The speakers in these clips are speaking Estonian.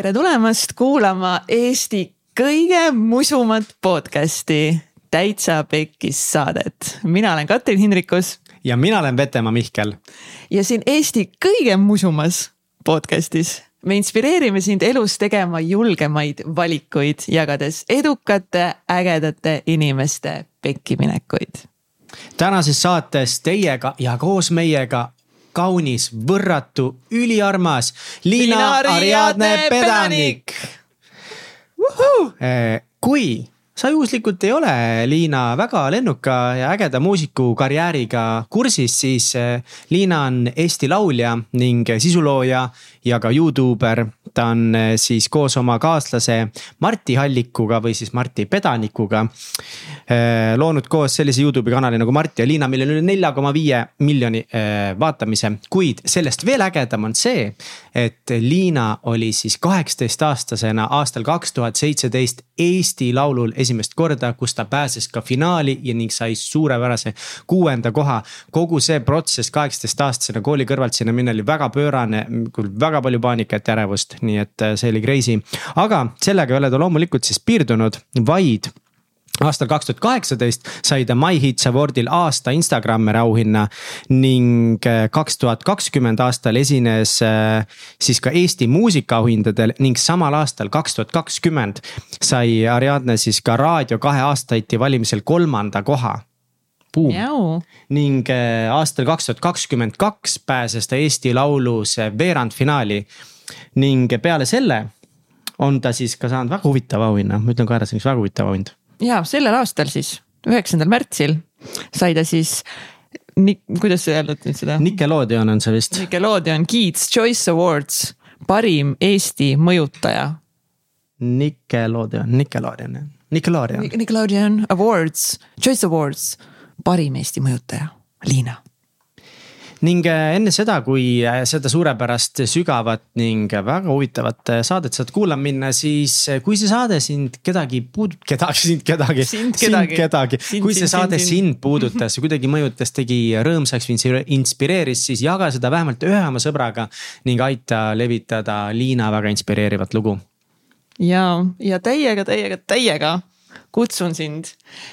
tere tulemast kuulama Eesti kõige musumat podcast'i, Täitsa Pekkis saadet. mina olen Katrin Hindrikus. ja mina olen Vetemaa Mihkel. ja siin Eesti kõige musumas podcast'is me inspireerime sind elus tegema julgemaid valikuid, jagades edukate, ägedate inimeste pekkiminekuid. tänases saates teiega ja koos meiega kaunis, võrratu, üliarmas Liina, Ariadne Pedanik. Eh, kui sa juhuslikult ei ole, Liina, väga lennuka ja ägeda muusiku karjääriga kursis, siis eh, Liina on Eesti laulja ning sisulooja ja ka Youtuber. ta on eh, siis koos oma kaaslase Martti Hallikuga või siis Martti Pedanikuga eh, loonud koos sellise Youtube'i kanali nagu Martti ja Liina, millel on üle nelja koma viie miljoni vaatamise. kuid sellest veel ägedam on see, et Liina oli siis kaheksateist aastasena aastal kaks tuhat seitseteist Eesti Laulul esimene esimest korda, kus ta pääses ka finaali ja ning sai suurepärase kuuenda koha. kogu see protsess kaheksateist aastasena kooli kõrvalt sinna minna oli väga pöörane, väga palju paanikat ja ärevust, nii et äh, see oli crazy. aga sellega ei ole ta loomulikult siis piirdunud, vaid aastal kaks tuhat kaheksateist sai ta My Hits Awardil aasta Instagrammeri auhinna ning äh, kaks tuhat kakskümmend aastal esines äh, siis ka Eesti muusikaauhindadel ning samal aastal, kaks tuhat kakskümmend sai Ariadne siis ka Raadio kahe aastaiti valimisel kolmanda koha. ning äh, aastal kaks tuhat kakskümmend kaks pääses ta Eesti Laulus veerandfinaali ning peale selle on ta siis ka saanud väga huvitava auhinna, ma ütlen kohe ära, see on üks väga huvitav auhind ja sellel aastal siis, üheksandal märtsil sai ta siis Nik-, kuidas öelda nüüd seda? Nickelodeon on see vist. Nickelodeon Kids Choice Awards, parim Eesti mõjutaja. Nickelodeon, Nickelodeon, Nickelodeon. Nickelodeon Awards, Choice Awards, parim Eesti mõjutaja, Liina ning äh, enne seda, kui äh, seda suurepärast, sügavat ning väga huvitavat äh, saadet saad kuulama minna, siis kui see saade sind kedagi puudut-, kedagi, sind kedagi. sind kedagi, kedagi., kui see saade sind, sind puudutas ja kuidagi mõjutas, tegi rõõmsaks või inspireeris, siis jaga seda vähemalt ühe oma sõbraga ning aita levitada Liina väga inspireerivat lugu. ja, ja täiega, täiega, täiega kutsun sind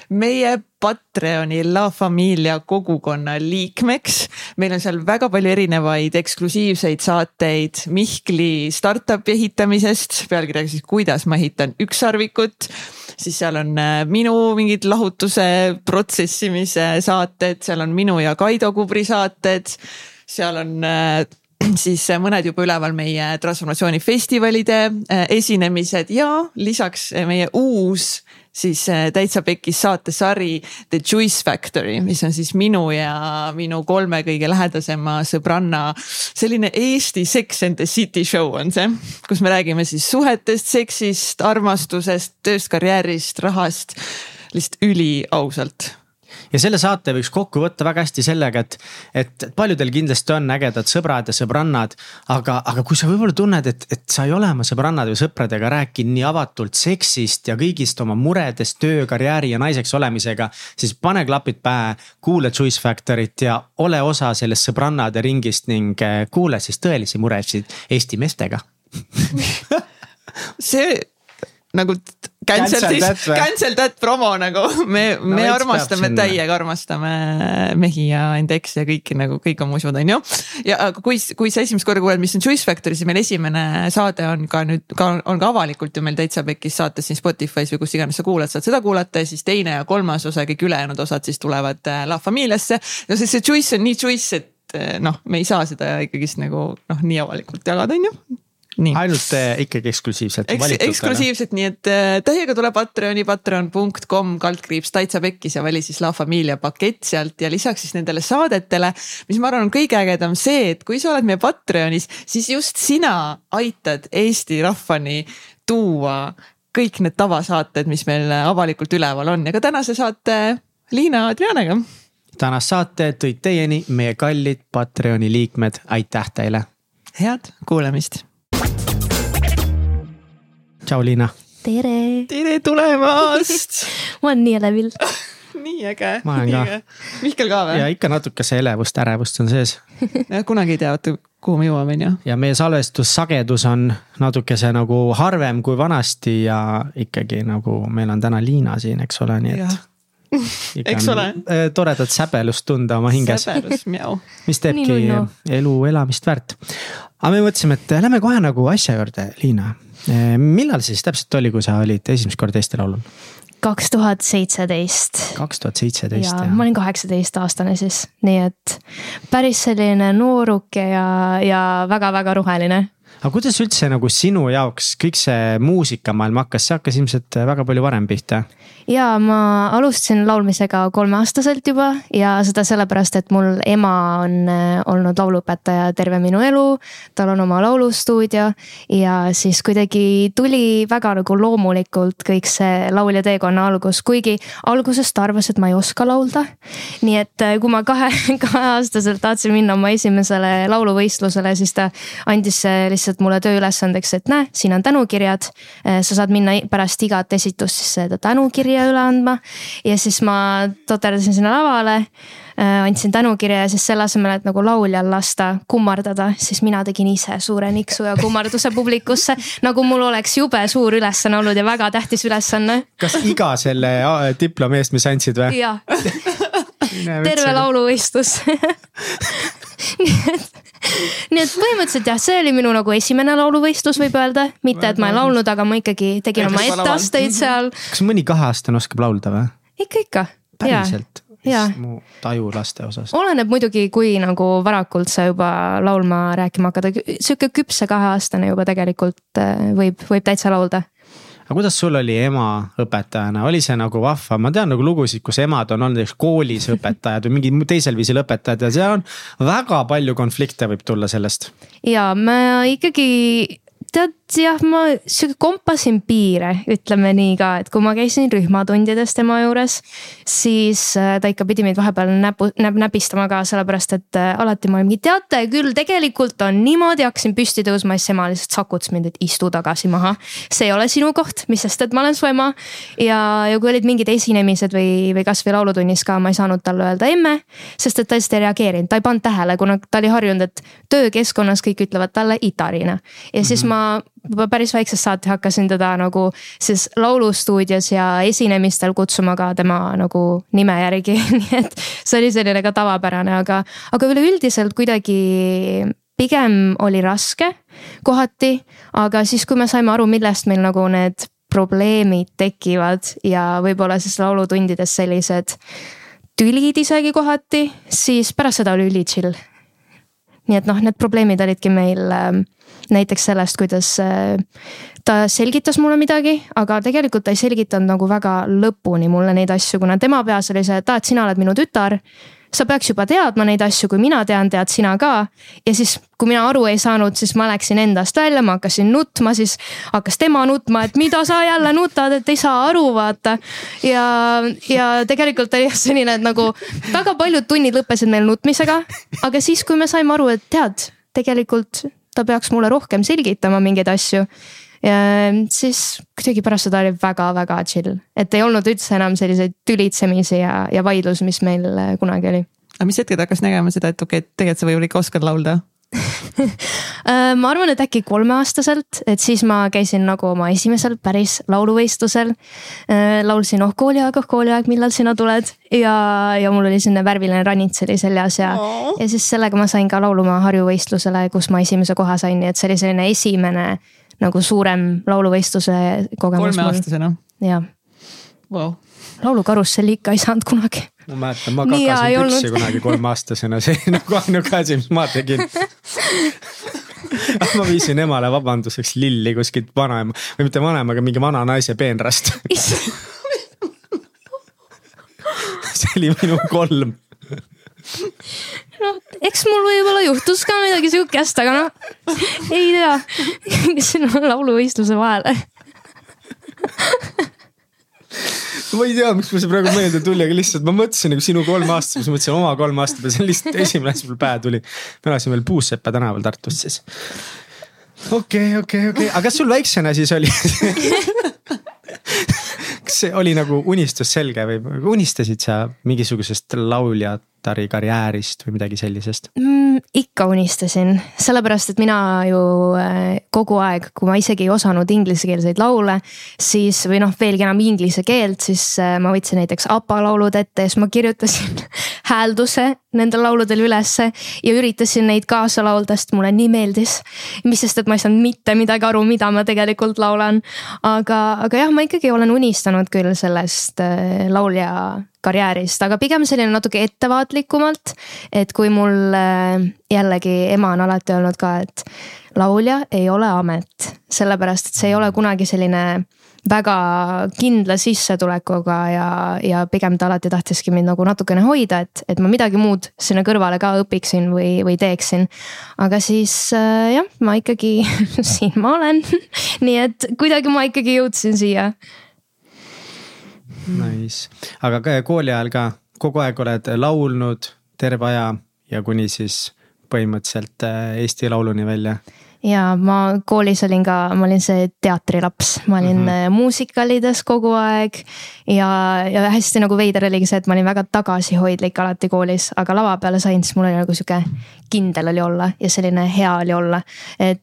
meie Patreoni La Familia kogukonna liikmeks. meil on seal väga palju erinevaid eksklusiivseid saateid Mihkli startup'i ehitamisest, pealkirjaga siis kuidas ma ehitan ükssarvikut. siis seal on äh, minu mingid lahutuse protsessimise saated, seal on minu ja Kaido Kubri saated, seal on äh, siis mõned juba üleval meie transformatsioonifestivalide äh, esinemised ja lisaks meie uus siis äh, täitsa pekkis saatesari The Juice Factory, mis on siis minu ja minu kolme kõige lähedasema sõbranna selline Eesti Sex and the City show on see, kus me räägime siis suhetest, seksist, armastusest, tööst, karjäärist, rahast lihtsalt üliausalt ja selle saate võiks kokku võtta väga hästi sellega, et, et paljudel kindlasti on ägedad sõbrad ja sõbrannad. aga, aga kui sa võib-olla tunned, et, et sa ei ole oma sõbrannade või sõpradega rääkinud nii avatult seksist ja kõigist oma muredest töö, karjääri ja naiseks olemisega. siis pane klapid pähe, kuula Juice Factory't ja ole osa sellest sõbrannade ringist ning eh, kuule siis tõelisi muresid Eesti meestega see nagu cancel this, cancel that promo nagu me no,, me armastame täiega, armastame mehi ja eksi ja kõiki nagu kõik on musud, on ju. ja aga kui, kui sa esimest korda kuuled, mis on Choice Factory, siis meil esimene saade on ka nüüd ka on ka avalikult ju meil täitsa pekis saates siin Spotify's või kus iganes sa kuulad, saad seda kuulata ja siis teine ja kolmas osa ja kõik ülejäänud osad siis tulevad äh, La Familiasse. no see, see Choice on nii Choice, et äh, noh, me ei saa seda ikkagist nagu noh, nii avalikult jagada, on ju ainult äh, ikkagi eksklusiivselt Eks, eksklusiivselt, nii et äh, täiega tule Patreoni, patreon.com kaldkriips täitsa pekkis ja vali siis La Familia pakett sealt ja lisaks siis nendele saadetele. mis ma arvan, on kõige ägedam see, et kui sa oled meie Patreonis, siis just sina aitad Eesti rahvani tuua kõik need tavasaated, mis meil avalikult üleval on ja ka tänase saate Liina Adrianega. tänast saate tõid teieni meie kallid Patreoni liikmed, aitäh teile. head kuulamist tšau, Liina. tere. tere tulemast ma olen nii elevil nii äge. ma olen ka. Mihkel ka või? ja ikka natuke see elevust, ärevust on sees kunagi ei tea, vaata kuhu me jõuame, on ju. ja meie salvestussagedus on natukese nagu harvem kui vanasti ja ikkagi nagu meil on täna Liina siin, eks ole, nii et. eks ole. Äh, toredat säbelust tunda oma hinges. säbelus, mjau. mis teebki elu elamist väärt. aga me mõtlesime, et lähme kohe nagu asja juurde, Liina. Äh, millal siis täpselt oli, kui sa olid esimest korda Eesti Laulul? kaks tuhat seitseteist. kaks tuhat seitseteist jah. ma olin kaheksateistaastane siis, nii et päris selline nooruke ja, ja väga-väga roheline aga kuidas üldse nagu sinu jaoks kõik see muusikamaailm hakkas, see hakkas ilmselt väga palju varem pihta? ja ma alustasin laulmisega kolmeaastaselt juba ja seda sellepärast, et mul ema on äh, olnud lauluõpetaja terve minu elu. tal on oma laulustuudio ja siis kuidagi tuli väga nagu loomulikult kõik see laulja teekonna algus, kuigi alguses ta arvas, et ma ei oska laulda. nii et äh, kui ma kahe, kaheaastaselt tahtsin minna oma esimesele lauluvõistlusele, siis ta andis lihtsalt lihtsalt mulle tööülesandeks, et näe, siin on tänukirjad. Äh, sa saad minna pärast igat esitust siis seda tänukirja üle andma ja siis ma toterdasin sinna lavale äh, andsin tänukirja ja siis selle asemel, et nagu lauljal lasta kummardada, siis mina tegin ise suure niksu ja kummarduse publikusse. nagu mul oleks jube suur ülesanne olnud ja väga tähtis ülesanne. kas iga selle diplomi eest, mis andsid või? jah terve lauluvõistlus nii et nii et põhimõtteliselt jah, see oli minu nagu esimene lauluvõistlus, võib öelda, mitte et ma ei laulnud, aga ma ikkagi tegin oma etteasteid seal. kas mõni kaheaastane oskab laulda või? ikka, ikka. päriselt? mu taju laste osas. oleneb muidugi, kui nagu varakult sa juba laulma, rääkima hakata, sihuke küpse kaheaastane juba tegelikult äh, võib, võib täitsa laulda aga kuidas sul oli ema õpetajana, oli see nagu vahva, ma tean nagu lugusid, kus emad on olnud näiteks koolis õpetajad või mingil teisel viisil õpetajad ja seal on väga palju konflikte võib tulla sellest. ja ma ikkagi tead jah, ma sihuke kompasin piire, ütleme nii ka, et kui ma käisin rühmatundides tema juures, siis äh, ta ikka pidi meid vahepeal näpu, näp, näpistama ka, sellepärast et äh, alati ma olingi, teate küll, tegelikult on niimoodi, hakkasin püsti tõusma ja siis ema lihtsalt sakutas mind, et istu tagasi maha. see ei ole sinu koht, mis sest, et ma olen su ema. ja, ja kui olid mingid esinemised või, või kasvõi laulutunnis ka, ma ei saanud talle öelda emme, sest et ta lihtsalt ei reageerinud, ta ei pannud tähele, kuna ta oli harjunud, et töökeskkonnas kõik ütlevad talle itarina ja siis mm -hmm. ma juba päris väiksest saati hakkasin teda nagu siis laulustuudios ja esinemistel kutsuma ka tema nagu nime järgi nii et see oli selline ka tavapärane, aga, aga üleüldiselt kuidagi pigem oli raske kohati, aga siis, kui me saime aru, millest meil nagu need probleemid tekivad ja võib-olla siis laulutundides sellised tülid isegi kohati, siis pärast seda oli üli chill. nii et noh, need probleemid olidki meil äh, näiteks sellest, kuidas äh, ta selgitas mulle midagi, aga tegelikult ta ei selgitanud nagu väga lõpuni mulle neid asju, kuna tema peas oli see, et aa, et sina oled minu tütar sa peaks juba teadma neid asju, kui mina tean, tead sina ka. ja siis, kui mina aru ei saanud, siis ma läksin endast välja, ma hakkasin nutma, siis hakkas tema nutma, et mida sa jälle nutad, et ei saa aru, vaata. ja, ja tegelikult oli selline, et nagu väga paljud tunnid lõppesid meil nutmisega. aga siis, kui me saime aru, et tead, tegelikult ta peaks mulle rohkem selgitama mingeid asju. ja siis kuidagi pärast seda oli väga-väga chill, et ei olnud üldse enam selliseid tülitsemisi ja, ja vaidlusi, mis meil äh, kunagi oli. aga mis hetkel hakkas nägema seda, et okei okay,, tegelikult sa võib-olla ikka oskad laulda ma arvan, et äkki kolmeaastaselt, et siis ma käisin nagu oma esimesel päris lauluvõistlusel. Äh, laulsin Oh kooliaeg, oh kooliaeg, millal sina tuled ja, ja mul oli selline värviline ranits oli seljas ja oh., ja siis sellega ma sain ka laulumaa Harju võistlusele, kus ma esimese koha sain, nii et see oli selline esimene nagu suurem lauluvõistluse kogemus. kolmeaastasena? jah wow.. Laulukarusselli ikka ei saanud kunagi. Ma mäletan, ma kakasin püksi kunagi kolmeaastasena, see nagu ainuke asi, mis ma tegin. Ma viisin emale vabanduseks lilli kuskilt vanaema või mitte vanaema, aga mingi vana naise peenrast. See oli minu kolm. Noh, eks mul võib-olla juhtus ka midagi sihukest, aga noh, ei tea, siin on lauluvõistluse vahele ma ei tea, miks mul see praegu meelde tuli, aga lihtsalt ma mõtlesin nagu sinu kolme aasta, siis mõtlesin oma kolme aasta peale, see on lihtsalt esimene asi, mis mul pähe tuli. me elasime veel Puussepa tänaval Tartus siis. okei okay,, okei okay,, okei okay., aga kas sul väiksena siis oli kas see oli nagu unistus selge või unistasid sa mingisugusest lauljat kitarrikarjäärist või midagi sellisest mm,? ikka unistasin, sellepärast et mina ju äh, kogu aeg, kui ma isegi ei osanud inglisekeelseid laule, siis või noh, veelgi enam inglise keelt, siis äh, ma võtsin näiteks APA laulud ette ja siis ma kirjutasin häälduse nendel lauludel ülesse ja üritasin neid kaasa laulda, sest mulle nii meeldis. mis sest, et ma ei saanud mitte midagi aru, mida ma tegelikult laulan. aga, aga jah, ma ikkagi olen unistanud küll sellest äh, laulja karjäärist, aga pigem selline natuke ettevaatlikumalt. et kui mul äh, jällegi ema on alati öelnud ka, et laulja ei ole amet, sellepärast et see ei ole kunagi selline väga kindla sissetulekuga ja, ja pigem ta alati tahtiski mind nagu natukene hoida, et, et ma midagi muud sinna kõrvale ka õpiksin või, või teeksin. aga siis äh, jah, ma ikkagi siin ma olen nii et kuidagi ma ikkagi jõudsin siia. Nice, aga kooli ajal ka kogu aeg oled laulnud terve aja ja kuni siis põhimõtteliselt äh, Eesti Lauluni välja ja ma koolis olin ka, ma olin see teatrilaps, ma olin mm -hmm. muusikalides kogu aeg. ja, ja hästi nagu veider oligi see, et ma olin väga tagasihoidlik alati koolis, aga lava peale sain, siis mul oli nagu sihuke kindel oli olla ja selline hea oli olla. et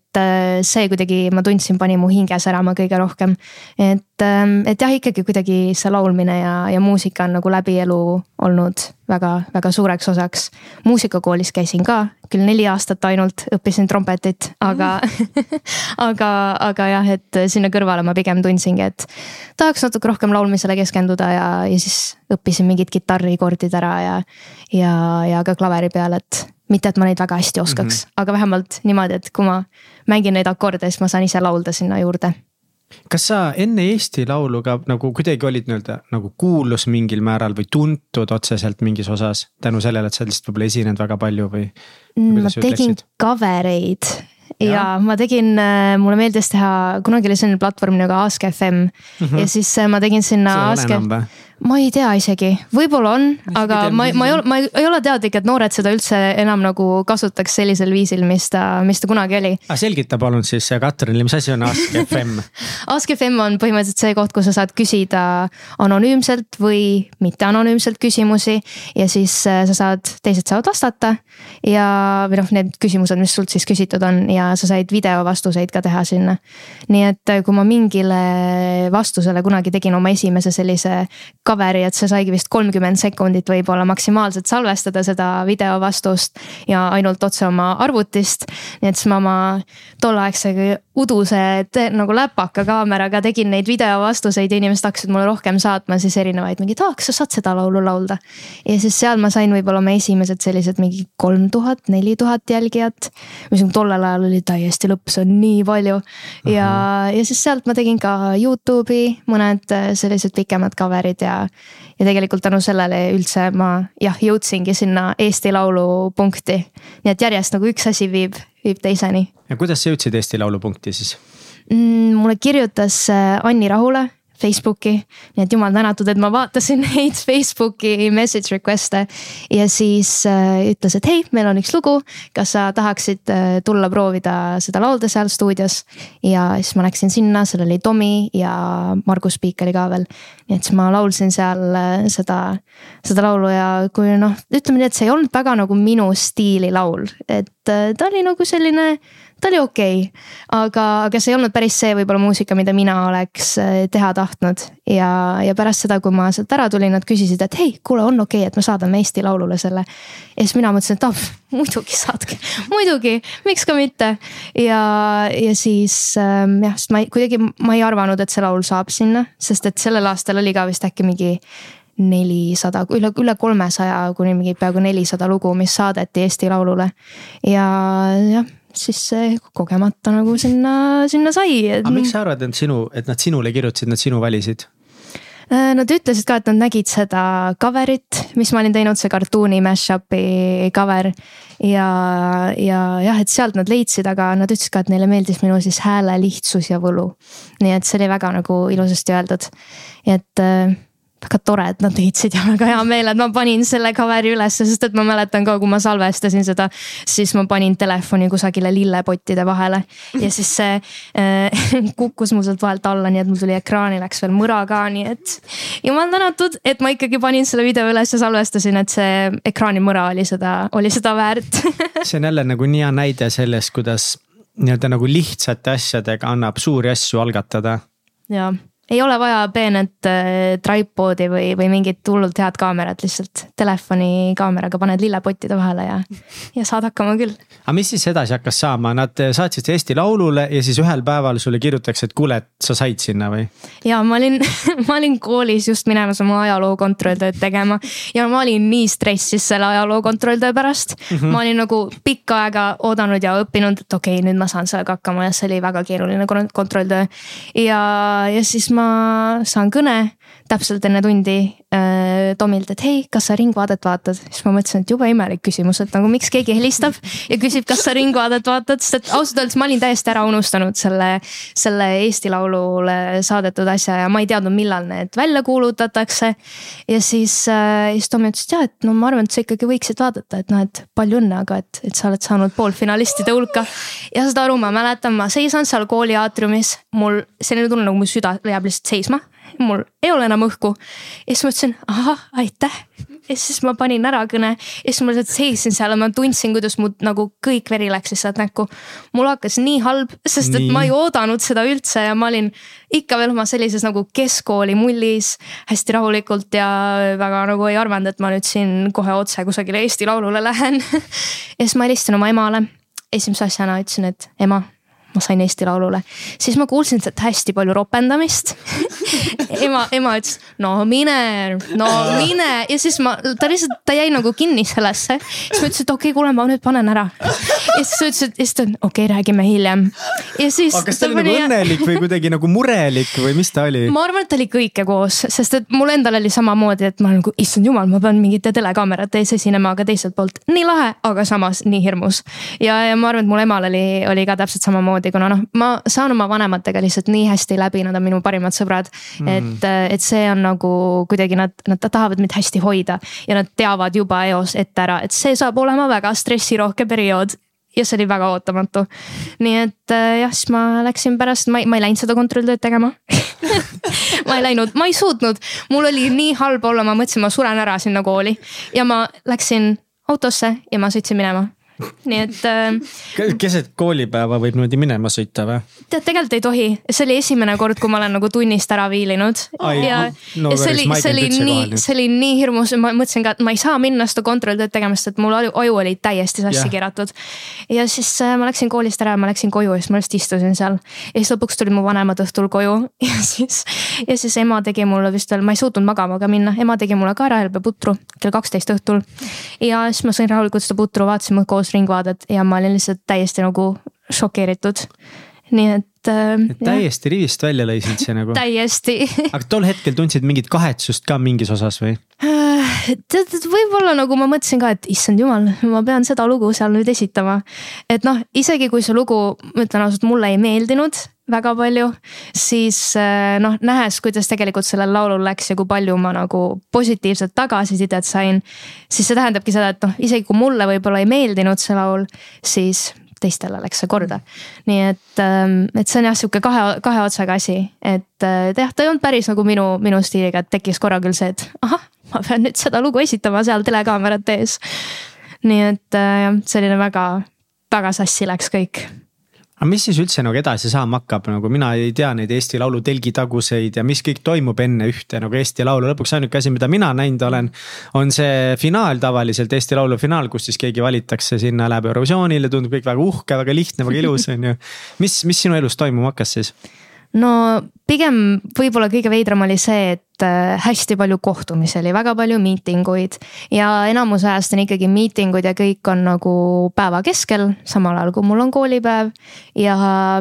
see kuidagi, ma tundsin, pani mu hinge särama kõige rohkem. et, ähm, et jah, ikkagi kuidagi see laulmine ja, ja muusika on nagu läbi elu olnud väga-väga suureks osaks. muusikakoolis käisin ka, küll neli aastat ainult õppisin trompetit, aga mm. aga, aga jah, et sinna kõrvale ma pigem tundsingi, et tahaks natuke rohkem laulmisele keskenduda ja, ja siis õppisin mingid kitarrikordid ära ja, ja, ja ka klaveri peal, et mitte, et ma neid väga hästi oskaks mm, -hmm. aga vähemalt niimoodi, et kui ma mängin neid akorde, siis ma saan ise laulda sinna juurde kas sa enne Eesti Laulu ka nagu kuidagi olid nii-öelda nagu kuulus mingil määral või tuntud otseselt mingis osas tänu sellele, et sa lihtsalt võib-olla esined väga palju või? Mm, ma tegin cover eid ja, ja ma tegin, mulle meeldis teha, kunagi oli selline platvorm nagu Ask FM mm -hmm. ja siis äh, ma tegin sinna Ask ma ei tea isegi, võib-olla on, aga ma, ma ei ole, ma ei ole teadlik, et noored seda üldse enam nagu kasutaks sellisel viisil, mis ta, mis ta kunagi oli. aga selgita palun siis Katrinile, mis asi on Ask FM Ask FM on põhimõtteliselt see koht, kus sa saad küsida anonüümselt või mitte anonüümselt küsimusi ja siis äh, sa saad, teised saavad vastata. ja, või noh, need küsimused, mis sult siis küsitud on ja sa said videovastuseid ka teha sinna. nii et äh, kui ma mingile vastusele kunagi tegin oma esimese sellise cover'i, et see saigi vist kolmkümmend sekundit võib-olla maksimaalselt salvestada seda videovastust ja ainult otse oma arvutist. nii et siis ma oma tolleaegse uduse nagu läpaka kaameraga tegin neid videovastuseid ja inimesed hakkasid mulle rohkem saatma siis erinevaid mingeid, aa, kas sa saad seda laulu laulda. ja siis seal ma sain võib-olla oma esimesed sellised mingi kolm tuhat, neli tuhat jälgijat. mis tollel ajal oli täiesti lõpp, see on nii palju. ja, ja siis sealt ma tegin ka Youtube'i mõned sellised pikemad cover'id ja ja, ja tegelikult tänu sellele üldse ma jah, jõudsingi sinna Eesti Laulu punkti. nii et järjest nagu üks asi viib, viib teiseni. ja kuidas sa jõudsid Eesti Laulu punkti siis mm,? mulle kirjutas äh, Anni Rahula Facebooki. nii et jumal tänatud, et ma vaatasin neid Facebooki message request'e ja siis äh, ütles, et hei, meil on üks lugu. kas sa tahaksid äh, tulla proovida seda laulda seal stuudios? ja siis ma läksin sinna, seal oli Tomi ja Margus Piik oli ka veel. nii et siis ma laulsin seal äh, seda, seda laulu ja kui noh, ütleme nii, et see ei olnud väga nagu minu stiili laul, et äh, ta oli nagu selline ta oli okei okay,, aga, aga see ei olnud päris see võib-olla muusika, mida mina oleks äh, teha tahtnud. ja, ja pärast seda, kui ma sealt ära tulin, nad küsisid, et hei, kuule, on okei okay,, et me saadame Eesti Laulule selle. ja siis mina mõtlesin, et ah, muidugi saatke, muidugi, miks ka mitte. ja, ja siis ähm, jah, sest ma ei, kuidagi ma ei arvanud, et see laul saab sinna, sest et sellel aastal oli ka vist äkki mingi nelisada, üle, üle kolmesaja kuni mingi peaaegu nelisada lugu, mis saadeti Eesti Laulule. ja jah siis see kogemata nagu sinna, sinna sai. aga miks sa arvad, et sinu, et nad sinule kirjutasid, nad sinu valisid? Äh, nad ütlesid ka, et nad nägid seda cover'it, mis ma olin teinud, see kartuuni mash-up'i cover. ja, ja jah, et sealt nad leidsid, aga nad ütlesid ka, et neile meeldis minu siis hääle lihtsus ja võlu. nii et see oli väga nagu ilusasti öeldud. et äh, väga tore, et nad heitsid ja väga hea meel, et ma panin selle coveri ülesse, sest et ma mäletan ka, kui ma salvestasin seda, siis ma panin telefoni kusagile lillepottide vahele. Ja siis see äh, kukkus mul sealt vahelt alla, nii et mul tuli ekraani läks veel mõra ka, nii et jumal tänatud, et ma ikkagi panin selle video üles ja salvestasin, et see ekraanimõra oli seda, oli seda väärt. See on jälle nagu nii hea näide sellest, kuidas nii-öelda nagu lihtsate asjadega annab suuri asju algatada. jaa ei ole vaja peenet äh, tripod'i või, või mingit hullult head kaamerat, lihtsalt telefoni kaameraga paned lillepottide vahele ja, ja saad hakkama küll. aga mis siis edasi hakkas saama, nad saatsid Eesti Laulule ja siis ühel päeval sulle kirjutatakse, et kuule, et sa said sinna või? ja ma olin ma olin koolis just minemas oma ajaloo kontrolltööd tegema ja ma olin nii stressis selle ajaloo kontrolltöö pärast mm. -hmm. ma olin nagu pikka aega oodanud ja õppinud, et okei okay,, nüüd ma saan sellega hakkama ja see oli väga keeruline kontrolltöö. ja, ja siis ma saan kõne täpselt enne tundi äh, Tomilt, et hei, kas sa Ringvaadet vaatad? siis ma mõtlesin, et jube imelik küsimus, et nagu miks keegi helistab ja küsib, kas sa Ringvaadet vaatad, sest et ausalt öeldes ma olin täiesti ära unustanud selle, selle Eesti Laulule saadetud asja ja ma ei teadnud, millal need välja kuulutatakse. ja siis äh,, siis Tomi ütles, et jah, et no ma arvan, et sa ikkagi võiksid vaadata, et noh, et palju õnne, aga et, et sa oled saanud poolfinalistide hulka. ja seda aru ma mäletan, ma seisan seal kooli aatriumis, mul selline tunne nagu mu süda jääb lihtsalt seisma mul ei ole enam õhku. ja siis mõtlesin, ahah, aitäh. ja siis ma panin ära kõne ja siis ma lihtsalt seisin seal ja ma tundsin, kuidas mu nagu kõik veri läks lihtsalt näkku. mul hakkas nii halb, sest nii. et ma ei oodanud seda üldse ja ma olin ikka veel oma sellises nagu keskkooli mullis. hästi rahulikult ja väga nagu ei arvanud, et ma nüüd siin kohe otse kusagile Eesti Laulule lähen ja siis ma helistasin oma emale esimese asjana ütlesin, et ema ma sain Eesti Laulule, siis ma kuulsin sealt hästi palju ropendamist ema, ema ütles, no mine, no mine ja siis ma, ta lihtsalt, ta jäi nagu kinni sellesse. siis ma ütlesin, et okei okay,, kuule, ma nüüd panen ära. ja siis ta ütles, et, ja siis ta, okei okay,, räägime hiljem. ja siis. aga kas ta oli nagu õnnelik või kuidagi nagu murelik või mis ta oli? ma arvan, et ta oli kõike koos, sest et mul endal oli samamoodi, et ma nagu, issand jumal, ma pean mingite telekaamerate ees esinema, aga teiselt poolt nii lahe, aga samas nii hirmus. ja, ja ma arvan, et mul emal oli, oli ka täpselt samamoodi samamoodi, kuna noh, ma saan oma vanematega lihtsalt nii hästi läbi, nad on minu parimad sõbrad. Mm.. et, et see on nagu kuidagi nad, nad tahavad mind hästi hoida ja nad teavad juba eos ette ära, et see saab olema väga stressirohke periood. ja see oli väga ootamatu. nii et äh, jah, siis ma läksin pärast, ma ei, ma ei läinud seda kontrolltööd tegema ma ei läinud, ma ei suutnud, mul oli nii halb olla, ma mõtlesin, ma suren ära sinna kooli. ja ma läksin autosse ja ma sõitsin minema nii et äh,. keset koolipäeva võib niimoodi minema sõita või? tead, tegelikult ei tohi, see oli esimene kord, kui ma olen nagu tunnist ära viilinud. ja, no, ja see oli, see oli nii, see oli nii hirmus, ma mõtlesin ka, et ma ei saa minna seda kontrolltööd tegema, sest et mul aju, aju oli täiesti sassi yeah. keeratud. ja siis äh, ma läksin koolist ära, ma läksin koju ja siis ma lihtsalt istusin seal. ja siis lõpuks tulid mu vanemad õhtul koju ja siis, ja siis ema tegi mulle vist veel, ma ei suutnud magama ka minna, ema tegi mulle ka ärahelbeputru kell kaksteist õhtul. ja siis ma sõin rahulikult seda putru, vaatasime koos koos Ringvaadet ja ma olin lihtsalt täiesti nagu šokeeritud. nii et äh,. täiesti rivist välja lõi sind see nagu täiesti aga tol hetkel tundsid mingit kahetsust ka mingis osas või? Äh, tead, võib-olla nagu ma mõtlesin ka, et issand jumal, ma pean seda lugu seal nüüd esitama. et noh, isegi kui see lugu, ma ütlen ausalt, mulle ei meeldinud väga palju, siis äh, noh, nähes, kuidas tegelikult sellel laulul läks ja kui palju ma nagu positiivset tagasisidet sain. siis see tähendabki seda, et noh, isegi kui mulle võib-olla ei meeldinud see laul, siis teistele läks see korda. nii et, ähm, et see on jah, sihuke kahe, kahe otsaga asi, et äh, jah, ta ei olnud päris nagu minu, minu stiiliga, et tekkis korra küll see, et ahah, ma pean nüüd seda lugu esitama seal telekaamerate ees. nii et äh, jah, selline väga, väga sassi läks kõik aga mis siis üldse nagu edasi saama hakkab, nagu mina ei tea neid Eesti Laulu telgitaguseid ja mis kõik toimub enne ühte nagu Eesti Laulu, lõpuks ainuke asi, mida mina näinud olen. on see finaal tavaliselt, Eesti Laulu finaal, kus siis keegi valitakse sinna, läheb Eurovisioonile, tundub kõik väga uhke, väga lihtne, väga ilus on ju. mis, mis sinu elus toimuma hakkas siis? no pigem võib-olla kõige veidram oli see, et äh, hästi palju kohtumisi oli, väga palju miitinguid. ja enamus ajast on ikkagi miitingud ja kõik on nagu päeva keskel, samal ajal kui mul on koolipäev. ja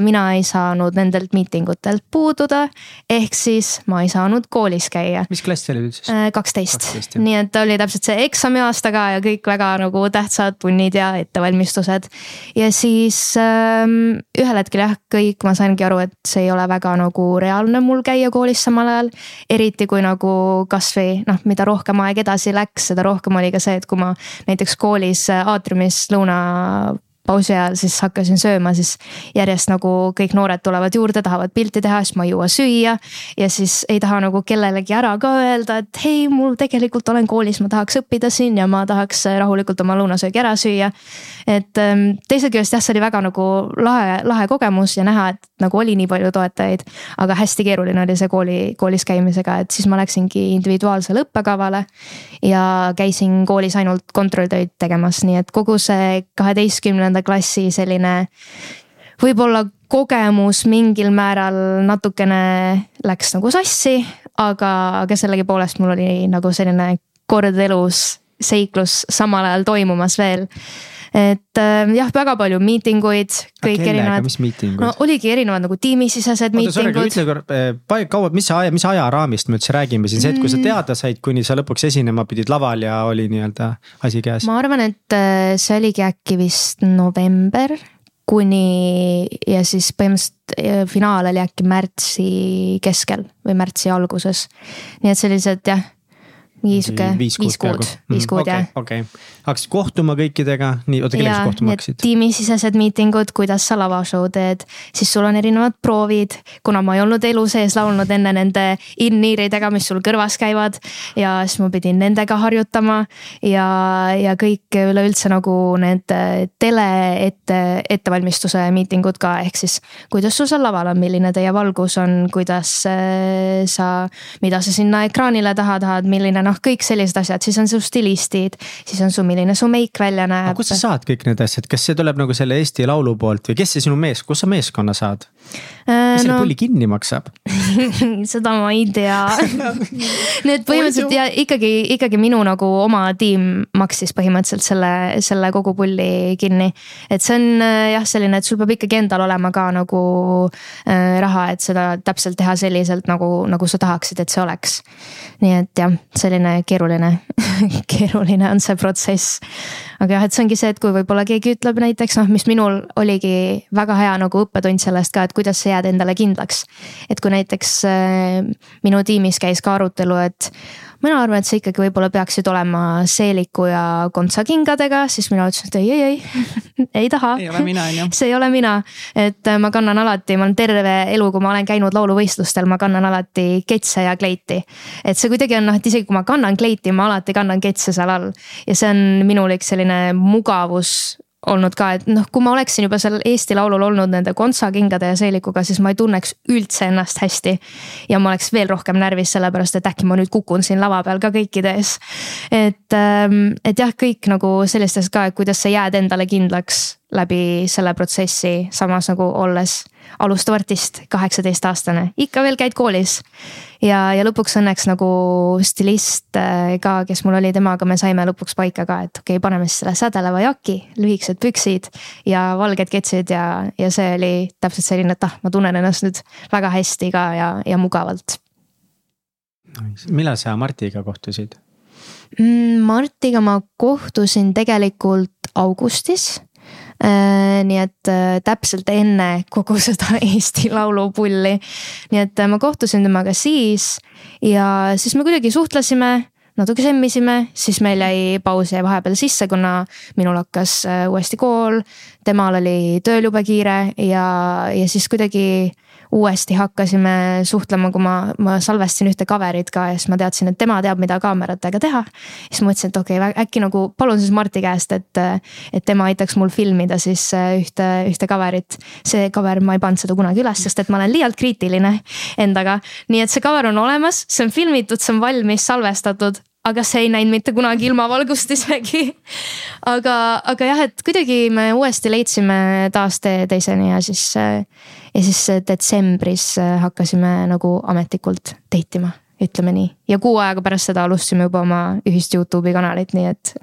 mina ei saanud nendelt miitingutelt puududa, ehk siis ma ei saanud koolis käia. mis klass see oli nüüd siis? Äh, kaksteist, nii et oli täpselt see eksamiaasta ka ja kõik väga nagu tähtsad tunnid ja ettevalmistused. ja siis ähm, ühel hetkel jah, kõik, ma saingi aru, et see ei ole väga nagu reaalne reaalne mul käia koolis samal ajal. eriti kui nagu kasvõi noh, mida rohkem aeg edasi läks, seda rohkem oli ka see, et kui ma näiteks koolis aatriumis lõuna pausi ajal siis hakkasin sööma, siis järjest nagu kõik noored tulevad juurde, tahavad pilti teha, siis ma ei jõua süüa. ja siis ei taha nagu kellelegi ära ka öelda, et hei, mul tegelikult olen koolis, ma tahaks õppida siin ja ma tahaks rahulikult oma lõunasöögi ära süüa. et ähm, teisest küljest jah, see oli väga nagu lahe, lahe kogemus ja näha, et nagu oli nii palju toetajaid. aga hästi keeruline oli see kooli, koolis käimisega, et siis ma läksingi individuaalsele õppekavale. ja käisin koolis ainult kontrolltöid tegemas, nii et kogu see kaheteistkümnenda neljanda klassi selline võib-olla kogemus mingil määral natukene läks nagu sassi, aga, aga sellegipoolest mul oli nagu selline kord elus seiklus samal ajal toimumas veel et äh, jah, väga palju miitinguid, kõik erinevad. mis miitingud? no oligi erinevad nagu tiimisisesed miitingud. ütle korra, äh, kaua, mis aja, mis ajaraamist me üldse räägime siin, see, et kui sa mm. teada said, kuni sa lõpuks esinema pidid laval ja oli nii-öelda asi käes? ma arvan, et äh, see oligi äkki vist november kuni ja siis põhimõtteliselt äh, finaal oli äkki märtsi keskel või märtsi alguses. nii et sellised jah mingi sihuke viis, viis kuud, viis kuud jah. okei, hakkasid kohtuma kõikidega, nii, oota kellega sa kohtuma hakkasid? tiimisisesed miitingud, kuidas sa lavashow teed, siis sul on erinevad proovid. kuna ma ei olnud elu sees laulnud enne nende in-earidega, mis sul kõrvas käivad. Ja siis ma pidin nendega harjutama ja, ja kõik üleüldse nagu need tele ette, ettevalmistuse miitingud ka, ehk siis kuidas sul seal laval on, milline teie valgus on, kuidas äh, sa, mida sa sinna ekraanile taha tahad, milline noh noh, kõik sellised asjad, siis on su stilistid, siis on su, milline su meik välja näeb. kust sa saad kõik need asjad, kas see tuleb nagu selle Eesti Laulu poolt või kes see sinu mees, kus sa meeskonna saad? Kes selle no, pulli kinni maksab seda ma ei tea Need põhimõtteliselt ja ikkagi, ikkagi minu nagu oma tiim maksis põhimõtteliselt selle, selle kogu pulli kinni. et see on äh, jah, selline, et sul peab ikkagi endal olema ka nagu äh, raha, et seda täpselt teha selliselt nagu, nagu sa tahaksid, et see oleks. nii et jah, selline keeruline keeruline on see protsess. aga jah, et see ongi see, et kui võib-olla keegi ütleb näiteks noh, mis minul oligi väga hea nagu õppetund sellest ka, et et kuidas sa jääd endale kindlaks. et kui näiteks äh, minu tiimis käis ka arutelu, et mina arvan, et sa ikkagi võib-olla peaksid olema seeliku ja kontsakingadega, siis mina ütlesin, et ei, ei, ei ei taha. ei ole mina, on ju. see ei ole mina, et äh, ma kannan alati, ma olen terve elu, kui ma olen käinud lauluvõistlustel, ma kannan alati ketse ja kleiti. et see kuidagi on noh, et isegi kui ma kannan kleiti, ma alati kannan ketse seal all ja see on minul üks selline mugavus olnud ka, et noh, kui ma oleksin juba seal Eesti Laulul olnud nende kontsakingade ja seelikuga, siis ma ei tunneks üldse ennast hästi. ja ma oleks veel rohkem närvis, sellepärast et äkki ma nüüd kukun siin lava peal ka kõikide ees. et, ähm, et jah, kõik nagu sellistest ka, et kuidas sa jääd endale kindlaks läbi selle protsessi, samas nagu olles alustav artist, kaheksateistaastane, ikka veel käid koolis. ja, ja lõpuks õnneks nagu stilist äh, ka, kes mul oli, temaga me saime lõpuks paika ka, et okei okay,, paneme siis selle sädeleva jaki, lühikesed püksid ja valged ketsid ja, ja see oli täpselt selline, et ah, ma tunnen ennast nüüd väga hästi ka ja, ja mugavalt. millal sa Martiga kohtusid? Mm, Martiga ma kohtusin tegelikult augustis nii et äh, täpselt enne kogu seda Eesti Laulupulli. nii et äh, ma kohtusin temaga siis ja siis me kuidagi suhtlesime natuke semmisime, siis meil jäi paus jäi vahepeal sisse, kuna minul hakkas uuesti kool, temal oli tööl jube kiire ja, ja siis kuidagi uuesti hakkasime suhtlema, kui ma, ma salvestasin ühte cover'it ka ja siis ma teadsin, et tema teab, mida kaameratega teha. siis mõtlesin, et okei okay,, äkki nagu palun siis Marti käest, et, et tema aitaks mul filmida siis äh, ühte, ühte cover'it. see cover, ma ei pannud seda kunagi üles, sest et ma olen liialt kriitiline endaga. nii et see cover on olemas, see on filmitud, see on valmis, salvestatud aga see ei näinud mitte kunagi ilmavalgust isegi. aga, aga jah, et kuidagi me uuesti leidsime taas tee teiseni ja siis, ja siis detsembris hakkasime nagu ametlikult date ima, ütleme nii. ja kuu aega pärast seda alustasime juba oma ühist Youtube'i kanalit, nii et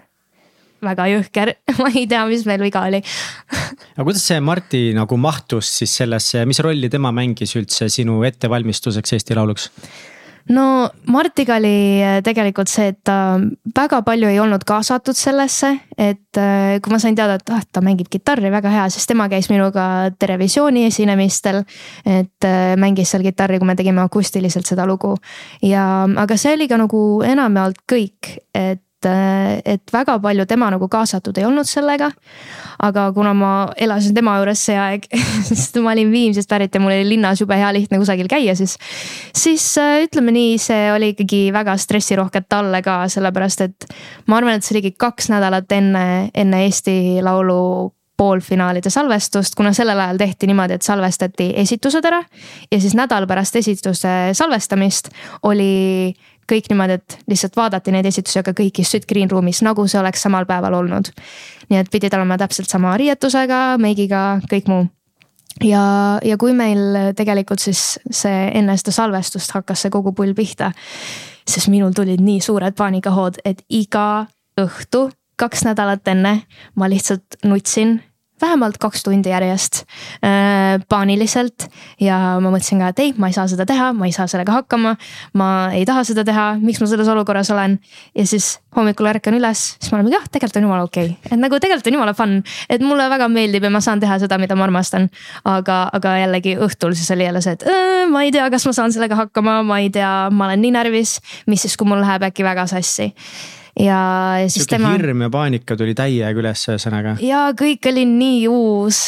väga jõhker, ma ei tea, mis meil viga oli aga kuidas see Marti nagu mahtus siis sellesse, mis rolli tema mängis üldse sinu ettevalmistuseks Eesti Lauluks? No Martiga oli äh, tegelikult see, et ta väga palju ei olnud kaasatud sellesse, et äh, kui ma sain teada, et ah, ta mängib kitarri väga hea, siis tema käis minuga Terevisiooni esinemistel. et äh, mängis seal kitarri, kui me tegime akustiliselt seda lugu ja, aga see oli ka nagu enamjaolt kõik, et et, väga palju tema nagu kaasatud ei olnud sellega. aga kuna ma elasin tema juures see aeg sest ma olin Viimsist pärit ja mul oli linnas jube hea lihtne kusagil käia, siis. siis äh, ütleme nii, see oli ikkagi väga stressirohke talle ka, sellepärast et ma arvan, et see oligi kaks nädalat enne, enne Eesti Laulu poolfinaalide salvestust, kuna sellel ajal tehti niimoodi, et salvestati esitused ära ja siis nädal pärast esituse salvestamist oli kõik niimoodi, et lihtsalt vaadati neid esitusi, aga kõik istusid green room'is, nagu see oleks samal päeval olnud. nii et pidid olema täpselt sama riietusega, meigiga, kõik muu ja, ja kui meil tegelikult siis see enne seda salvestust hakkas see kogu pull pihta, siis minul tulid nii suured paanikahood, et iga õhtu, kaks nädalat enne ma lihtsalt nutsin vähemalt kaks tundi järjest äh, paaniliselt. ja ma mõtlesin ka, et ei, ma ei saa seda teha, ma ei saa sellega hakkama. ma ei taha seda teha, miks ma selles olukorras olen. ja siis hommikul ärkan üles, siis ma olen, jah, tegelikult on jumala okei okay., et nagu tegelikult on jumala fun, et mulle väga meeldib ja ma saan teha seda, mida ma armastan. aga, aga jällegi õhtul siis oli jälle see, et äh, ma ei tea, kas ma saan sellega hakkama, ma ei tea, ma olen nii närvis, mis siis, kui mul läheb äkki väga sassi ja siis Siuke tema. hirm ja paanika tuli täiega üles, ühesõnaga. ja kõik oli nii uus.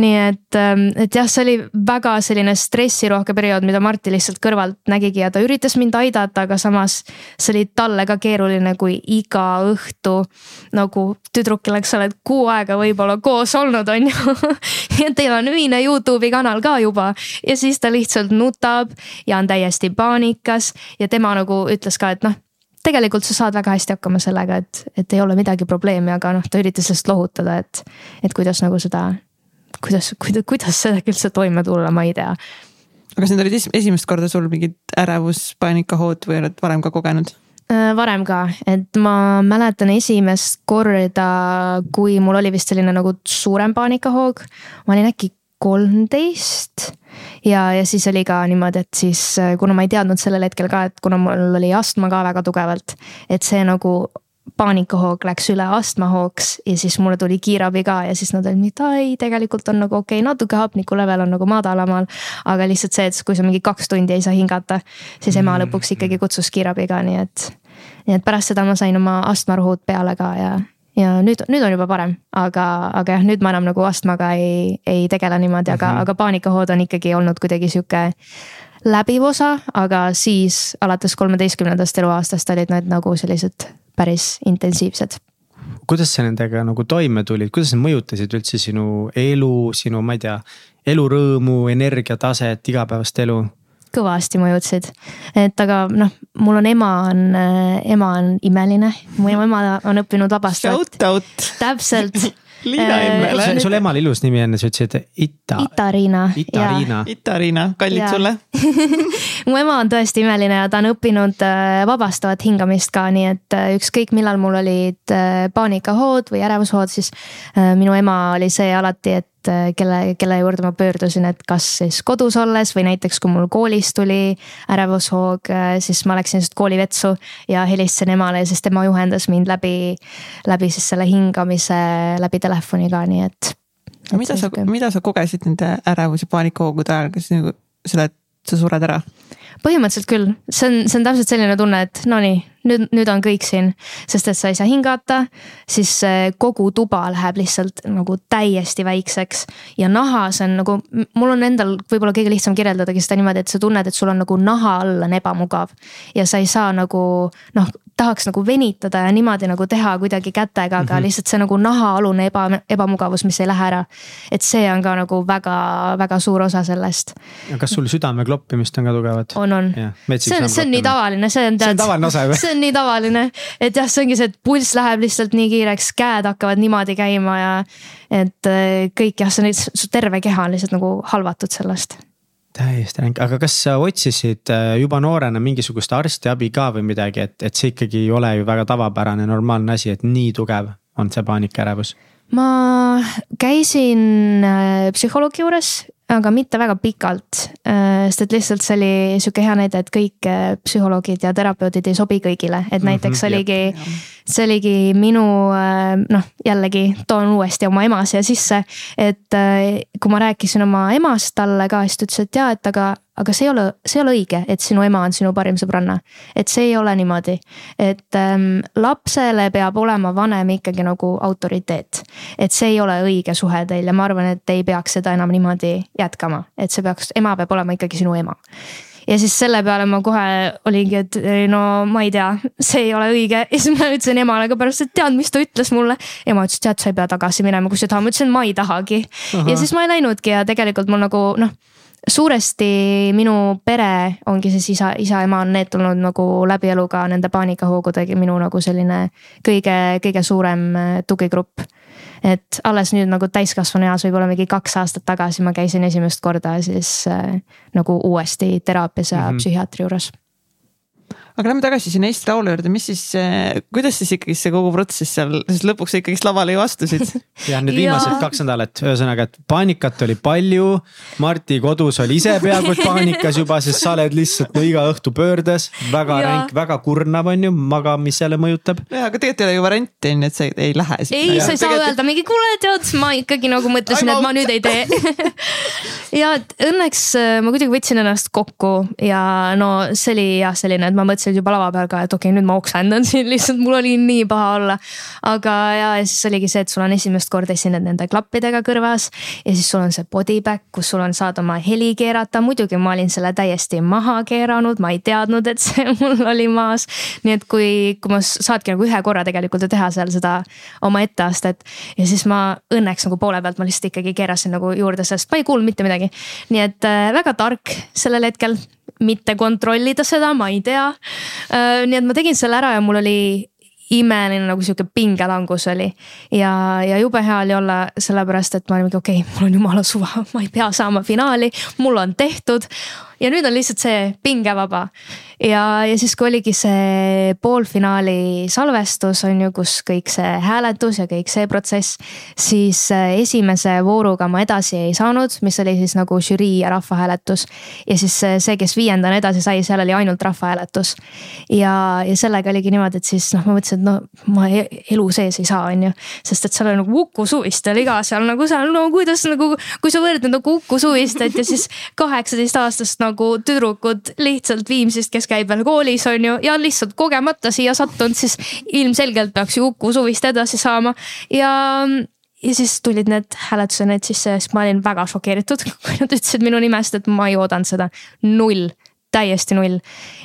nii et, ähm, et jah, see oli väga selline stressirohke periood, mida Martti lihtsalt kõrvalt nägigi ja ta üritas mind aidata, aga samas see oli talle ka keeruline, kui iga õhtu nagu tüdruk, kellega sa oled kuu aega võib-olla koos olnud, on ju ja teil on ühine Youtube'i kanal ka juba ja siis ta lihtsalt nutab ja on täiesti paanikas ja tema nagu ütles ka, et noh tegelikult sa saad väga hästi hakkama sellega, et, et ei ole midagi probleemi, aga noh, ta üritas sellest lohutada, et, et kuidas nagu seda, kuidas, kuidas, kuidas sellega üldse toime tulla, ma ei tea. aga kas need olid esimest korda sul mingid ärevus, paanikahood või oled varem ka kogenud? Äh, varem ka, et ma mäletan esimest korda, kui mul oli vist selline nagu suurem paanikahoog. ma olin äkki kolmteist ja, ja siis oli ka niimoodi, et siis kuna ma ei teadnud sellel hetkel ka, et kuna mul oli astma ka väga tugevalt, et see nagu paanikahoog läks üle astmahoogs ja siis mulle tuli kiirabi ka ja siis nad olid nii, et ai, tegelikult on nagu okei okay,, natuke hapniku level on nagu madalamal. aga lihtsalt see, et kui sa mingi kaks tundi ei saa hingata, siis ema mm. lõpuks ikkagi kutsus kiirabi ka, nii et. nii et pärast seda ma sain oma astmarohud peale ka ja ja nüüd, nüüd on juba parem, aga, aga jah, nüüd ma enam nagu astmaga ei, ei tegele niimoodi, aga mm, -hmm. aga paanikahood on ikkagi olnud kuidagi sihuke läbiv osa, aga siis alates kolmeteistkümnendast eluaastast olid need nagu sellised päris intensiivsed kuidas sa nendega nagu toime tulid, kuidas need mõjutasid üldse sinu elu, sinu, ma ei tea, elurõõmu, energiataset, igapäevast elu? Kõvasti mõjutasid. et aga noh, mul on ema on, ema on imeline, mu ema on õppinud vabastama. Shout out. täpselt Liina Immele. Äh, sul emal ilus nimi enne, sa ütlesid Ita. Ita-Riina. Ita-Riina. Ita-Riina, kallid ja. sulle mu ema on tõesti imeline ja ta on õppinud äh, vabastavat hingamist ka, nii et äh, ükskõik millal mul olid paanikahood või ärevushood, siis minu ema oli see alati, et et kelle, kelle juurde ma pöördusin, et kas siis kodus olles või näiteks kui mul koolis tuli ärevushoog, siis ma läksin lihtsalt koolivetsu ja helistasin emale ja siis tema juhendas mind läbi, läbi siis selle hingamise läbi telefoni ka, nii et. mida sa, mida sa kogesid nende ärevus- ja paanikahoogude ajal, kas nagu selle, et sa sured ära? Põhimõtteliselt küll, see on, see on täpselt selline tunne, et no nii, nüüd, nüüd on kõik siin, sest et sa ei saa hingata, siis kogu tuba läheb lihtsalt nagu täiesti väikseks. ja nahas on nagu, mul on endal võib-olla kõige lihtsam kirjeldadagi seda niimoodi, et sa tunned, et sul on nagu naha all on ebamugav. ja sa ei saa nagu noh, tahaks nagu venitada ja niimoodi nagu teha kuidagi kätega, aga mm -hmm. lihtsalt see nagu nahaalune eba, ebamugavus, mis ei lähe ära. et see on ka nagu väga-väga suur osa sellest. kas sul südame kloppimist on ka tugevat? on, on. see on, see on nii tavaline, see on tead. see on tavaline osa ju see on nii tavaline, et jah, see ongi see, et pulss läheb lihtsalt nii kiireks, käed hakkavad niimoodi käima ja. et äh, kõik jah, see on, terve keha on lihtsalt nagu halvatud sellest täiesti ränk, aga kas sa otsisid äh, juba noorena mingisugust arstiabi ka või midagi, et, et see ikkagi ei ole ju väga tavapärane, normaalne asi, et nii tugev on see paanikaärevus? ma käisin äh, psühholoogi juures aga mitte väga pikalt. sest et lihtsalt see oli sihuke hea näide, et kõik psühholoogid ja terapeudid ei sobi kõigile, et näiteks mm -hmm, oligi, see oligi minu noh, jällegi toon uuesti oma ema siia sisse. et kui ma rääkisin oma emast talle ka, siis ta ütles, et jaa, et aga aga see ei ole, see ei ole õige, et sinu ema on sinu parim sõbranna. et see ei ole niimoodi, et ähm, lapsele peab olema vanem ikkagi nagu autoriteet. et see ei ole õige suhe teil ja ma arvan, et ei peaks seda enam niimoodi jätkama, et see peaks, ema peab olema ikkagi sinu ema ja siis selle peale ma kohe olingi, et no ma ei tea, see ei ole õige ja siis ma ütlesin emale ka pärast, et tead, mis ta ütles mulle. ema ütles, tead, sa ei pea tagasi minema, kui sa tahad, ma ütlesin, ma ei tahagi. ja siis ma ei läinudki ja tegelikult mul nagu noh suuresti minu pere ongi siis isa, isa-ema on need tulnud nagu läbi elu ka nende paanikahoogudega minu nagu selline kõige, kõige suurem äh, tugigrupp. et alles nüüd nagu täiskasvanu eas, võib-olla mingi kaks aastat tagasi ma käisin esimest korda siis äh, nagu uuesti teraapias ja mm -hmm. psühhiaatri juures aga lähme tagasi sinna Eesti Laulu juurde, mis siis, eh, kuidas siis ikkagi see kogu protsess seal, sest lõpuks sa ikkagist lavale ju astusid jah, need viimased ja. kaks nädalat, ühesõnaga, et paanikat oli palju. Marti kodus oli ise peaaegu et paanikas juba, sest sa oled lihtsalt no iga õhtu pöördes, väga ja. ränk, väga kurnav on ju, magamisele mõjutab. ja, aga tegelikult ei ole ju varianti on ju, et sa ei lähe. ei, sa ei saa tegelikult... öelda mingi, kuule tead, ma ikkagi nagu mõtlesin, et ma nüüd ei tee ja õnneks äh, ma kuidagi võtsin ennast kokku ja no see oli jah, selline, et ma mõtlesin juba lava peal ka, et okei okay,, nüüd ma oksendan siin lihtsalt, mul oli nii paha olla. aga ja, ja siis oligi see, et sul on esimest korda esined nende klappidega kõrvas ja siis sul on see body back, kus sul on, saad oma heli keerata, muidugi ma olin selle täiesti maha keeranud, ma ei teadnud, et see mul oli maas. nii et kui, kui ma saadki nagu ühe korra tegelikult ju teha seal seda oma etteastet ja siis ma õnneks nagu poole pealt ma lihtsalt ikkagi keerasin nagu juurde, sest ma ei kuulnud mitte midagi. nii et äh, väga tark sellel hetkel mitte kontrollida seda, ma ei tea. Äh, nii et ma tegin selle ära ja mul oli imeline nagu sihuke pingelangus oli. ja, ja jube hea oli olla sellepärast, et ma olin mingi okei okay,, mul on jumala suva, ma ei pea saama finaali, mul on tehtud ja nüüd on lihtsalt see pingevaba. ja, ja siis, kui oligi see poolfinaali salvestus on ju, kus kõik see hääletus ja kõik see protsess, siis äh, esimese vooruga ma edasi ei saanud, mis oli siis nagu žürii ja rahvahääletus. ja siis äh, see, kes viiendana edasi sai, seal oli ainult rahvahääletus. ja, ja sellega oligi niimoodi, et siis noh, ma mõtlesin, et no ma e-, elu sees ei saa, on ju. sest et seal oli nagu Uku Suviste oli ka seal nagu seal, no kuidas nagu, kui sa võrdled nagu Uku Suvistet ja siis kaheksateist aastast nagu nagu tüdrukud lihtsalt Viimsist, kes käib veel koolis, on ju, ja lihtsalt kogemata siia sattunud, siis ilmselgelt peaks ju Uku suvist edasi saama. Ja ja siis tulid need hääletused need sisse ja siis ma olin väga šokeeritud, kui nad ütlesid minu nimest, et ma ei oodanud seda, null täiesti null.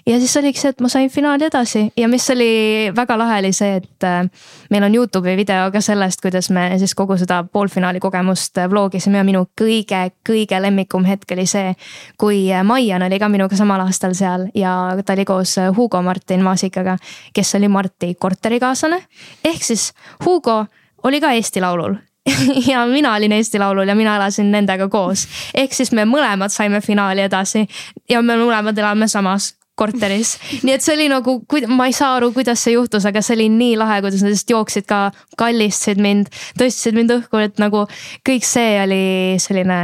ja siis oligi see, et ma sain finaali edasi ja mis oli väga lahe, oli see, et äh, meil on Youtube'i video ka sellest, kuidas me siis kogu seda poolfinaali kogemust äh, vlogisime ja minu kõige-kõige lemmikum hetk oli see. kui äh, Maian oli ka minuga samal aastal seal ja ta oli koos Hugo Martin Maasikaga, kes oli Marti korterikaaslane. ehk siis Hugo oli ka Eesti Laulul ja mina olin Eesti Laulul ja mina elasin nendega koos. ehk siis me mõlemad saime finaali edasi ja me mõlemad elame samas korteris, nii et see oli nagu, ma ei saa aru, kuidas see juhtus, aga see oli nii lahe, kuidas nad lihtsalt jooksid ka, kallistasid mind, tõstsid mind õhku, et nagu kõik see oli selline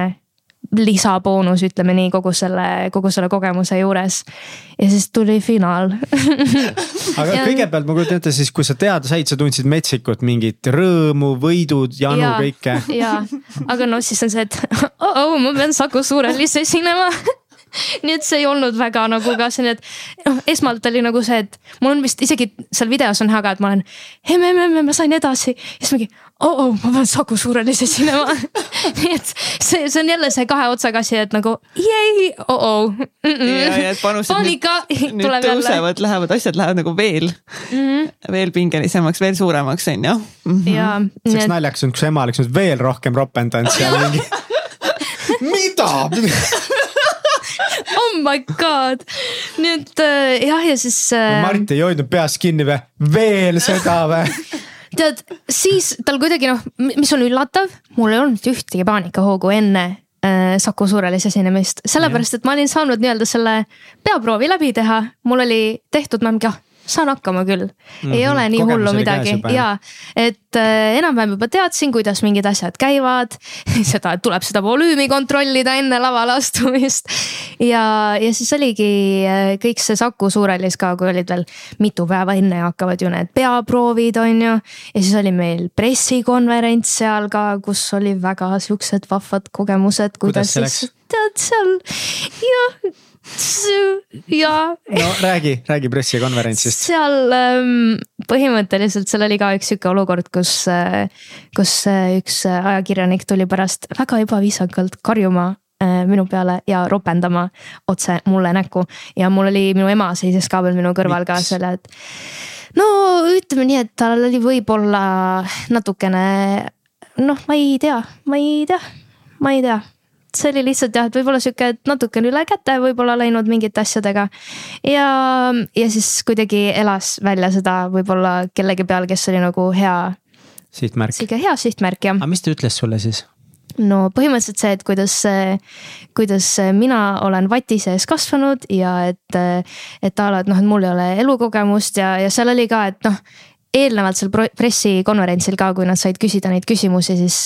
lisaboonus, ütleme nii, kogu selle, kogu selle kogemuse juures. ja siis tuli finaal aga ja... kõigepealt ma kujutan ette, siis kui sa teada said, sa tundsid metsikut mingit rõõmu, võidud, janu ja, kõike. ja, aga noh, siis on see, et oh, oh ma pean Saku Suurhallis esinema nii et see ei olnud väga nagu ka selline, et noh, esmalt oli nagu see, et mul on vist isegi seal videos on näha ka, et ma olen. emme, ma sain edasi, siis mingi oh, oh, ma pean Saku Suurhallis esinema nii et see, see on jälle see kahe otsaga asi, et nagu jei, oh, oh. Mm -mm. ja, ja panused Paanika, nüüd, nüüd tõusevad, lähevad, asjad lähevad nagu veel mm, -hmm. veel pingelisemaks, veel suuremaks, on ju ja. see oleks naljakas olnud, kui su ema oleks nüüd veel rohkem ropendanud seal mingi mida oh my god, nii et äh, jah, ja siis äh.... Mart ei hoidnud peast kinni või, veel seda või? tead, siis tal kuidagi noh, mis on üllatav, mul ei olnud ühtegi paanikahoogu enne äh, Saku Suurhallis esinemist, sellepärast et ma olin saanud nii-öelda selle peaproovi läbi teha, mul oli tehtud, ma mingi ah saan hakkama küll mm. -hmm. ei Mhm. ole nii Kogemus hullu midagi ja et äh, enam-vähem juba teadsin, kuidas mingid asjad käivad seda, et tuleb seda volüümi kontrollida enne lavale astumist. ja, ja siis oligi äh, kõik see Saku Suurhallis ka, kui olid veel mitu päeva enne hakkavad ju need peaproovid, on ju. ja siis oli meil pressikonverents seal ka, kus oli väga siuksed vahvad kogemused, Kuidas kuidas siis tead seal jah, ja no räägi, räägi pressikonverentsist. seal ähm, põhimõtteliselt seal oli ka üks sihuke olukord, kus, kus äh, üks ajakirjanik tuli pärast väga ebaviisakalt karjuma äh, minu peale ja ropendama otse mulle näkku ja mul oli, minu ema seisis ka veel minu kõrval ka Miks? selle, et. no ütleme nii, et tal oli võib-olla natukene noh, ma ei tea, ma ei tea, ma ei tea see oli lihtsalt jah, et võib-olla sihuke et natukene üle käte võib-olla läinud mingite asjadega. ja, ja siis kuidagi elas välja seda võib-olla kellegi peal, kes oli nagu hea, sihtmärk. sihuke hea sihtmärk jah. aga mis ta ütles sulle siis? no põhimõtteliselt see, et kuidas, kuidas mina olen vati sees kasvanud ja et, et a la, et noh, et mul ei ole elukogemust ja, ja seal oli ka, et noh eelnevalt seal pressikonverentsil ka, kui nad said küsida neid küsimusi, siis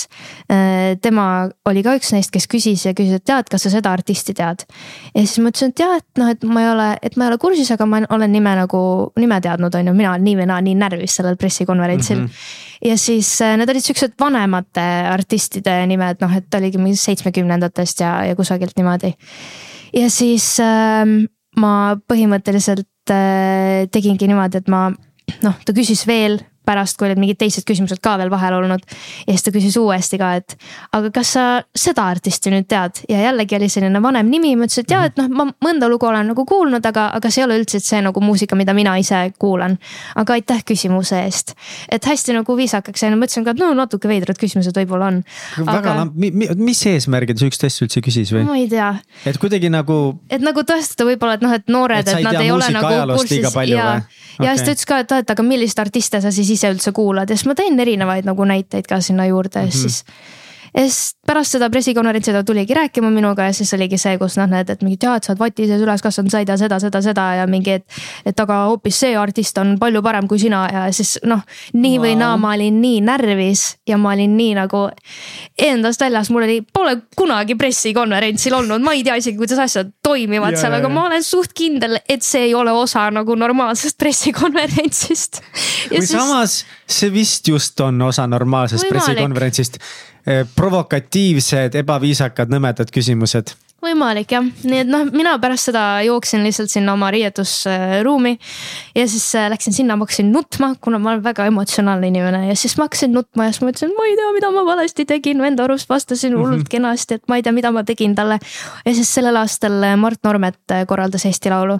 äh, tema oli ka üks neist, kes küsis ja küsis, et tead, kas sa seda artisti tead. ja siis ma ütlesin, et jah, et noh, et ma ei ole, et ma ei ole kursis, aga ma olen nime nagu, nime teadnud, on ju, mina olen nii või naa nii närvis sellel pressikonverentsil mm. -hmm. ja siis äh, need olid siuksed vanemate artistide nimed, noh, et oligi mingi seitsmekümnendatest ja, ja kusagilt niimoodi. ja siis äh, ma põhimõtteliselt äh, tegingi niimoodi, et ma noh, ta küsis veel pärast, kui olid mingid teised küsimused ka veel vahel olnud. ja siis ta küsis uuesti ka, et aga kas sa seda artisti nüüd tead ja jällegi oli selline vanem nimi, ma ütlesin, et jaa, et noh, ma mõnda lugu olen nagu kuulnud, aga, aga see ei ole üldse see nagu muusika, mida mina ise kuulan. aga aitäh küsimuse eest, et hästi nagu viisakaks jäin, mõtlesin ka, et no natuke veidrad küsimused võib-olla on. väga aga lamp- mi, mi, mis eesmärgil sihukest asja üldse küsis või? ma ei tea et kuidagi nagu et nagu tõestada võib-olla, et noh, et noored, Et et nad ei ole nagu palju ja, ja siis Okei. ta ütles ka, et et aga milliseid artiste sa siis ise üldse kuulad ja siis ma tõin erinevaid nagu näiteid ka sinna juurde ja Mhm. siis. Ja siis pärast seda pressikonverentsi ta tuligi rääkima minuga ja siis oligi see, kus noh, need, et mingid jaa, et sa oled vati sees üles kasvanud, sa ei tea seda, seda, seda ja mingi, et. et aga hoopis see artist on palju parem kui sina ja siis noh, nii või Vau. naa, ma olin nii närvis ja ma olin nii nagu endast väljas, mul oli, pole kunagi pressikonverentsil olnud, ma ei tea isegi, kuidas asjad toimivad Ja, seal, aga ma olen suht kindel, et see ei ole osa nagu normaalsest pressikonverentsist. või samas see vist just on osa normaalsest pressikonverentsist. Provokatiivsed, ebaviisakad, nõmedad küsimused. võimalik jah, nii et noh, mina pärast seda jooksin lihtsalt sinna oma riietusruumi. ja siis äh, läksin sinna, ma hakkasin nutma, kuna ma olen väga emotsionaalne inimene ja siis ma hakkasin nutma ja siis ma ütlesin, ma ei tea, mida ma valesti tegin, enda arust vastasin hullult mm -hmm. kenasti, et ma ei tea, mida ma tegin talle. ja siis sellel aastal äh, Mart Normet korraldas Eesti Laulu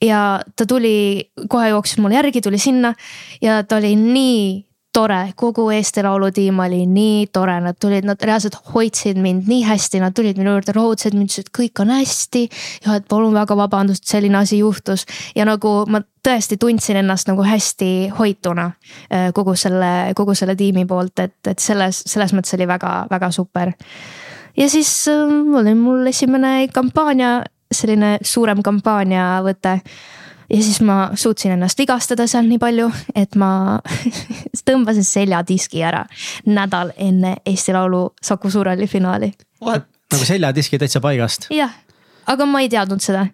ja ta tuli, kohe jooksis mulle järgi, tuli sinna ja ta oli nii tore, kogu Eesti Laulu tiim oli nii tore, nad tulid, nad reaalselt hoidsid mind nii hästi, nad tulid minu juurde, raudselt, mind ütlesid, kõik on hästi. ja et palun väga vabandust, selline asi juhtus ja nagu ma tõesti tundsin ennast nagu hästi hoituna äh, kogu selle, kogu selle tiimi poolt, et, et selles, selles mõttes oli väga-väga super. ja siis äh, oli mul esimene kampaania, selline suurem kampaaniavõte ja siis ma suutsin ennast vigastada seal nii palju, et ma tõmbasin seljadiski ära nädal enne Eesti Laulu Saku Suurhalli finaali. What? nagu seljadiski täitsa paigast. jah, aga ma ei teadnud seda.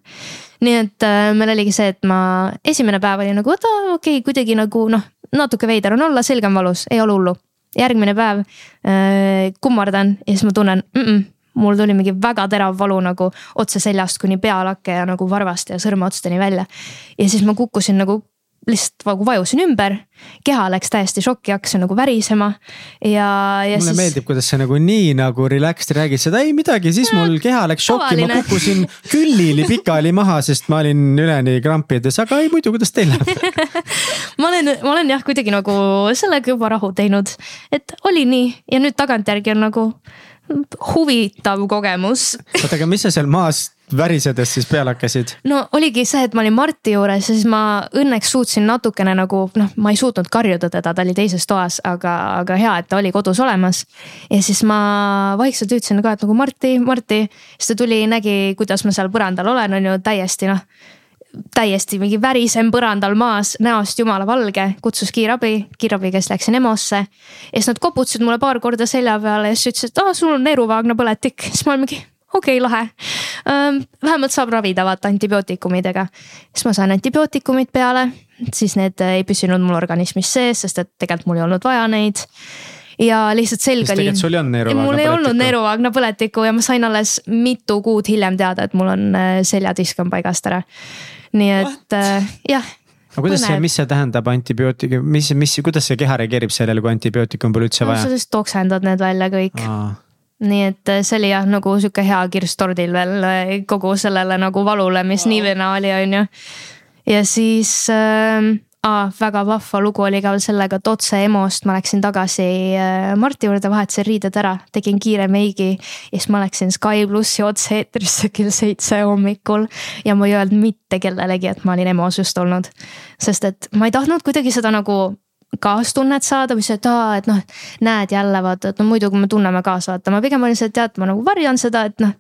nii et äh, meil oligi see, et ma esimene päev oli nagu, oota, okei okay,, kuidagi nagu noh, natuke veider on olla, selg on valus, ei ole hullu. järgmine päev äh, kummardan ja siis ma tunnen mm, -mm, mul tuli mingi väga terav valu nagu otse seljast kuni pealakke ja nagu varvast ja sõrmeotsteni välja. ja siis ma kukkusin nagu lihtsalt nagu vajusin ümber, keha läks täiesti šokki, hakkasin nagu värisema ja, ja mulle siis. meeldib, kuidas sa nagu nii nagu relaxed räägid seda, ei midagi, siis mul keha läks šokki, ma kukkusin küllili pikali maha, sest ma olin üleni krampides, aga ei muidu, kuidas teil läheb? ma olen, ma olen jah, kuidagi nagu sellega juba rahu teinud, et oli nii ja nüüd tagantjärgi on nagu huvitav kogemus. oota, aga mis sa seal maas värisedes siis peale hakkasid? no oligi see, et ma olin Marti juures ja siis ma õnneks suutsin natukene nagu noh, ma ei suutnud karjuda teda, ta oli teises toas, aga, aga hea, et ta oli kodus olemas. ja siis ma vaikselt ütlesin ka, et nagu Marti, Marti, siis ta tuli, nägi, kuidas ma seal põrandal olen, on ju täiesti noh täiesti mingi värisen põrandal maas, näost jumala valge, kutsus kiirabi, kiirabi, kes läksin EMO-sse. ja siis nad koputasid mulle paar korda selja peale ja siis ütlesid, et aa, sul on neeruvaagna põletik, siis ma olen mingi okei okay,, lahe vähemalt saab ravida vaata antibiootikumidega. siis ma sain antibiootikumid peale, siis need ei püsinud mul organismis sees, sest et tegelikult mul ei olnud vaja neid ja lihtsalt selg oli. ei mul ei olnud neeruvaagna põletikku ja ma sain alles mitu kuud hiljem teada, et mul on äh, seljadisk on paigast ära. Nii et äh, jah aga kuidas see, mis see tähendab antibiootikum, mis, mis, kuidas see keha reageerib sellele, kui antibiootikum pole üldse vaja no,? sa lihtsalt oksendad need välja kõik Aa nii et äh, see oli jah, nagu sihuke hea kirss tordil veel äh, kogu sellele nagu valule, mis wow. nii või naa oli, on ju. ja siis äh, ah, väga vahva lugu oli ka veel sellega, et otse EMO-st ma läksin tagasi äh, Marti juurde, vahetasin riided ära, tegin kiire meigi. ja siis ma läksin Sky plussi otse-eetrisse kell seitse hommikul ja ma ei öelnud mitte kellelegi, et ma olin EMO-s just olnud. sest et ma ei tahtnud kuidagi seda nagu kaastunnet saada või see, et aa, et noh, näed jälle vaata, et no muidu, kui me tunneme kaasa, vaata ma pigem olin see, et tead, ma nagu varjan seda, et noh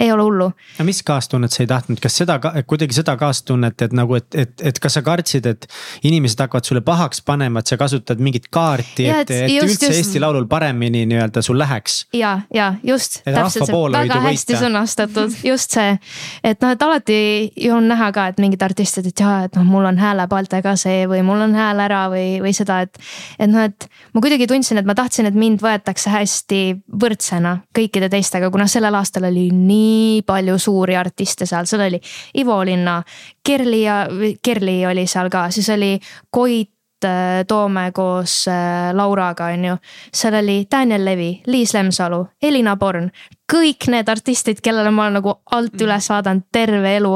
ei ole hullu. no mis kaastunnet sa ei tahtnud, kas seda kuidagi seda kaastunnet, et nagu, et, et, et kas sa kartsid, et inimesed hakkavad sulle pahaks panema, et sa kasutad mingit kaarti, et, et just, üldse just. Eesti Laulul paremini nii-öelda sul läheks. ja, ja just. täpselt see väga hästi sõnastatud, just see, et noh, et alati ju on näha ka, et mingid artistid, et jaa, et noh, mul on häälepaaltega see või mul on hääl ära või, või seda, et. et noh, et ma kuidagi tundsin, et ma tahtsin, et mind võetakse hästi võrdsena kõikide teistega, kuna sellel aastal oli nii nii palju suuri artiste seal, seal oli Ivo Linna, Kerli ja, Kerli oli seal ka, siis oli Koit. Äh, Toome koos äh, Lauraga, on ju. seal oli Daniel Levi, Liis Lemsalu, Elina Born, kõik need artistid, kellele ma olen nagu alt üles vaadanud terve elu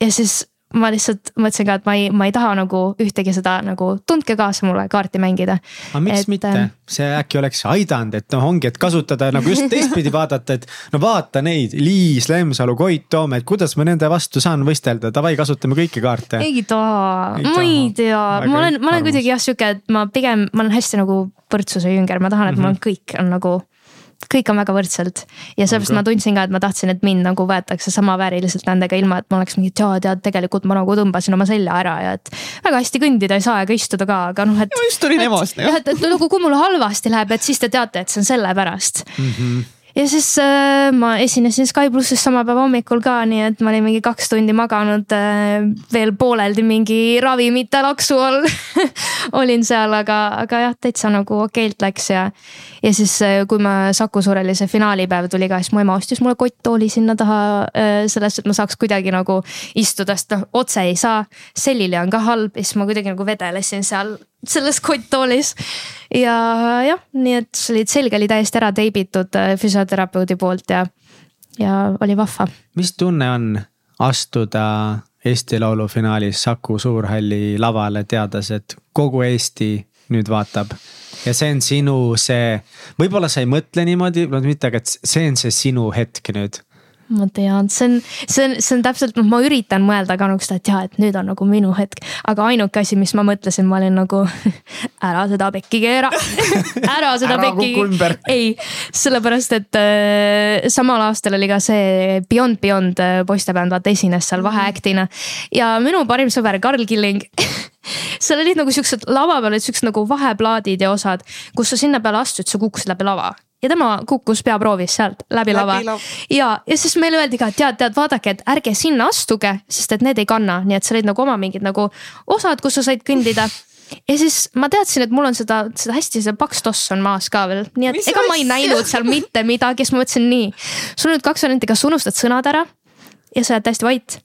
ja siis ma lihtsalt mõtlesin ka, et ma ei, ma ei taha nagu ühtegi seda nagu tundke kaasa mulle kaarti mängida. aga miks et, mitte, ähm, see äkki oleks aidanud, et noh, ongi, et kasutada nagu just teistpidi vaadata, et no vaata neid, Liis, Lemsalu, Koit Toome, et kuidas ma nende vastu saan võistelda, davai, kasutame kõiki kaarte. ei taha, ma ei tea, ma olen, ma olen kuidagi jah sihuke, et ma pigem, ma olen hästi nagu võrdsuse jünger, ma tahan, et mm -hmm. mul on kõik on nagu kõik on väga võrdselt ja sellepärast okay. ma tundsin ka, et ma tahtsin, et mind nagu võetakse samavääriliselt nendega, ilma et ma oleks mingi, et jaa, tead, tegelikult ma nagu tõmbasin oma selja ära ja et. väga hästi kõndida ei saa ega istuda ka, aga noh, et. ma just tulin EMO-st. jah, et, et nagu kui mul halvasti läheb, et siis te teate, et see on sellepärast mm. -hmm ja siis äh, ma esinesin Sky plussis sama päeva hommikul ka, nii et ma olin mingi kaks tundi maganud äh, veel pooleldi mingi ravimite laksu all olin seal, aga, aga jah, täitsa nagu okeilt läks ja. ja siis, äh, kui ma Saku Suureli see finaalipäev tuli ka, siis mu ema ostis mulle kotttooli sinna taha äh,. sellest, et ma saaks kuidagi nagu istuda, sest noh otse ei saa. sellile on ka halb ja siis ma kuidagi nagu vedelesin seal selles kotttoolis. ja jah, nii et see oli, selg oli täiesti ära teibitud äh, füsioterapeudi poolt ja, ja oli vahva. mis tunne on astuda Eesti Laulu finaalis Saku Suurhalli lavale, teades, et kogu Eesti nüüd vaatab ja see on sinu see, võib-olla sa ei mõtle niimoodi, mitte, aga see on see sinu hetk nüüd ma tean, see on, see on, see on täpselt, noh, ma üritan mõelda ka nagu seda, et jah, et nüüd on nagu minu hetk. aga ainuke asi, mis ma mõtlesin, ma olin nagu ära seda pekki keera ära seda ära pekki. ei, sellepärast et äh, samal aastal oli ka see Beyond Beyond äh, poistebänd, vaata esines seal vaheaktina. ja minu parim sõber Karl Killing seal olid nagu siuksed, lava peal olid siuksed nagu vaheplaadid ja osad, kus sa sinna peale astud, sa kukkusid läbi lava ja tema kukkus peaproovis sealt läbi, lava. ja, ja siis meile öeldi ka, et tead, tead, vaadake, et ärge sinna astuge, sest et need ei kanna, nii et seal olid nagu oma mingid nagu osad, kus sa said kõndida ja siis ma teadsin, et mul on seda, seda hästi, see paks toss on maas ka veel, nii et Mis ega ma ei näinud seal mitte midagi, siis ma mõtlesin nii. sul on nüüd kaks varianti, kas sa unustad sõnad ära ja sa jääd täiesti vait.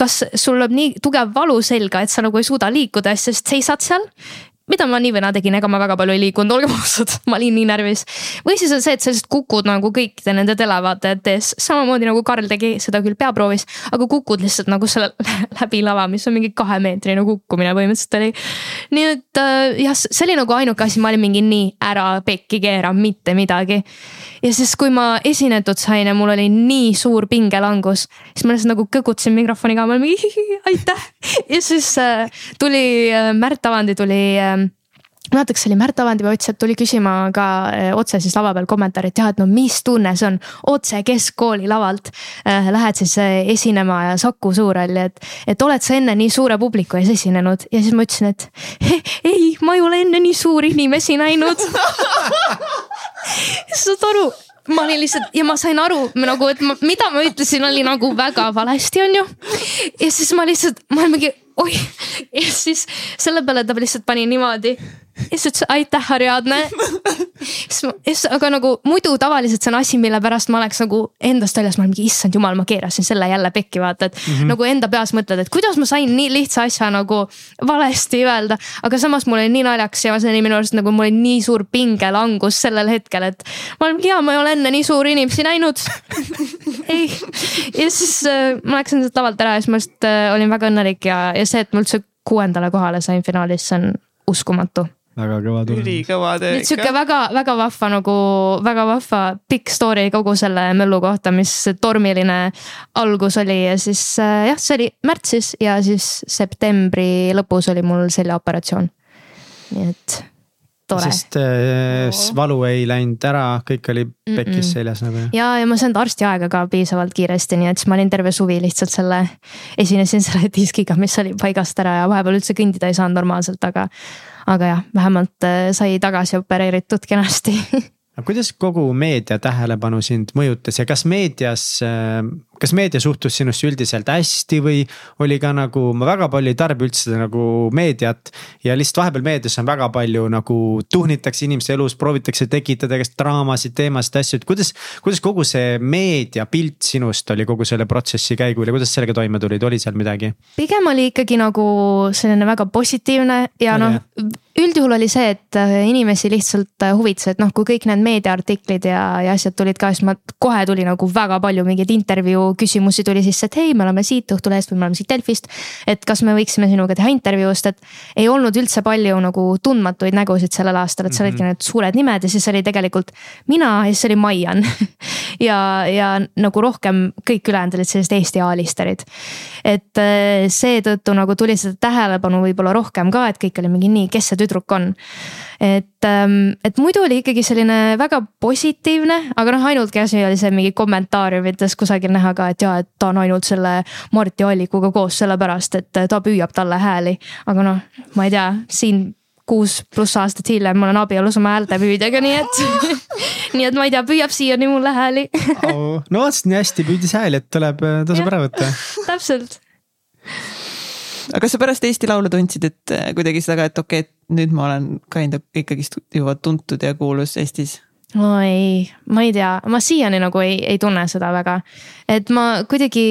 kas sul lööb nii tugev valu selga, et sa nagu ei suuda liikuda, sest seisad seal mida ma nii või naa tegin, ega ma väga palju ei liikunud, olgem ausad, ma olin nii närvis. või siis on see, et sa lihtsalt kukud nagu kõikide nende televaatajate ees, samamoodi nagu Karl tegi seda küll peaproovis, aga kukud lihtsalt nagu selle läbi lava, mis on mingi kahemeetrine kukkumine põhimõtteliselt oli. nii et äh, jah, see oli nagu ainuke asi, ma olin mingi nii ära pekki keera, mitte midagi. ja siis, kui ma esinetud sain ja mul oli nii suur pingelangus, siis ma lihtsalt nagu kõgutasin mikrofoni ka, ma olin mingi aitäh. ja siis äh, tuli äh, Märt Avandi tuli mäleta, kas see oli Märt Avandipea ütles, et tuli küsima ka eh, otse siis lava peal kommentaari, et jah, et no mis tunne see on otse keskkooli lavalt äh,. Lähed siis äh, esinema ja Saku Suurhalli, et, et oled sa enne nii suure publiku ees esinenud ja siis ma ütlesin, et ei, ma ei ole enne nii suuri inimesi näinud saad aru, ma olin lihtsalt ja ma sain aru nagu, et ma, mida ma ütlesin, oli nagu väga valesti, on ju. ja siis ma lihtsalt, ma olin mingi oih ja siis selle peale ta lihtsalt pani niimoodi ütles aitäh, Ariadne. siis aga nagu muidu tavaliselt see on asi, mille pärast ma oleks nagu endast väljas, ma olen mingi issand jumal, ma keerasin selle jälle pekki, vaata, et mm -hmm. nagu enda peas mõtled, et kuidas ma sain nii lihtsa asja nagu valesti öelda. aga samas mul oli nii naljakas ja see oli minu arust nagu mul oli nii suur pingelangus sellel hetkel, et ma olen mingi jaa, ma ei ole enne nii suuri inimesi näinud ei, ja siis äh, ma läksin sealt lavalt ära ja siis ma lihtsalt äh, olin väga õnnelik ja, ja see, et ma üldse kuuendale kohale sain finaalis, see on uskumatu väga kõva tulemus. ülikõva töö ikka. sihuke väga-väga vahva nagu, väga vahva pikk story kogu selle möllu kohta, mis tormiline algus oli ja siis äh, jah, see oli märtsis ja siis septembri lõpus oli mul seljaoperatsioon. nii et tore. sest äh, valu ei läinud ära, kõik oli pekkis mm -mm. seljas nagu. ja, ja ma ei saanud arstiaega ka piisavalt kiiresti, nii et siis ma olin terve suvi lihtsalt selle, esinesin selle diskiga, mis oli paigast ära ja vahepeal üldse kõndida ei saanud normaalselt, aga aga jah, vähemalt äh, sai tagasi opereeritud kenasti aga kuidas kogu meedia tähelepanu sind mõjutas ja kas meedias äh, kas meedia suhtus sinusse üldiselt hästi või oli ka nagu, ma väga palju ei tarbi üldse nagu meediat. ja lihtsalt vahepeal meedias on väga palju nagu tuhnitakse inimeste elus, proovitakse tekitada igast draamasid, teemasid, asju, et kuidas. kuidas kogu see meediapilt sinust oli kogu selle protsessi käigul ja kuidas sellega toime tulid, oli seal midagi? pigem oli ikkagi nagu selline väga positiivne ja noh üldjuhul oli see, et äh, inimesi lihtsalt äh, huvitas, et noh, kui kõik need meediaartiklid ja, ja asjad tulid ka, siis ma kohe tuli nagu väga palju mingeid intervjuu küsimusi tuli sisse, et hei, me oleme siit Õhtulehest või me oleme siit Delfist. et kas me võiksime sinuga teha intervjuust, et ei olnud üldse palju nagu tundmatuid nägusid sellel aastal, et seal olidki mm -hmm. need suured nimed ja siis oli tegelikult mina ja siis oli Maian ja, ja nagu rohkem kõik ülejäänud olid sellised Eesti A-listerid. et äh, seetõttu nagu tuli seda tähelepanu võib-olla rohkem ka, et kõik oli mingi nii, kes see tüdruk on et, ähm, et muidu oli ikkagi selline väga positiivne, aga noh, ainultki asi oli see mingi kommentaariumites kusagil näha ka, et ja, et ta on ainult selle Marti Allikuga koos sellepärast, et ta püüab talle hääli. aga noh, ma ei tea, siin kuus pluss aastat hiljem ma olen abielus oma häältepüüdjaga, nii et nii et ma ei tea, püüab siiani mulle hääli oh,. no vot, nii hästi püüdis hääli, et tuleb, tasub ära võtta. täpselt aga kas sa pärast Eesti Laulu tundsid, et äh, kuidagi seda ka, et okei okay,, et nüüd ma olen kind of ikkagist juba tuntud ja kuulus Eestis? no ei, ma ei tea, ma siiani nagu ei, ei tunne seda väga, et ma kuidagi